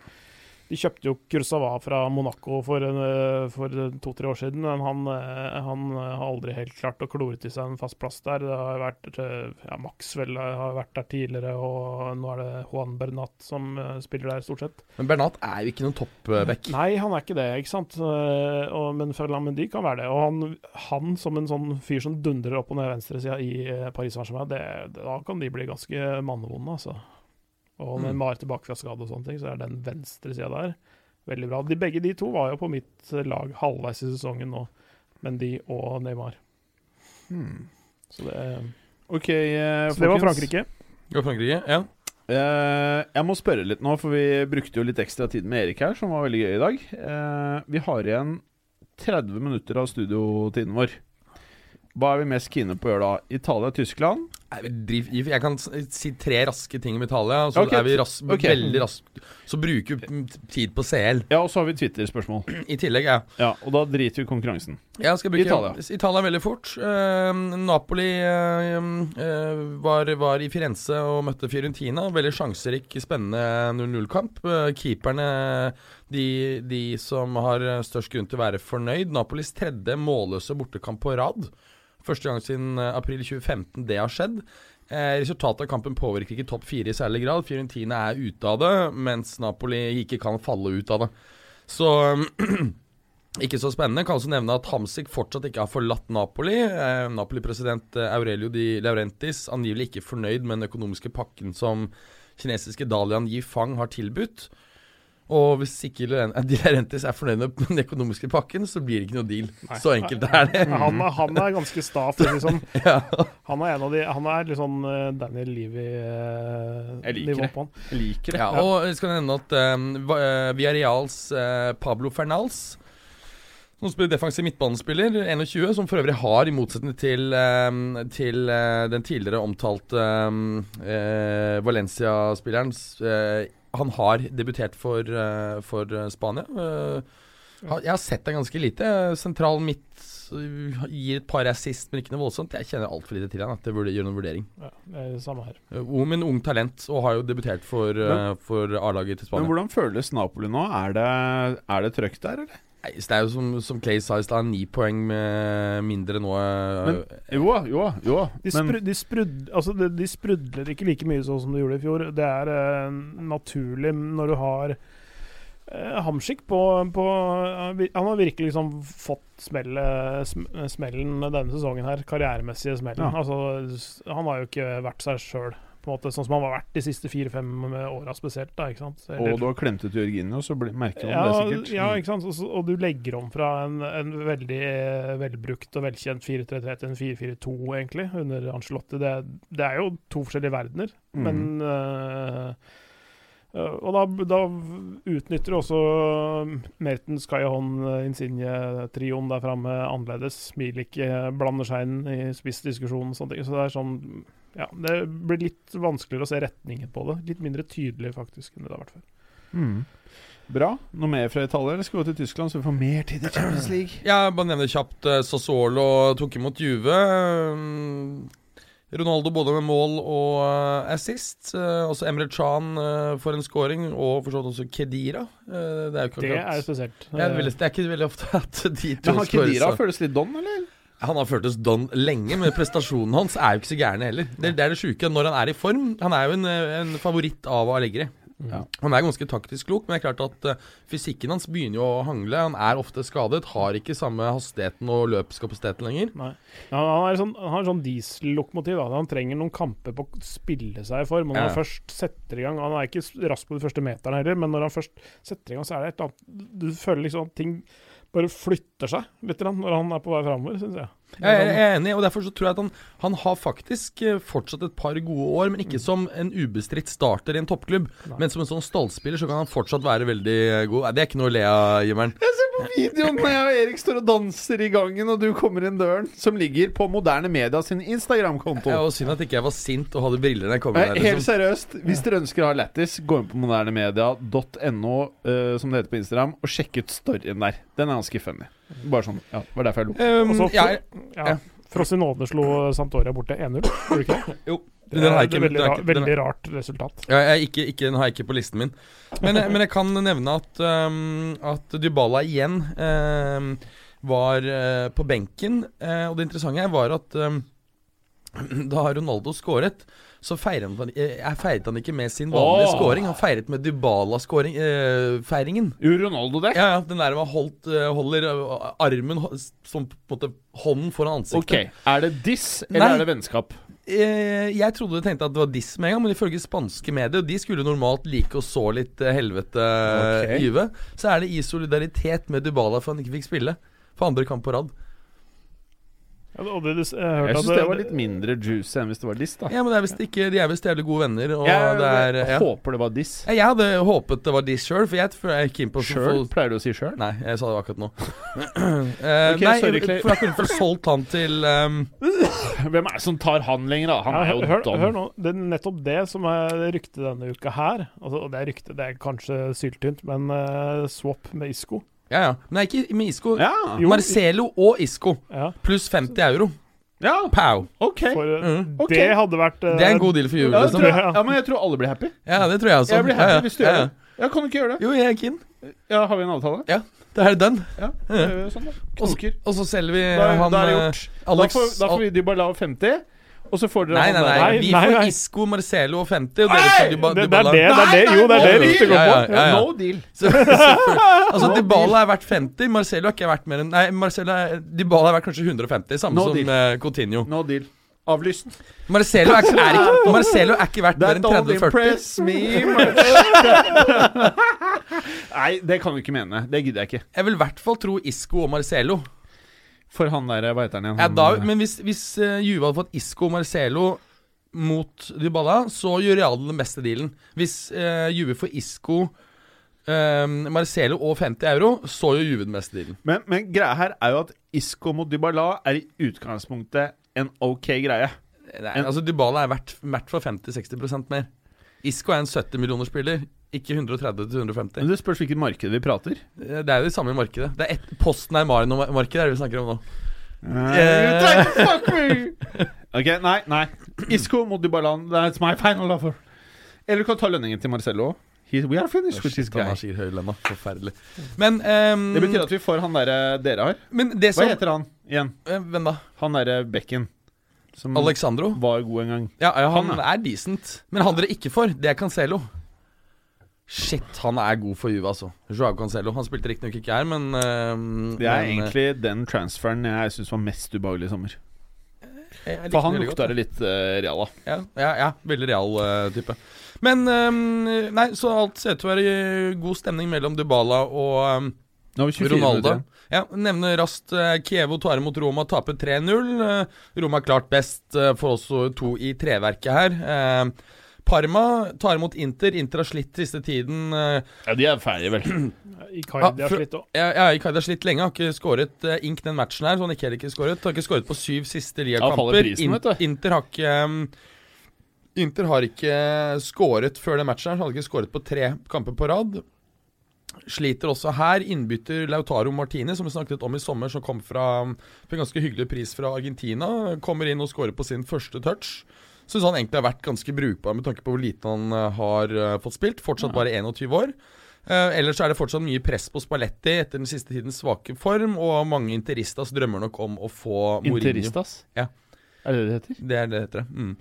C: de kjøpte jo Kursawa fra Monaco for, eh, for to-tre år siden, men han, eh, han har aldri helt klart å klore til seg en fast plass der. Det har vært eh, ja, Maxwell har vært der tidligere, og nå er det Juan Bernat som eh, spiller der, stort sett.
D: Men Bernat er jo ikke noen toppback.
C: Nei, han er ikke det, ikke sant. Eh, og, men Ferland Mendy kan være det. Og han, han som en sånn fyr som dundrer opp og ned venstresida i eh, Paris Saint-Germain, da kan de bli ganske mannevonde, altså. Og med
D: Mm.
C: Mar tilbake fra skade og sånne ting, så er den venstre sida der veldig bra. De, begge de to var jo på mitt eh, lag halvveis i sesongen nå, Mendy og Neymar.
B: Hmm.
C: Så det,
B: Ok, eh,
C: så det var. Frankrike.
D: Gå Frankrike, ja.
B: Uh, jeg må spørre litt nå, for vi brukte jo litt ekstra tid med Erik her, som var veldig gøy i dag. Uh, vi har igjen 30 minutter av studiotiden vår. Hva er vi mest kine på å gjøre da? Italia,
D: Jeg kan si tre raske ting om Italia, så
B: okay.
D: er vi ras,
B: okay.
D: veldig raske. Så bruker vi tid på CL.
B: Ja, og så har vi Twitter-spørsmål.
D: I tillegg, ja.
B: Ja, Og da driter vi konkurransen.
D: Ja, skal bruke
B: Italia.
D: Italia, veldig fort. Uh, Napoli uh, eh, var, var i Firenze og møtte Fiorentina. Veldig sjanserik, spennende 0-0-kamp. Uh, keeperne, de, de som har størst grunn til å være fornøyd. Napolis tredje målløse bortekamp på rad. Første gang siden eh, april 2015 det har skjedd. Eh, resultatet av kampen påvirker ikke topp fire i særlig grad. Fiorentina er ute av det, mens Napoli ikke kan falle ut av det. Så ikke så spennende. Kan også nevne at Hamsik fortsatt ikke har forlatt Napoli. Eh, Napoli-president eh, Aurelio Di Laurentis angivelig ikke fornøyd med den økonomiske pakken som kinesiske Dalian Yifang har tilbudt. Og hvis ikke De Di Laurentis er fornøyd med den økonomiske pakken, så blir det ikke noe deal.
C: Nei.
D: Så enkelt er det.
C: Han, er- han er ganske sta, for å si sånn.
D: ja.
C: Han er en av de Han er litt sånn eh, Daniel Levy-nivå på han.
B: Jeg liker det.
D: Ja, og jeg skal nevne at um, Villarreals uh, Pablo Fernals som spiller defensiv midtbanespiller, 21, som for øvrig har, i motsetning til, um, til uh, den tidligere omtalte um, uh, Valencia-spilleren eh, Han har debutert for, eh, for eh, Spania. Eh, jeg har sett det ganske lite. Sentral midt gir et par assist, men ikke noe voldsomt. Jeg kjenner altfor lite til han at jeg burde gjøre noen vurdering.
C: Ja, det er det samme her.
D: Ung, men ung talent, og har jo debutert for, for A-laget til
B: Men hvordan føles Napoli nå? Er det, er det trøkk der, eller?
D: Nei, så det er jo som, som Clay sa i stad, ni poeng med mindre nå. eh,
B: Men- Jo, jo, jo.
C: De,
B: Men
C: spru, de, sprud, altså de, de sprudler ikke like mye sånn som de gjorde i fjor. Det er uh, naturlig når du har uh, Hamsik på, på Han har virkelig liksom fått smelle, sm, smellen denne sesongen her. Karrieremessige smellen.
B: Ja.
C: Altså, han har jo ikke vært seg sjøl, på en måte, sånn som han har vært de siste fire-fem åra spesielt. da, ikke sant? Eller-
B: Og du har klemt ut og så merker han
C: ja,
B: det sikkert.
C: ja, ikke sant. Og, og du legger om fra en, en veldig eh, velbrukt og velkjent 4-3-3 til en 4-4-2, egentlig, under Angelotti. Det, det er jo to forskjellige verdener,
B: mm.
C: men uh, eh, Og da, da utnytter også Mertens, Kayahon, Insigne-trioen der framme annerledes. Milik eh, blander seg inn i spissdiskusjonen og sånne ting. Så det er sånn Ja, det blir litt vanskeligere å se retningen på det. Litt mindre tydelig, faktisk, enn det har vært før.
B: Mm. Bra. Noe mer fra Italia, eller skal vi gå til Tyskland, så vi får mer tid i Champions League?
D: Jeg bare nevner kjapt uh, Sassuolo tok imot Juve. Mm, Ronaldo både med mål og eh, assist. Eh, også Emre Chan eh, for en scoring, og for så vidt også Kedira. Eh, det er jo ikke akkurat
C: er
D: det er, spesielt. det er ikke veldig ofte at de to skårer.
B: Kedira føles litt don, eller?
D: Han har føltes don lenge, men prestasjonen hans er jo ikke så gæren heller. Det, det er det sjuke. Når han er i form Han er jo en, en favoritt av Allegri.
B: Ja.
D: Han er ganske taktisk klok, men det er klart at uh, fysikken hans begynner jo å hangle. Han er ofte skadet, har ikke samme hastigheten og løpskapasiteten lenger.
C: Nei. Ja, han, er sånn, han har sånn diesellokomotiv. Han trenger noen kamper på å spille seg i form. Når
D: Ja.
C: han først setter i gang Han er ikke rask på de første meterne heller, men når han først setter i gang, så er det et eller annet Du føler liksom at ting bare flytter seg litt når han er på vei framover, syns jeg.
D: Jeg er, jeg er enig, og derfor så tror jeg at han, han har faktisk eh, fortsatt et par gode år, men ikke som en ubestridt starter i en toppklubb.
C: Nei.
D: Men som en sånn stallspiller så kan han fortsatt være veldig eh, god. Det er ikke noe å le av, Jimmeren.
B: Jeg ser på videoen når jeg og Erik står og danser i gangen, og du kommer inn døren, som ligger på Moderne Media sin Instagram-konto.
D: Ja, og synd at ikke jeg var sint og hadde briller da jeg kom inn der.
B: Helt
D: Liksom.
B: seriøst, hvis dere ønsker å ha lættis, gå inn på modernemedia.no, uh, som det heter på Instagram, og sjekk ut storyen der. Den er ganske funny. Bare sånn, ja, det var derfor jeg lo.
D: Um,
C: Også,
D: jeg,
C: Ja. Frosinone slo Santoria borte 1-0, gjorde de ikke det?
D: jo,
C: Det
D: ikke,
C: er veldig,
D: den
C: ra veldig rart resultat.
D: Ja, jeg, ikke, ikke, den har jeg ikke på listen min. Men, jeg- men jeg kan nevne at, um, at Dybala igjen um, var uh, på benken. Uh, og det interessante her var at um, da Ronaldo skåret, så feiret han, eh, feiret han ikke med sin vanlige
B: oh.
D: scoring. Han feiret med Dybala-feiringen.
B: Gjorde Ronaldo det?
D: ja, ja, den der man holdt, uh, holder uh, armen som på en måte hånden foran ansiktet.
B: Ok, Er det diss, eller
D: Nei.
B: er det vennskap?
D: Eh, jeg trodde du tenkte at det var diss med en gang, men ifølge spanske medier, og de skulle normalt like å så litt eh, helvete
B: okay.
D: i så er det i solidaritet med Dybala for han ikke fikk spille. For andre kamp på rad.
C: Ja, det, jeg,
B: Jeg syns
C: det,
B: det var litt mindre juicy enn hvis det var diss, da.
D: Ja, men det er ikke De er visst jævlig gode venner, og
B: Jeg,
D: det er
B: jeg
D: ja.
B: håper det var diss.
D: Jeg hadde håpet det var diss sjøl, for jeg er keen på
B: Sjøl? Pleier du å si sjøl?
D: Nei, jeg sa det akkurat nå. Eh,
B: Ok,
D: nei,
B: sorry, Clay.
D: for jeg kunne få solgt han til um,
B: Hvem er det som tar han lenger, da? Han
C: ja,
B: er jo
C: hør,
B: dum.
C: hør nå, det er nettopp det som er ryktet denne uka her. Altså, og det er rykte, det er kanskje syltynt, men uh, swap med Isco.
D: Ja, ja. Nei, ikke med Isco.
B: Ja.
C: Jo.
D: Marcelo og Isco
C: Ja,
D: pluss 50 euro.
B: ja.
D: Pow!
B: Ok.
C: for eh,
D: Mm.
B: Ok.
C: det hadde vært eh,
D: Det er en god deal for jul,
B: Ja, det
D: liksom.
B: tror jeg, ja, men jeg tror alle blir happy.
D: Ja, det tror jeg også.
B: Jeg blir happy
D: ja, ja.
B: hvis du gjør
D: ja,
B: det. Ja, kan du ikke gjøre det?
D: Jo, jeg er keen.
B: Ja, Har vi en avtale?
D: Det er done.
B: Ja. da gjør vi Sånn, da. Knoker.
D: Og så selger vi
B: Da,
D: han
B: da er det
D: eh,
B: gjort. Da
D: Alex
B: får, da får vi Dybala 50, og så får dere
D: Nei, nei, nei.
C: Nei,
D: Vi
C: nei,
D: får. Isco, Marcelo og 50, og dere får Dyba-
C: det, det det, det er det, jo, det er det ryktet går på.
D: ja, ja, ja.
B: No deal.
D: Så- så, altså, Dybala er verdt 50, Marcelo har ikke vært mer enn Nei, Marcelo er, Dybala er verdt kanskje 150, samme
B: No
D: som
B: deal.
D: uh, Coutinho.
B: No deal. Avlyst.
D: Marcelo er, er ikke, Marcelo er ikke verdt mer
B: That
D: enn
B: don't
D: 30-40.
B: impress me much. Nei, det kan du ikke mene. Det gidder jeg ikke.
D: Jeg vil i hvert fall tro Isco og Marcelo.
B: For han der, hva heter han igjen?
D: Ja, da,
B: eh,
D: men hvis, hvis eh, Juve hadde fått Isco og Marcelo mot Dybala, så gjør Real den beste dealen. Hvis uh, Juve får Isco, eh, Marcelo og 50 euro, så gjør Juve den beste dealen.
B: men, men greia her er jo at Isco mot Dybala er i utgangspunktet en ok greie.
D: Nei,
B: En-
D: altså Dybala er verdt, verdt for 50-60% mer. Isco er en 70 millioner spiller, ikke 130 til 150.
B: Men det spørs hvilket marked vi prater.
D: Eh, Det er jo det samme markedet. Det er et Posten er Marino-markedet, det vi snakker om nå.
B: You fuck me! Ok, nei, nei. Isco mot Dybalan. that's my final offer. Eller du kan ta lønningen til Marcello. He, we are finished with this
D: han
B: guy.
D: har sikkert høy lønn. Forferdelig. Men, um,
B: Det betyr at vi får han derre dere har.
D: men det
B: Hva
D: som
B: heter han igjen?
D: Eh, Hvem da?
B: Han derre Bekken. Som
D: Alexandro?
B: var god en gang.
D: Ja, ja han
B: Han,
D: er decent. Men han dere ikke får, det er Cancelo. Shit, han er god for Juve, altså. Joao Cancelo. Han spilte riktignok ikke her, men uh,
B: Det er
D: men,
B: egentlig den transferen jeg syns var mest ubehagelig i sommer.
D: eh,
B: For han lukta det litt uh, real da.
D: Ja, ja, ja veldig real uh, type. Men um, Nei, så alt ser ut til å være god stemning mellom Dybala og um,
B: Nå har vi 24
D: Ronaldo. Ja, Nevne raskt uh, Kievo tar imot Roma, taper 3-0. Eh, Roma klart best, uh, får også to i treverket her. Eh, Parma tar imot Inter. Inter har slitt siste tiden. eh,
B: Ja, de er ferdige, vel.
C: Icardi har slitt òg.
D: Ja, ja, Icardi har slitt lenge, har ikke skåret uh, ink den matchen her. Så han ikke heller ikke skåret. Har ikke skåret på syv siste
B: Ja, vet du.
D: Inter har ikke um, Inter har ikke skåret før den matchen her, så hadde ikke skåret på tre kamper på rad. Sliter også her. Innbytter Lautaro Martini som vi snakket om i sommer, som kom fra for en ganske hyggelig pris fra Argentina. Kommer inn og skårer på sin første touch. Syns han egentlig har vært ganske brukbar med tanke på hvor lite han eh, har eh, fått spilt. Fortsatt bare 21 år. Uh, ellers er det fortsatt mye press på Spalletti etter den siste tidens svake form, og mange interistas drømmer nok om å få Mourinho.
B: Interistas?
D: Ja.
B: Er det det det heter?
D: Det er det det heter. Mm.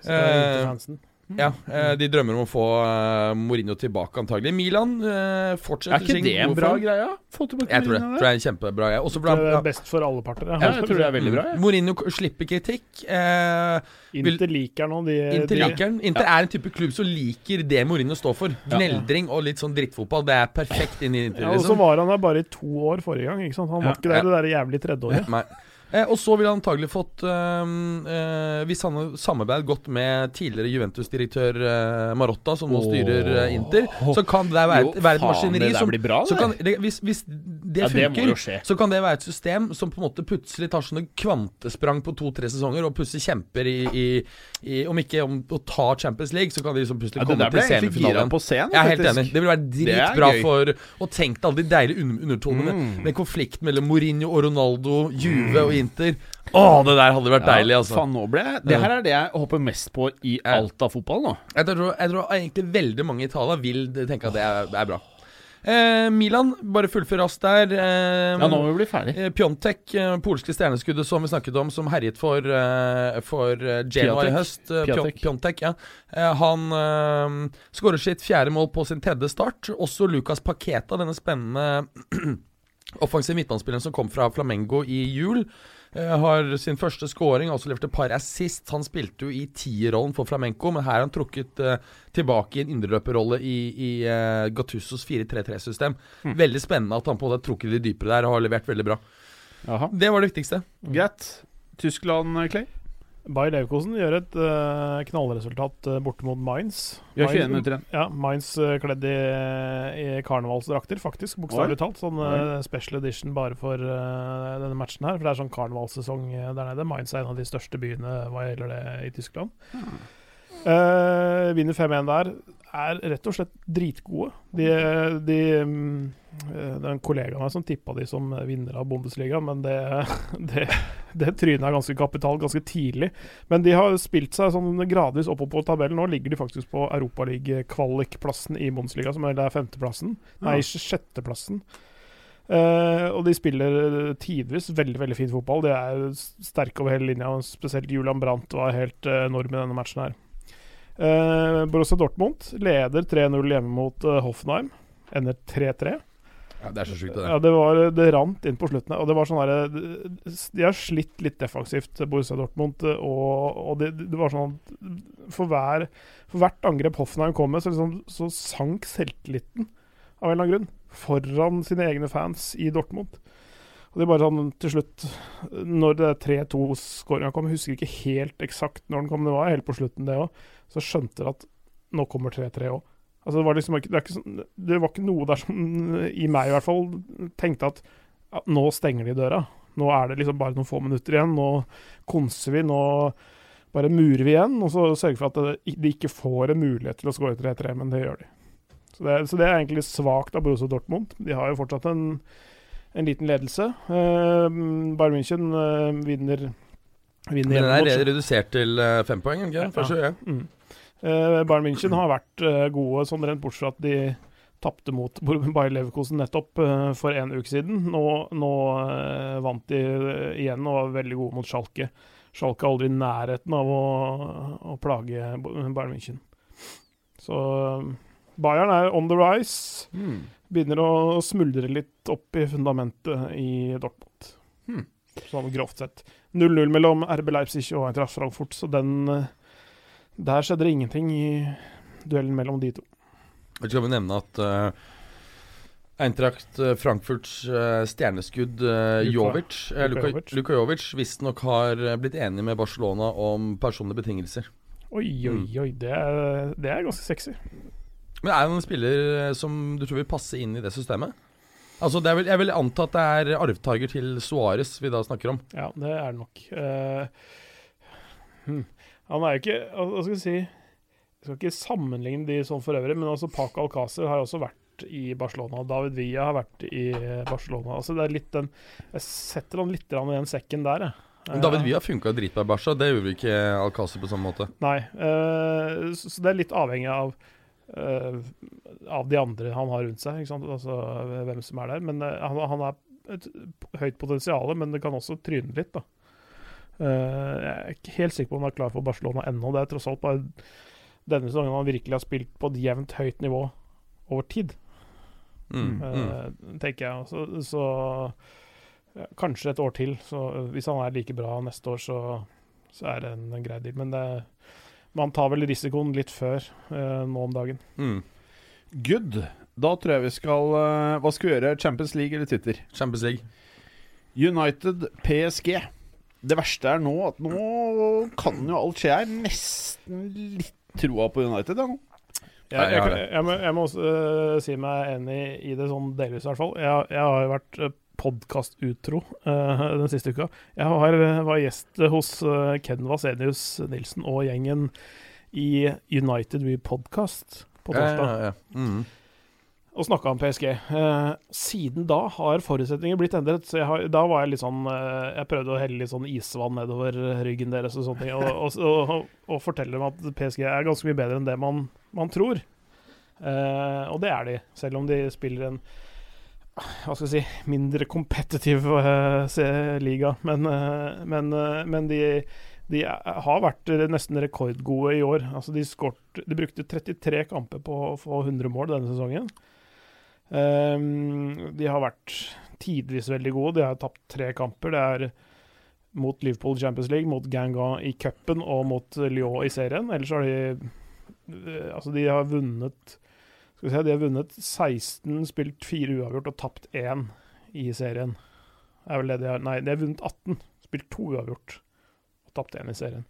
C: Så det er
D: Eh. Ja, eh, de drømmer om å få eh, Mourinho tilbake, antagelig. Milan eh, fortsetter
B: Er ikke det en bra greie? Få tilbake
D: Jeg tror det. Tror jeg er kjempebra. greie. Også
C: Det er best for alle parter.
B: Ja, jeg tror det er veldig bra. jeg.
D: Mourinho slipper kritikk. Eh,
C: Inter liker nå de
D: Inter liker. Inter er en type klubb som liker det Mourinho står for. Gneldring og litt sånn drittfotball. Det er perfekt inn i Inter.
C: Ja, og så
D: liksom.
C: var han der bare i to år forrige gang. Ikke sant? Han var
B: Ja.
C: ikke der det der jævlig tredje året.
D: Nei. Eh, og så ville han antagelig fått eh, eh, Hvis han hadde samarbeidet godt med tidligere Juventus-direktør eh, Marotta, som nå
B: Åh.
D: styrer eh, Inter, så kan det være,
B: Jo,
D: være et maskineri som
B: bra, det.
D: kan, det, hvis, hvis det
B: Ja,
D: funker, så kan det være et system som på en måte plutselig tar sånne kvantesprang på to-tre sesonger, og plutselig kjemper i, i, i Om ikke om å ta Champions League, så kan de liksom plutselig
B: Ja,
D: komme til semifinalen.
B: på å
D: Jeg er helt enig. Det vil være dritbra for Og tenk deg alle de deilige un undertonene
B: Mm.
D: med konflikten mellom Mourinho og Ronaldo, Juve og Inter. Å, det der hadde vært deilig, altså.
B: Faen, nå ble jeg Det her er det jeg håper mest på i alt av fotball nå.
D: Jeg tror, jeg tror egentlig veldig mange i Italia vil tenke at det er, er bra. Eh, Milan, bare fullfør raskt der. Eh,
B: Ja, nå må vi bli ferdig.
D: Eh, Pjontek, eh, polske stjerneskuddet som vi snakket om, som herjet for, eh, for eh, Genoa i høst. Eh, Pjon-
B: Piatek.
D: Pjontek, ja. Eh, han eh, skårer sitt fjerde mål på sin tredje start. Også Lucas Paqueta, denne spennende offensive midtbanespilleren som kom fra Flamengo i jul. Eh, har sin første scoring, også levert et par assist. Han spilte jo i tierrollen for Flamenco, men her har han trukket eh, tilbake i en indreløperrolle i, i eh, Gattusos 4-3-3-system.
B: Mm.
D: Veldig spennende at han på måte har trukket litt dypere der og har levert veldig bra.
B: Aha.
D: Det var det viktigste.
B: Greit. Tyskland, Clay?
C: Bayer Leverkosen gjør et uh, knallresultat uh, borte mot Mainz.
B: Gjør 21
C: Mainz-
B: minutter igjen.
C: Ja, Mainz uh, kledd i, i karnevalsdrakter, faktisk. Bokstavelig talt. Sånn uh, special edition bare for denne matchen her. For det er sånn karnevalssesong der nede. Mainz er en av de største byene hva gjelder det i Tyskland. Uh, vinner 5-1 der. Er rett og slett dritgode. De, de uh, Det er en kollega av meg som tippa de som vinner av Bundesliga, men det, det, det trynet er ganske kapital ganske tidlig. Men de har spilt seg sånn gradvis oppover på tabellen. Nå ligger de faktisk på Europaliga-kvalikplassen i Bundesliga, som er femteplassen. Nei, sjetteplassen. Uh, og de spiller tidvis veldig veldig fin fotball. De er sterke over hele linja. og Spesielt Julian Brandt var helt eh, enorm i denne matchen her. Eh, Borussia Dortmund leder 3-0 hjemme mot eh, Hoffenheim. Ender 3-3.
D: Ja, det er så sjukt, det der.
C: Ja, det, var, det rant inn på slutten. Og det var sånn der, De har slitt litt defensivt, Borussia Dortmund. Og, og det, det var sånn for, hver, for hvert angrep Hoffenheim kom med, så, liksom, så sank selvtilliten av en eller annen grunn. Foran sine egne fans i Dortmund. Og det er bare sånn til slutt Når det 3-2-skåringa kom, jeg husker ikke helt eksakt når den kom, det var helt på slutten, det òg, så skjønte jeg at nå kommer 3-3 òg. Altså det, var liksom ikke, det, sånn, det var ikke noe der som, i meg i hvert fall, tenkte at at nå stenger de døra. Nå er det liksom bare noen få minutter igjen. Nå konser vi. Nå bare murer vi igjen. Og så sørger for at de ikke får en mulighet til å skåre 3-3, men det gjør de. Så det, så det er egentlig svakt av Borussia Dortmund. De har jo fortsatt en, en liten ledelse. Uh, Bayern München uh, vinner, vinner
D: Men den er redusert til uh, fem poeng, ikke? Først, ja.
C: Mm. Bayern München har vært gode sånn rent bortsett fra at de tapte mot Bayer Leverkosen nettopp for en uke siden. Nå, nå vant de igjen og var veldig gode mot Schalke. Schalke er aldri i nærheten av å, å plage Bayern München. Så Bayern er on the rise.
B: Mm.
C: Begynner å smuldre litt opp i fundamentet i Dortmund.
B: Mm.
C: Sånn grovt sett. 0-0 mellom RB Leipzig og Eintracht Frankfurt, så den eh, Der skjedde det ingenting i duellen mellom de to.
D: Jeg skal vel nevne at uh, Eintracht eh, Frankfurts uh, stjerneskudd uh, Jovic uh,
C: Luka
D: Luka,
C: Jovic.
D: Luka Jovic visstnok har eh, blitt enig med Barcelona om personlige betingelser.
C: Oi, oi,
D: Mm.
C: oi. Det er, det er ganske sexy.
D: Men er han en spiller eh, som du tror vil passe inn i det systemet? Altså, det er vel, Jeg vil anta at det er arvtaker til Suárez vi da snakker om.
C: Ja, det er det nok. Uh. Han er jo ikke Hva skal jeg si Jeg skal ikke sammenligne de sånn for øvrig, men altså Paco Alcácer har også vært i Barcelona. David Villa har vært i Barcelona. Altså det er litt den Jeg setter han litt i den sekken der, jeg.
D: Men David Villa funka dritbra i Barca, det gjorde ikke Alcácer på samme måte.
C: Nei. uh, så, så det er litt avhengig av eh, av de andre han har rundt seg? Altså hvem som er der. Men uh, han, han har et høyt potensial, men det kan også tryne litt, da. Uh, jeg er ikke helt sikker på om han er klar for Barcelona ennå. Det er tross alt bare denne sesongen han virkelig har spilt på et jevnt høyt nivå over tid,
D: Mm, mm.
C: eh, tenker jeg. Så, så ja, kanskje et år til. Så hvis han er like bra neste år, så, så er det en, grei deal. Men det, man tar vel risikoen litt før eh, nå om dagen.
D: Mm.
B: Good. Da tror jeg vi skal eh, Hva skal vi gjøre? Champions League eller Twitter?
D: Champions League.
B: United PSG. det verste er nå at nå kan jo alt skje her. Nesten litt troa på United. Ja. nå.
C: Jeg,
D: jeg
C: jeg, jeg, jeg, må, jeg må også uh, si meg enig i det sånn delvis, i hvert fall. Jeg, jeg har jo vært uh, podkastutro uh, den siste uka. Jeg har, øh, var gjest hos uh, Ken Vasenius Nilsen og gjengen i United We Podcast på torsdag.
D: Ja, ja, ja. Mm.
C: og snakka om PSG. Eh, siden da har forutsetninger blitt endret. Så jeg har, da var jeg litt sånn eh, Jeg prøvde å helle litt sånn isvann nedover ryggen deres og sånne ting, og, og, og, og fortelle dem at PSG er ganske mye bedre enn det man, man tror. Eh, og det er de, selv om de spiller en hva skal jeg si mindre kompetitiv uh, se- liga. Men, uh, men, uh, men de de har vært eh, nesten rekordgode i år. Altså de, skort, de brukte 33 kamper på å få 100 mål denne sesongen. Um, de har vært tidvis veldig gode. De har tapt tre kamper. Det er mot Liverpool Champions League, mot Ganga i cupen og mot Lyon i serien. Ellers har de eh, Altså, de har vunnet Skal vi se, de har vunnet 16, spilt fire uavgjort og tapt én i serien. Er vel det de har Nei, de har vunnet 18, spilt to uavgjort og tapt én i serien.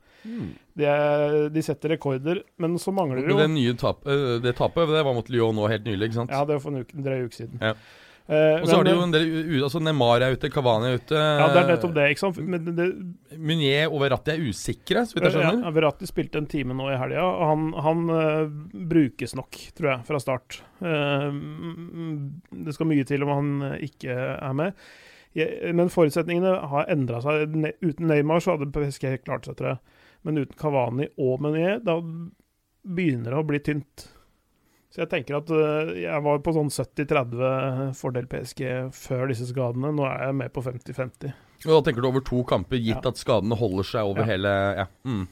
C: De, er, de setter rekorder, men så mangler det jo
D: det nye tap, det tapet det var mot Lyon nå helt nylig, ikke sant?
C: Ja, det var for en uke, en drøy uke siden.
D: Ja.
C: Eh,
D: Og så har de jo en del altså Neymar er ute, Cavani er ute.
C: Ja, det er nettopp det, ikke sant? Men det,
D: Munier og Verratti er usikre, så vidt jeg skjønner. ja.
C: Verratti spilte en time nå i helga, og han, han uh, brukes nok, tror jeg, fra start. Eh, mm, det skal mye til om han eh, ikke er med. Jeg, men forutsetningene har endra seg. Ne, uten Neymar så hadde PSG klart seg, tror jeg. Men uten Kavani og Meunier, da begynner det å bli tynt. Så jeg tenker at eh, jeg var på sånn 70-30 fordel PSG før disse skadene. Nå er jeg med på 50-50.
D: Og da tenker du over to kamper, gitt
C: Ja.
D: at skadene holder seg over
C: Ja.
D: hele Ja. Mm.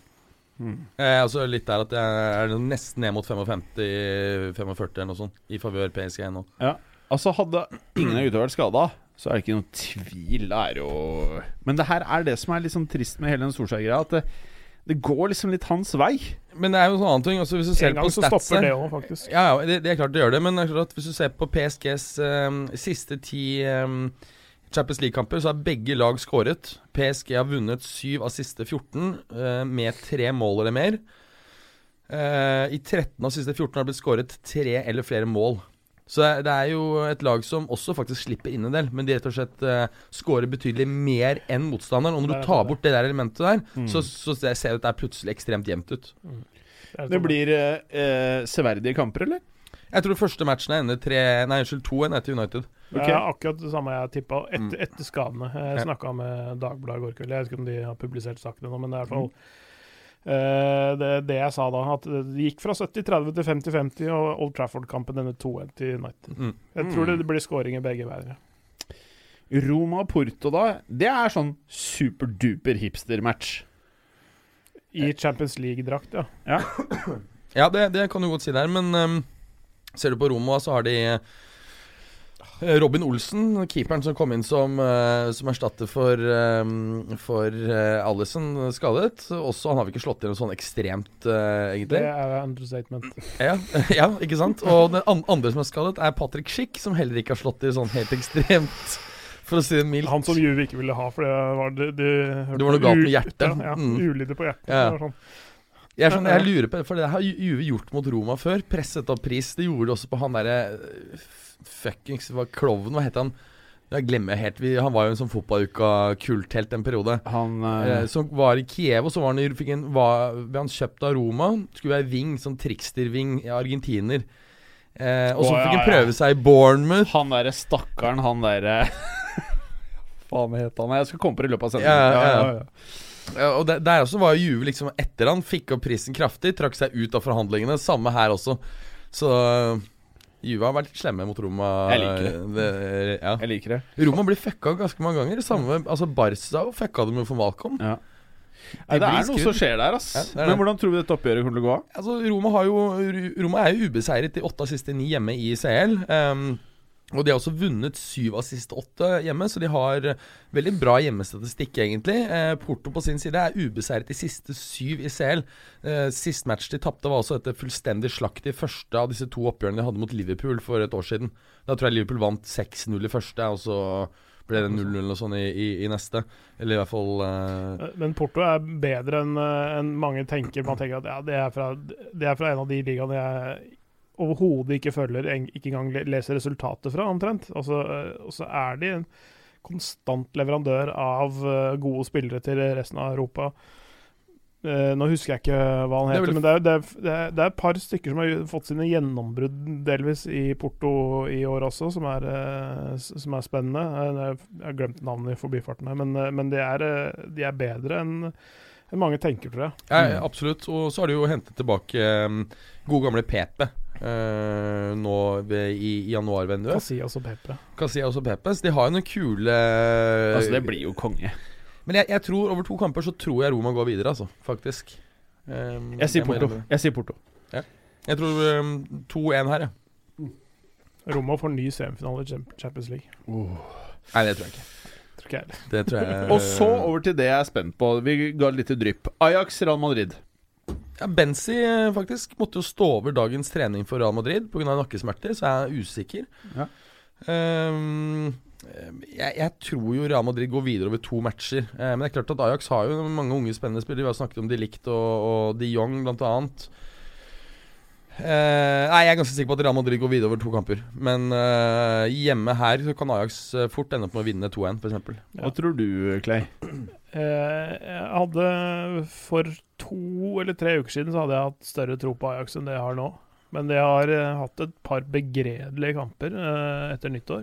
B: Mm.
D: Jeg er altså litt der at jeg er nesten ned mot 55-45 eller noe sånt, i favør PSG nå. Ja.
B: Altså Hadde ingen av gutta vært skada, så er det ikke noen tvil. Det er jo Men det her er det som er litt sånn trist med hele den Solskjær-greia. At det, det går liksom litt hans vei.
D: Men det er jo en sånn annen ting. Altså hvis du ser
C: En gang
D: på
C: så
D: statset
C: stopper det òg, faktisk.
D: Ja, ja, det, det er klart det gjør det, men det er klart at hvis du ser på PSGs um, siste ti um, Champions League-kamper, så har begge lag skåret. PSG har vunnet syv av siste 14 uh, med tre mål eller mer. Uh, I 13 av siste 14 har det blitt skåret tre eller flere mål. Så det er jo et lag som også faktisk slipper inn en del, men de rett og slett uh, skårer betydelig mer enn motstanderen. Og når
C: er
D: du tar bort det der elementet der,
B: Mm.
D: så, så ser det at det er plutselig ekstremt jevnt ut.
C: er
B: Det blir eh, severdige kamper, eller?
D: Jeg tror første matchen ender tre Nei, unnskyld, to enn etter United.
C: Det er akkurat det samme jeg tippa etter,
D: Mm.
C: etter skadene. Jeg snakka med Dagbladet i går kveld. Jeg vet ikke om de har publisert sakene nå, men det er i hvert
D: Mm.
C: fall eh, det, det jeg sa da, at det gikk fra 70-30 til 50-50, og Old Trafford-kampen denne 2-1 til United.
D: Mm.
C: Jeg tror det blir skåringer begge veier.
B: Roma Porto, da. Det er sånn superduper hipster-match.
C: I Champions League-drakt, ja.
D: Ja, det, det kan du godt si der, men um, ser du på Roma, så har de eh, Robin Olsen, keeperen som kom inn som, eh, som erstatter for, um, for uh, Alison skadet. Også Han har vi ikke slått inn sånn ekstremt, egentlig.
C: Det er understatement.
D: Ja, ja, ikke sant? Og den andre som er skadet, er Patrick Schick, som heller ikke har slått i sånn helt ekstremt, for å si det mildt.
C: Han som Juve ikke ville ha, for det var det, det,
D: Det var noe galt med hjertet.
C: Ja, ja
D: Mm.
C: Ulydig på hjertet.
D: Ja.
C: Sånn.
D: Jeg, er sånn, jeg lurer på For det har Juve gjort mot Roma før. Presset opp pris. Det gjorde det også på han derre Fuckings hva- Klovn, hva het han? Jeg glemmer helt vi, Han var jo en sånn fotballuka-kulthelt en periode.
B: Han
D: Eh,
B: eh,
D: som var i Kiev, og så var han, fikk en, var, ble han kjøpt av Roma. Skulle være wing, sånn trickster-wing, argentiner. Eh, og så fikk
B: ja,
D: han prøve
B: ja.
D: seg i Bournemouth.
B: Han derre stakkaren, han derre Faen het han? Jeg skal komme på det i løpet av
D: Ja,
B: sendingen.
D: ja, ja. Ja, og der, der også var jo Juve liksom etter han fikk opp prisen kraftig, trakk seg ut av forhandlingene. Samme her også. Så Juve har vært slemme mot Roma.
B: Jeg liker det.
D: det ja.
B: Jeg liker det.
D: Roma blir fucka ganske mange ganger. Samme, altså Barca fucka dem jo for Malcolm.
B: Ja. Nei, det er noe som skjer der, ass.
D: Ja, det det.
B: Men hvordan tror du dette oppgjøret kommer til å gå av?
D: Altså Roma, har jo, Roma er jo ubeseiret de åtte av siste ni hjemme i CL. ehm, og de har også vunnet syv av siste åtte hjemme, så de har veldig bra hjemmestatistikk, egentlig. Eh, Porto på sin side er ubeseiret de siste syv i CL. Eh, sist match de tapte, var også etter fullstendig slakt i første av disse to oppgjørene de hadde mot Liverpool for et år siden. Da tror jeg Liverpool vant 6-0 i første, og så ble det 0-0 og sånn i, i, i neste. Eller i hvert fall eh,
C: Eh, Men Porto er bedre enn en mange tenker. Man tenker at ja, det, er fra, det er fra en av de ligaene jeg overhodet ikke følger, ikke engang leser resultatet fra, omtrent. Og så, eh, og så er de en konstant leverandør av eh, gode spillere til resten av Europa. Eh, nå husker jeg ikke hva han
D: er
C: heter, men det er, det, er, det, er, et par stykker som har fått sine gjennombrudd delvis i Porto i år også, som er, som er spennende. Jeg har glemt navnet i forbifarten her, men, men de, de er bedre enn enn mange tenker, tror jeg.
D: Ja, absolutt. Og så har de jo hentet tilbake gode gamle Pepe eh, nå ved, i, i januar-vinduet.
C: Casillas og Pepe.
D: Casillas og Pepes. De har jo noen kule
B: Altså, det blir jo konge.
D: Men jeg, jeg tror over to kamper så tror jeg Roma går videre, altså. Faktisk. Um,
B: Jeg sier Porto. Jeg sier Porto.
D: Jeg tror um, 2-1 her, jeg.
C: Roma får ny semifinale i Champions League.
D: Nei, det tror jeg ikke.
C: Tror ikke jeg.
D: Det tror jeg
B: Og så over til det jeg er spent på. Vi ga litt drypp. Ajax, Real Madrid.
D: Ja, Benzi eh, faktisk måtte jo stå over dagens trening for Real Madrid pga. nakkesmerter, så jeg er usikker.
B: Ja.
D: Um, jeg, jeg tror jo Real Madrid går videre over to matcher. Eh, men det er klart at Ajax har jo mange unge spennende spillere. Vi har snakket om De Ligt og, og De Jong blant annet. Eh, nei, Jeg er ganske sikker på at Real Madrid går videre over to kamper. Men eh, hjemme her så kan Ajax eh, fort ende opp med å vinne 2-1, f.eks.
B: Hva tror du, Clay?
C: Eh, jeg hadde For to eller tre uker siden så hadde jeg hatt større tro på Ajax enn det jeg har nå. Men de har eh, hatt et par begredelige kamper eh, etter nyttår.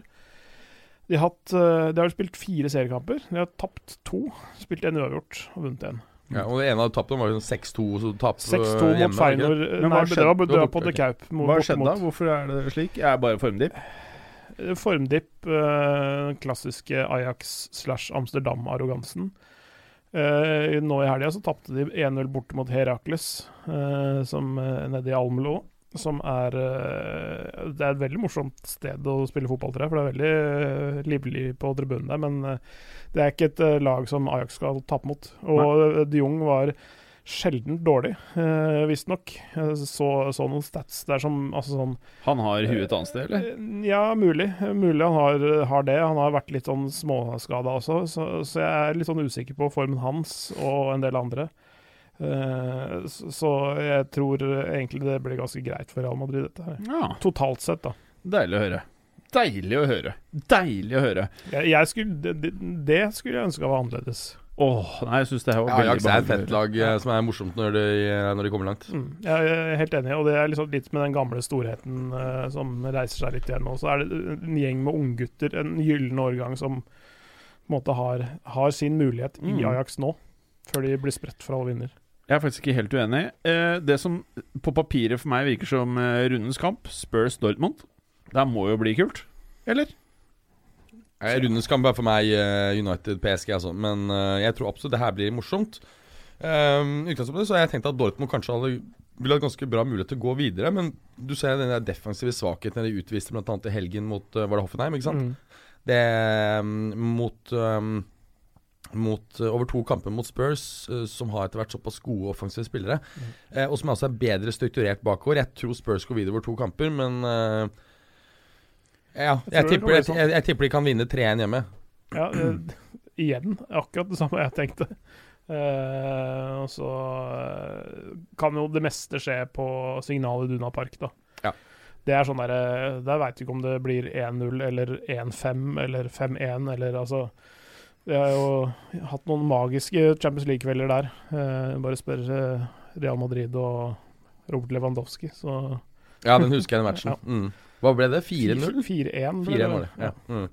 C: De har, hatt, eh, de har spilt fire seriekamper. De har tapt to, spilt en uavgjort og vunnet én.
D: Ja, og en av tapene var jo sånn 6-2,
C: 6-2
D: hjemme,
C: mot
D: det det?
C: Feinor.
B: Men
C: Nei,
B: hva skjedde?
C: det
D: Det var
C: var på The Kaup.
B: Hva skjedde da? Hvorfor er det slik? Er det bare formdipp?
C: Eh, Formdipp, den klassiske Ajax slash Amsterdam-arrogansen. Eh, nå i helga så tapte de 1-0 borte mot Herakles, uh, som uh, nede i Almelo. Som er uh, Det er et veldig morsomt sted å spille fotball, tror jeg, for det er veldig livlig på tribunen der. Men det er ikke et lag som Ajax skal tape mot. Og eh, de Jong var sjeldent dårlig, uh, visstnok. Så, så noen stats der som altså sånn
B: Han har huet et annet sted, eller?
C: Eh, Ja, mulig. Mulig han har, har det. Han har vært litt sånn småskada også, så, så jeg er litt sånn usikker på formen hans og en del andre. Eh, så, jeg tror egentlig det blir ganske greit for Real Madrid, dette her.
B: Ja,
C: Totalt sett, da.
B: Deilig å høre. Deilig å høre. Deilig å høre.
C: Jeg, jeg skulle, det, det- det skulle jeg ønske var annerledes.
B: Åh, nei, jeg syns det her var
D: Ja,
B: veldig
D: Ajax er et fett lag ja. som er morsomt når de, når de kommer langt.
C: Mm, jeg er helt enig, og det er liksom litt med den gamle storheten uh, som reiser seg litt igjen nå. Så er det en gjeng med unggutter, en gyllen årgang, som på en måte har, har sin mulighet i
B: Mm.
C: Ajax nå, før de blir spredt for alle vinder.
B: Jeg er faktisk ikke helt uenig. Uh, det som på papiret for meg virker som uh, rundens kamp, Spurs Dortmund, det må jo bli kult. Eller?
D: Eh, Rundens kamp er for meg eh, United PSG, altså. Men eh, jeg tror absolutt det her blir morsomt. Um, utgangspunktet så har jeg tenkt at Dortmund kanskje hadde ville hatt ganske bra mulighet til å gå videre, men du ser den der defensive svakheten de utviste bl.a. i helgen mot uh, Var det Hoffenheim, ikke sant?
C: Mm.
D: Det um, mot um, mot, over to kamper mot Spurs, uh, som har etter hvert såpass gode offensive spillere. eh, og som altså er bedre strukturert bakover. Jeg tror Spurs går videre over to kamper, men eh, Ja,
C: Jeg
D: jeg, tipper,
C: sånn.
D: jeg, jeg tipper de kan vinne 3-1 hjemme.
C: Ja, uh, igjen akkurat det samme jeg tenkte. Uh, og så eh, kan jo det meste skje på signal i Duna Park, da.
D: Ja.
C: Det er sånn der, eh, Der veit vi ikke om det blir 1-0 eller 1-5 eller 5-1 eller altså Vi har jo hatt noen magiske Champions League-kvelder der. Uh, bare spør Real Madrid og Robert Lewandowski, så
D: Ja, den husker jeg, den matchen.
C: Ja.
D: Mm. Hva ble det? 4-0?
C: 4-1. ble
D: det. Ja. Mm.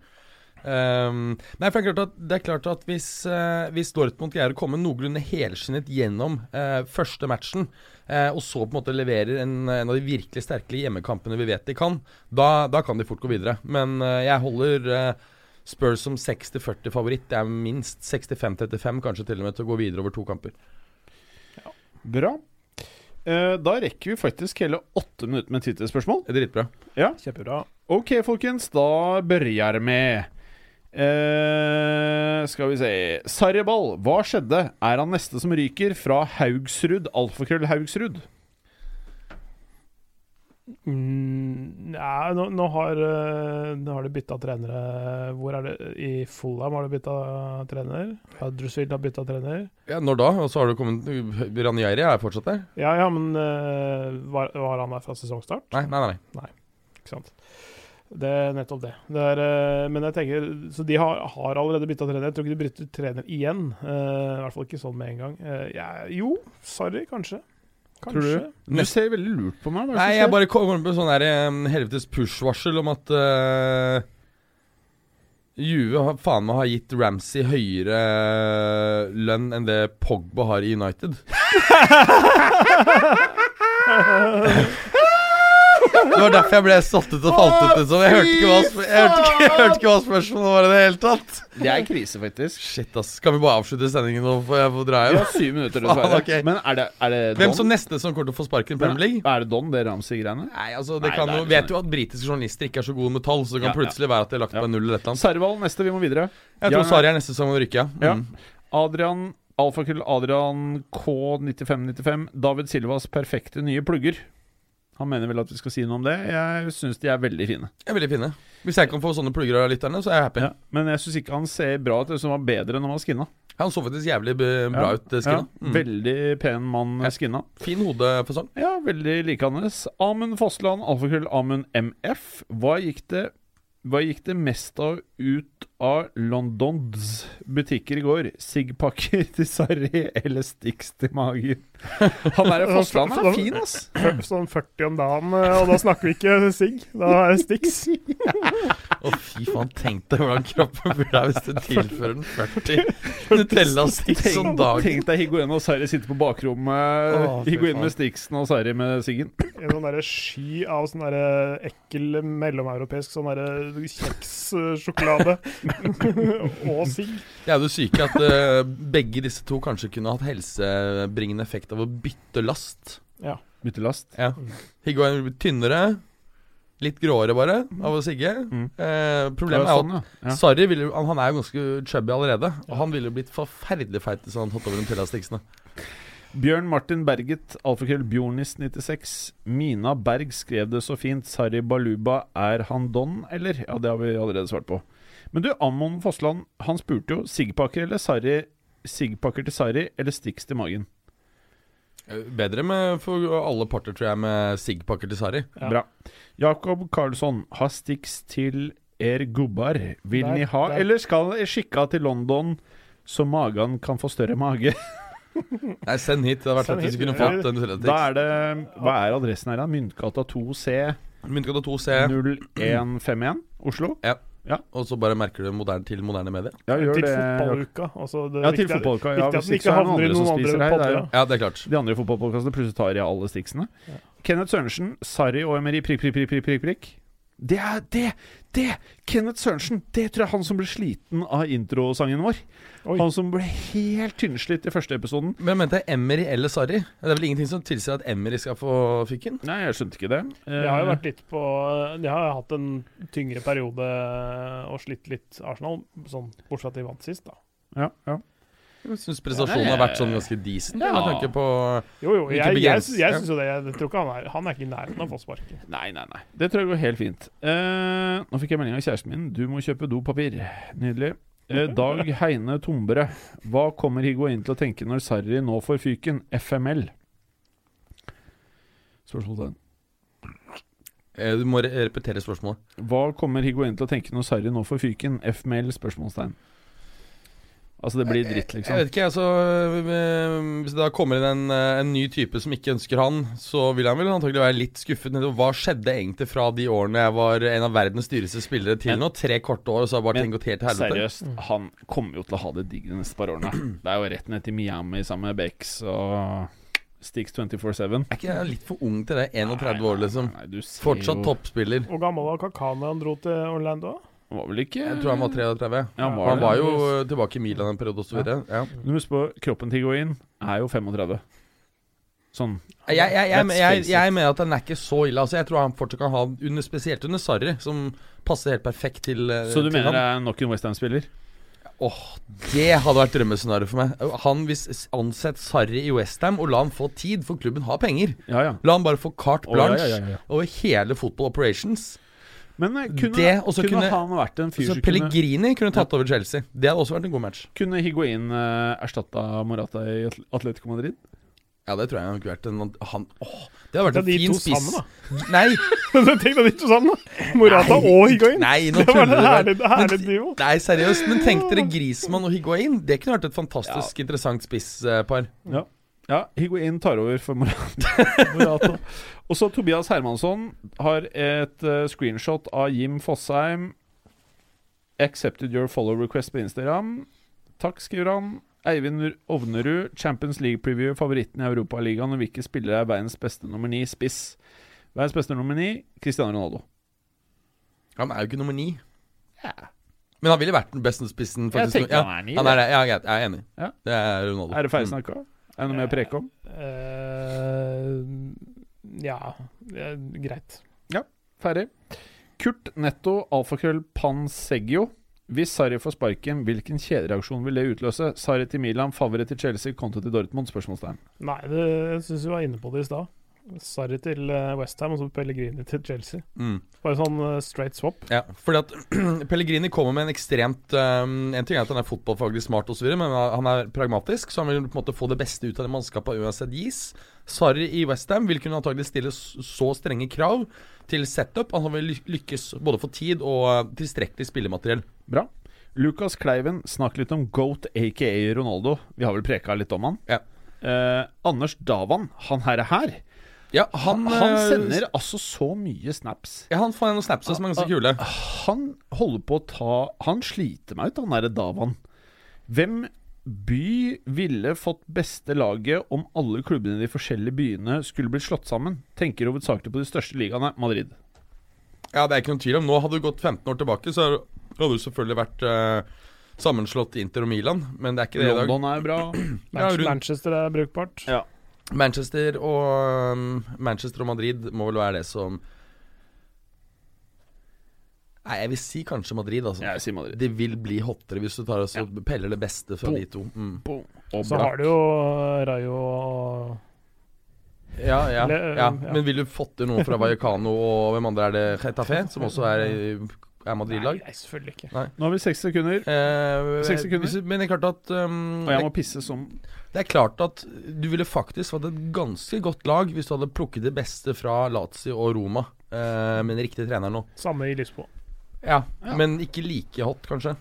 D: Um, nei, for det er klart at, er klart at hvis, uh, hvis Dortmund greier å komme noenlunde helskinnet gjennom uh, første matchen, uh, og så på en måte leverer en, en av de virkelig sterke hjemmekampene vi vet de kan, da, da kan de fort gå videre. Men jeg holder Spurs som 60-40 favoritt. Det er minst 65-35 kanskje til og med til å gå videre over to kamper. Ja.
B: Bra. Eh, da rekker vi faktisk hele åtte minutter med
D: er dritbra.
C: Kjempebra.
B: Ok, folkens, da begynner vi. Eh, skal vi se Sarjeball, hva skjedde? Er han neste som ryker fra Haugsrud? Alfakrøll Haugsrud?
C: Mm, Ja, nå, nå, har, eh, nå har de bytta trenere. Hvor er det? I Fulham har de bytta trener. Huddersfield har bytta trener.
D: Ja, Når da? Og så har det kommet Ranieri er fortsatt der?
C: Ja, ja, men eh, var, var han der fra sesongstart?
D: Nei, nei, nei.
C: Ikke sant. Det er nettopp det. det er, eh, men jeg tenker Så de har, har allerede bytta trener. Jeg tror ikke de bytter trener igjen. I hvert fall ikke sånn med en gang. Ja, jo, sorry, kanskje. Kanskje.
B: du? Du ser veldig lurt på meg.
D: Nei, jeg bare kommer på sånn der eh, helvetes push-varsel om at uh, Juve har faen meg har gitt Ramsey høyere eh, lønn enn det Pogba har i United. Det var derfor jeg ble satt ut og falt ut. Liksom. Jeg hørte ikke hva, jeg hørte ikke, jeg hørte ikke hva spørsmålet var i det hele tatt.
B: Det er krise, faktisk.
D: Shit, ass. Kan vi bare avslutte sendingen nå, for jeg får dra
B: Vi
D: hjem?
B: har syv minutter, dessverre.
D: ok.
B: Men er det, er det
D: Hvem som neste som kommer til å få sparken i Premier League?
B: Er det Don, det Ramsey-greiene?
D: Nei, altså, det
B: Nei,
D: kan
B: det
D: jo, vet jo at britiske journalister ikke er så gode med tall, så det kan
B: Ja, ja.
D: plutselig være at de har lagt
B: Ja.
D: på en null eller et eller annet.
B: Sarval neste, vi må videre.
D: Jeg tror
B: Ja,
D: Sari er neste som må rykke, ja.
B: Ja.
D: Mm.
B: Adrian Alfakull Adrian K9595. David Silvas perfekte nye plugger. Han mener vel at vi skal si noe om det. Jeg syns de er veldig fine.
D: Er veldig fine. Hvis jeg kan få sånne plugger av lytterne, så er jeg happy.
B: Ja. Men jeg syns ikke han ser bra ut. Det som var bedre når han var skinna.
D: Han så faktisk jævlig bra
B: Ja.
D: ut, eh, skinna.
B: Ja,
D: Mm.
B: Veldig pen mann
D: Ja.
B: skinna.
D: Fin hodefasong.
B: Ja, veldig likende. Amund Fossland, alfakrøll Amund MF. Hva gikk det hva gikk det mest av ut av Londons butikker i går? Sigg-pakker til Sarri eller Stix til magen? Han der Fossland er fin, ass.
C: Sånn 40 om dagen, eh, og da snakker vi ikke sigg. Da er det Stix.
D: Å, fy faen, tenk deg hvordan kroppen blir der hvis du tilfører den 40 Nutella Stix om dagen.
B: Tenk deg Higuain og Sarri sitter på bakrommet.
C: Oh,
B: Higuain med Stixen og Sarri med Siggen.
C: En sånn derre sky av sånn derre ekkel mellomeuropeisk sånn derre kjekssjokolade. og sigg.
D: Det er jo det syke at uh, begge disse to kanskje kunne hatt helsebringende effekt av å bytte last. Ja.
B: Bytte last.
D: Ja. Higuain blir tynnere, litt gråere bare, av å sigge.
B: Mm.
D: Eh, problemet er jo at
B: sånn, ja.
D: Sarri ville, han, han er jo ganske chubby allerede. Og han ville blitt forferdelig feit hvis han hadde tatt over Nutella-sticksene.
B: Bjørn Martin Berget, alfakrøll Bjornis96. Mina Berg skrev det så fint. Sarri Baluba, er han Don, eller? Ja, det har vi allerede svart på. Men du, Ammon Fossland, han spurte jo Sigpakker eller Sarri Sigpakker til Sarri eller Stix til magen?
D: Eh, Bedre med, for alle parter, tror jeg, med Sigg-pakker til Sarri.
C: Ja.
B: Bra. Jakob Karlsson, har Stix til er gubbar. Vil
C: Der-
B: ni ha,
C: der.
B: eller skal skikka til London så magen kan få større mage?
D: Nei, send hit. Det hadde vært fett hvis vi kunne fått en
B: Da er det Hva er adressen her, da? Myntgata 2C
D: Myntgata 2C,
B: 0151 Oslo?
D: Og så bare merker du moderne til moderne medier.
B: Ja, gjør
C: til
B: det.
C: fotballuka. Altså, det
B: Ja, til fotballuka. Ja, hvis ikke så er det noen andre som spiser
C: andre
B: her. Det er
C: ja.
D: Ja, det er klart.
B: de andre fotballpodkastene plutselig tar i alle stiksene. Kenneth Sørensen, Sarri og Emery prikk, prikk, prikk, prikk, prikk, prikk. Det er det! Det! Kenneth Sørensen. Det tror jeg er han som ble sliten av introsangen vår.
C: Oi.
B: Han som ble helt tynnslitt i første episoden.
D: Men jeg mente Emery eller Sarri. Det er vel ingenting som tilsier at Emery skal få fyken?
B: Nei, jeg skjønte ikke det.
C: De har jo vært litt på De har jo hatt en tyngre periode og slitt litt Arsenal, sånn bortsett fra at de vant sist, da.
B: ja, ja.
D: Jeg syns prestasjonen har vært sånn ganske decent.
B: Ja.
D: Med tanke på
C: Jo, jo, jeg, jeg, jeg, syns jo det. Jeg tror ikke han er Han er ikke i nærheten av å få sparken.
B: Nei, nei, nei. Det tror jeg går helt fint. Uh, nå fikk jeg melding av kjæresten min. Du må kjøpe dopapir. Nydelig. Eh, Dag Heine Tombere. Hva kommer Higuain til å tenke når Sarri nå får fyken? FML? Spørsmålstegn.
D: eh, Du må repetere spørsmålet.
B: Hva kommer Higuain til å tenke når Sarri nå får fyken? FML? Spørsmålstegn. Altså, det blir dritt, liksom.
D: Jeg vet ikke, altså øh, Hvis det da kommer inn en, øh, en ny type som ikke ønsker han, så vil han vel antagelig være litt skuffet. Hva skjedde egentlig fra de årene jeg var en av verdens dyreste spillere til
B: Men-
D: nå? Tre korte år, og så har bare
B: tenkt
D: ting gått helt til helvete.
B: Seriøst, han kommer jo til å ha det digg de neste par årene. Det er jo rett ned til Miami sammen med Bex og Stix 24-7.
D: Er ikke jeg litt for ung til det? 31 år, liksom.
B: Nei, du ser
D: Fortsatt
B: jo-
D: toppspiller.
C: Hvor gammel var Kakana han dro til Orlando?
B: Han var vel ikke
D: Jeg tror han var 33.
B: Ja, han var,
D: han var jo øh, tilbake i Milan en periode osv. Ja. Ja.
B: Du må huske på kroppen til Higuain er jo 35. Sånn.
D: Jeg, jeg, jeg, jeg, jeg mener at den er ikke så ille. Altså, jeg tror han fortsatt kan ha under, Spesielt under Sarri, som passer helt perfekt til, øh,
B: Så du
D: til
B: mener det er nok en Westham-spiller?
D: Åh, det hadde vært drømmescenario for meg. Han Hvis ansett Sarri i Westham og la han få tid, for klubben har penger.
B: Ja, ja.
D: La han bare få carte blanche
B: ja, ja, ja.
D: over hele football operations.
B: Men eh, kunne,
D: Det,
B: kunne,
D: kunne-
B: han vært en fyr
D: Så
B: som
D: Pellegrini kunne tatt over Chelsea. Det hadde også vært en god match.
B: kunne Higuain uh, erstatta Morata i Atletico Madrid?
D: Ja, det tror jeg han kunne vært en han, Åh, det hadde vært en fin spiss.
C: sammen.
D: Nei,
C: Tenk deg de to sammen, da. Morata og Higuain.
D: nei,
C: Det var
D: du.
C: herlig, herlig
D: Men-
C: duo.
D: Nei, seriøst. Men tenk dere Grismann og Higuain. Det kunne vært et fantastisk interessant spisspar.
B: Ja. Ja Higuain tar over for Morata. Og så Tobias Hermansson har et uh, screenshot av Jim Fosheim. Accepted your follow request på Instagram. Takk, skriver han. Eivind Ovnerud, Champions League preview, favoritten i Europaligaen og hvilke spillere er verdens beste nummer ni spiss? Verdens beste nummer ni, Cristiano Ronaldo.
D: Han er jo ikke nummer ni. Men han ville vært den beste spissen.
B: Jeg tenker ja, han er ni,
D: Han er det. Ja. Jeg er enig.
B: Ja.
D: Det er Ronaldo.
B: Er det ferdig snakka? Er det noe mer å preke om?
C: Uh, ja, Greit.
B: Ja, Ferdig. Kurt Netto, alfakrøll Panseggio. Hvis Sarri får sparken, hvilken kjedereaksjon vil det utløse? Sarri til Milan, favoritt til Chelsea, konto til Dortmund? Spørsmålstegn.
C: Nei, det, jeg syns vi var inne på det i stad. Sarri til Westham og så Pellegrini til Chelsea.
D: Mm.
C: Bare sånn eh, straight swap.
D: Ja, fordi at Pellegrini kommer med en ekstremt um, En ting er at han er fotballfaglig smart og så videre, men han er pragmatisk, så han vil på en måte få det beste ut av det mannskapet uansett gis. Sarri i Westham vil kunne antagelig stille så strenge krav til setup at han vil lykkes både for tid og uh, tilstrekkelig spillemateriell.
B: Bra. Lukas Kleiven, snakk litt om Goat, aka Ronaldo. Vi har vel preka litt om han.
D: Ja.
B: Eh, Anders Davan, han herre her,
D: Ja, han,
B: han
D: uh,
B: sender altså så mye snaps.
D: Ja, han får noen snaps som er ganske kule.
B: Han holder på å ta Han sliter meg ut, han derre Davan. Hvem by ville fått beste laget om alle klubbene i de forskjellige byene skulle blitt slått sammen? Tenker hovedsakelig på de største ligaene. Madrid.
D: Ja, det er ikke noen tvil om. Nå hadde du gått 15 år tilbake, så hadde du selvfølgelig vært uh, sammenslått Inter og Milan, men det er ikke det i dag.
B: London er bra.
D: Ja,
C: Manchester er brukbart.
B: Ja.
D: Manchester og um, Manchester og Madrid må vel være det som Nei, jeg vil si kanskje Madrid, altså.
B: Jeg sier Madrid.
D: Det vil bli hottere hvis du tar og ja. peller det beste fra de to. Mm.
B: Og
C: Så har du jo eh, Rayo og
D: Ja, ja, ja.
C: ja.
D: Men vil du fått til noe fra Vallecano og hvem andre er det? Getafe, som også er, er Madrid-lag?
C: Nei, selvfølgelig ikke.
B: Nå har vi seks sekunder,
D: Eh,
B: Seks sekunder.
D: hvis Men det er klart at um,
B: og jeg må pisse som
D: Det er klart at du ville faktisk fått et ganske godt lag hvis du hadde plukket det beste fra Lazio og Roma eh, med den riktige treneren nå.
C: Samme i Lisboa.
D: Ja,
B: Ja.
D: Men ikke like hot, kanskje.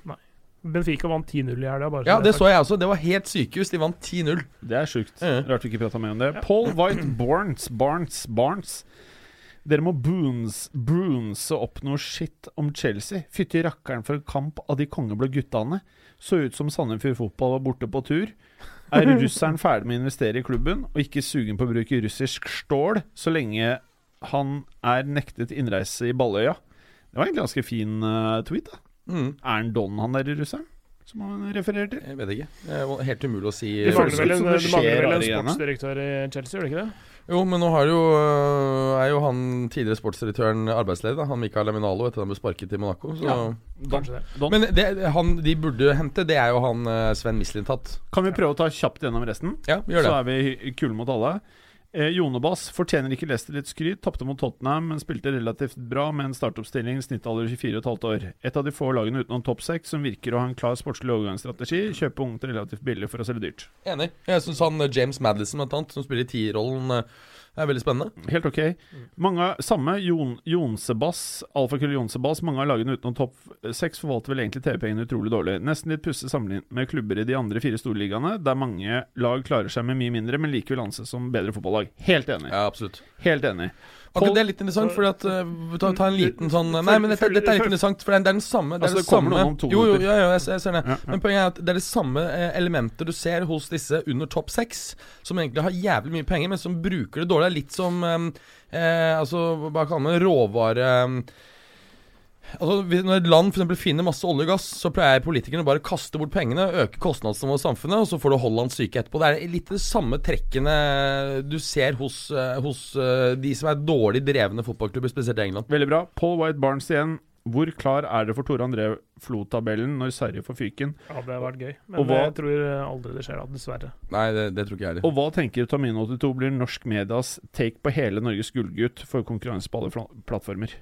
C: Benfica vant 10-0 i helga.
D: Ja, det så jeg også. Det var helt sykehus. De vant 10-0.
B: Det er sjukt.
D: Ja.
B: Rart vi ikke prata mer om det. Paul White Barnes, Barnes, Barnes. Dere må boons, brunse opp noe shit om Chelsea. Fytti rakkeren for en kamp av de kongeblå guttene. Så ut som Sandefjord Fotball var borte på tur. Er russeren ferdig med å investere i klubben, og ikke sugen på å bruke russisk stål så lenge han er nektet innreise i Balløya? Det var en ganske fin uh, tweet. da
D: Mm.
B: Er han Don, han der russeren? Som han refererer til?
D: Jeg vet ikke. Det er helt umulig å si.
B: Det,
C: mangler vel en,
B: det
C: mangler vel en sportsdirektør i Chelsea, gjør det ikke det?
D: Jo, men nå har jo, øh, er jo han tidligere sportsdirektøren arbeidsledig. Han Mikael Laminalo etter at han ble sparket i Monaco. Så.
B: Ja.
C: Kanskje det.
B: Don.
D: Men det han de burde hente, det er jo han øh, Sven Mislintat.
B: Kan vi prøve å ta kjapt gjennom resten?
D: Ja, vi gjør det.
B: Så er vi kule mot alle. Eh, Jonebass fortjener ikke Leicester litt skryt. Tapte mot Tottenham, men spilte relativt bra med en startoppstilling snittalder 24,5 år. Et av de få lagene utenom topp seks som virker å ha en klar sportslig overgangsstrategi. Kjøpe ungt relativt billig for å selge dyrt.
D: Enig. Jeg syns han øh, James Madison, blant annet, som spiller i tierrollen, øh, er veldig spennende.
B: Helt ok. Mange, samme Jon, Jonsebass, alfakull Jonsebass. Mange av lagene utenom topp seks forvalter vel egentlig TV-pengene utrolig dårlig. Nesten litt pussig sammenlignet med klubber i de andre fire storligaene, der mange lag klarer seg med mye mindre, men likevel anses som bedre fotballag. Helt enig.
D: Ja, absolutt.
B: Helt enig.
D: Akkurat det er litt interessant, for at uh, ta, ta en liten sånn Nei, men dette, dette er litt interessant, for det er, det er den samme Det er
B: Altså,
D: det
B: kommer noen om to
D: Jo, jo, ja, ja, jeg, jeg ser det.
B: Ja, ja.
D: Men poenget er at det er det samme eh, elementet du ser hos disse under topp seks, som egentlig har jævlig mye penger, men som bruker det dårlig. Det er litt som eh, eh, Altså, hva kaller man det? Råvare eh, Altså, Når et land for eksempel finner masse olje og gass, så pleier politikerne bare å kaste bort pengene, øke kostnadsnivået i samfunnet, og så får du Hollands syke etterpå. Det er litt det samme trekkene du ser hos, eh, hos eh, de som er dårlig drevne fotballklubber, spesielt i England.
B: Veldig bra. Paul White Barnes igjen. Hvor klar er det for Tore André Flo-tabellen når Sverige får fyken?
C: Ja, det har vært gøy. Men
B: Og hva-
C: jeg tror aldri det skjer, da, dessverre.
D: Nei, det, det tror ikke jeg heller.
B: Og hva tenker Tamino82 blir norsk medias take på hele Norges gullgutt for konkurranse på alle fla- plattformer?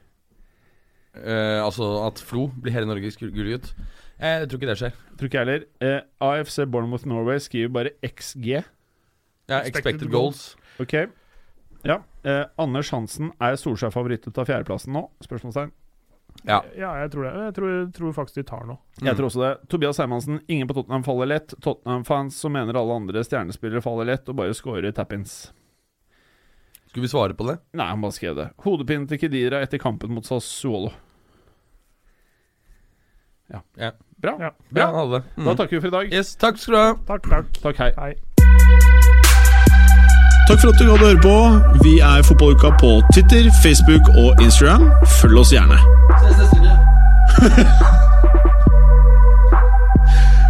D: Eh, altså at Flo blir hele Norges gull- gullgutt. Eh, Jeg tror ikke det skjer.
B: Tror ikke jeg heller. Eh, AFC Bournemouth Norway skriver bare XG.
D: Ja,
C: Expected
D: expected goals.
B: Ok. Ja. Eh, Anders Hansen, er Solskjær favoritt ut av fjerdeplassen nå? Spørsmålstegn.
D: Ja.
C: Ja, jeg tror det. Jeg tror, tror faktisk de tar noe.
B: Jeg tror også det. Tobias Hermansen, ingen på Tottenham faller lett. Tottenham-fans som mener alle andre stjernespillere faller lett og bare scorer tap-ins.
D: Skulle vi svare på det?
B: Nei, han bare skrev det. Hodepine til Kedira etter kampen mot Sassuolo. Ja.
D: Ja.
B: Bra.
C: Ja.
B: Bra.
D: Ja, han. Mm.
B: Da takker vi for i dag.
D: Yes, takk skal du ha.
C: Takk, takk.
B: Takk, hei.
C: Hei.
A: Takk for at du hadde høre på. Vi er Fotballuka på Twitter, Facebook og Instagram. Følg oss gjerne.
E: Ses neste uke.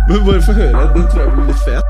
A: Men bare få høre. Den tror jeg blir litt fet.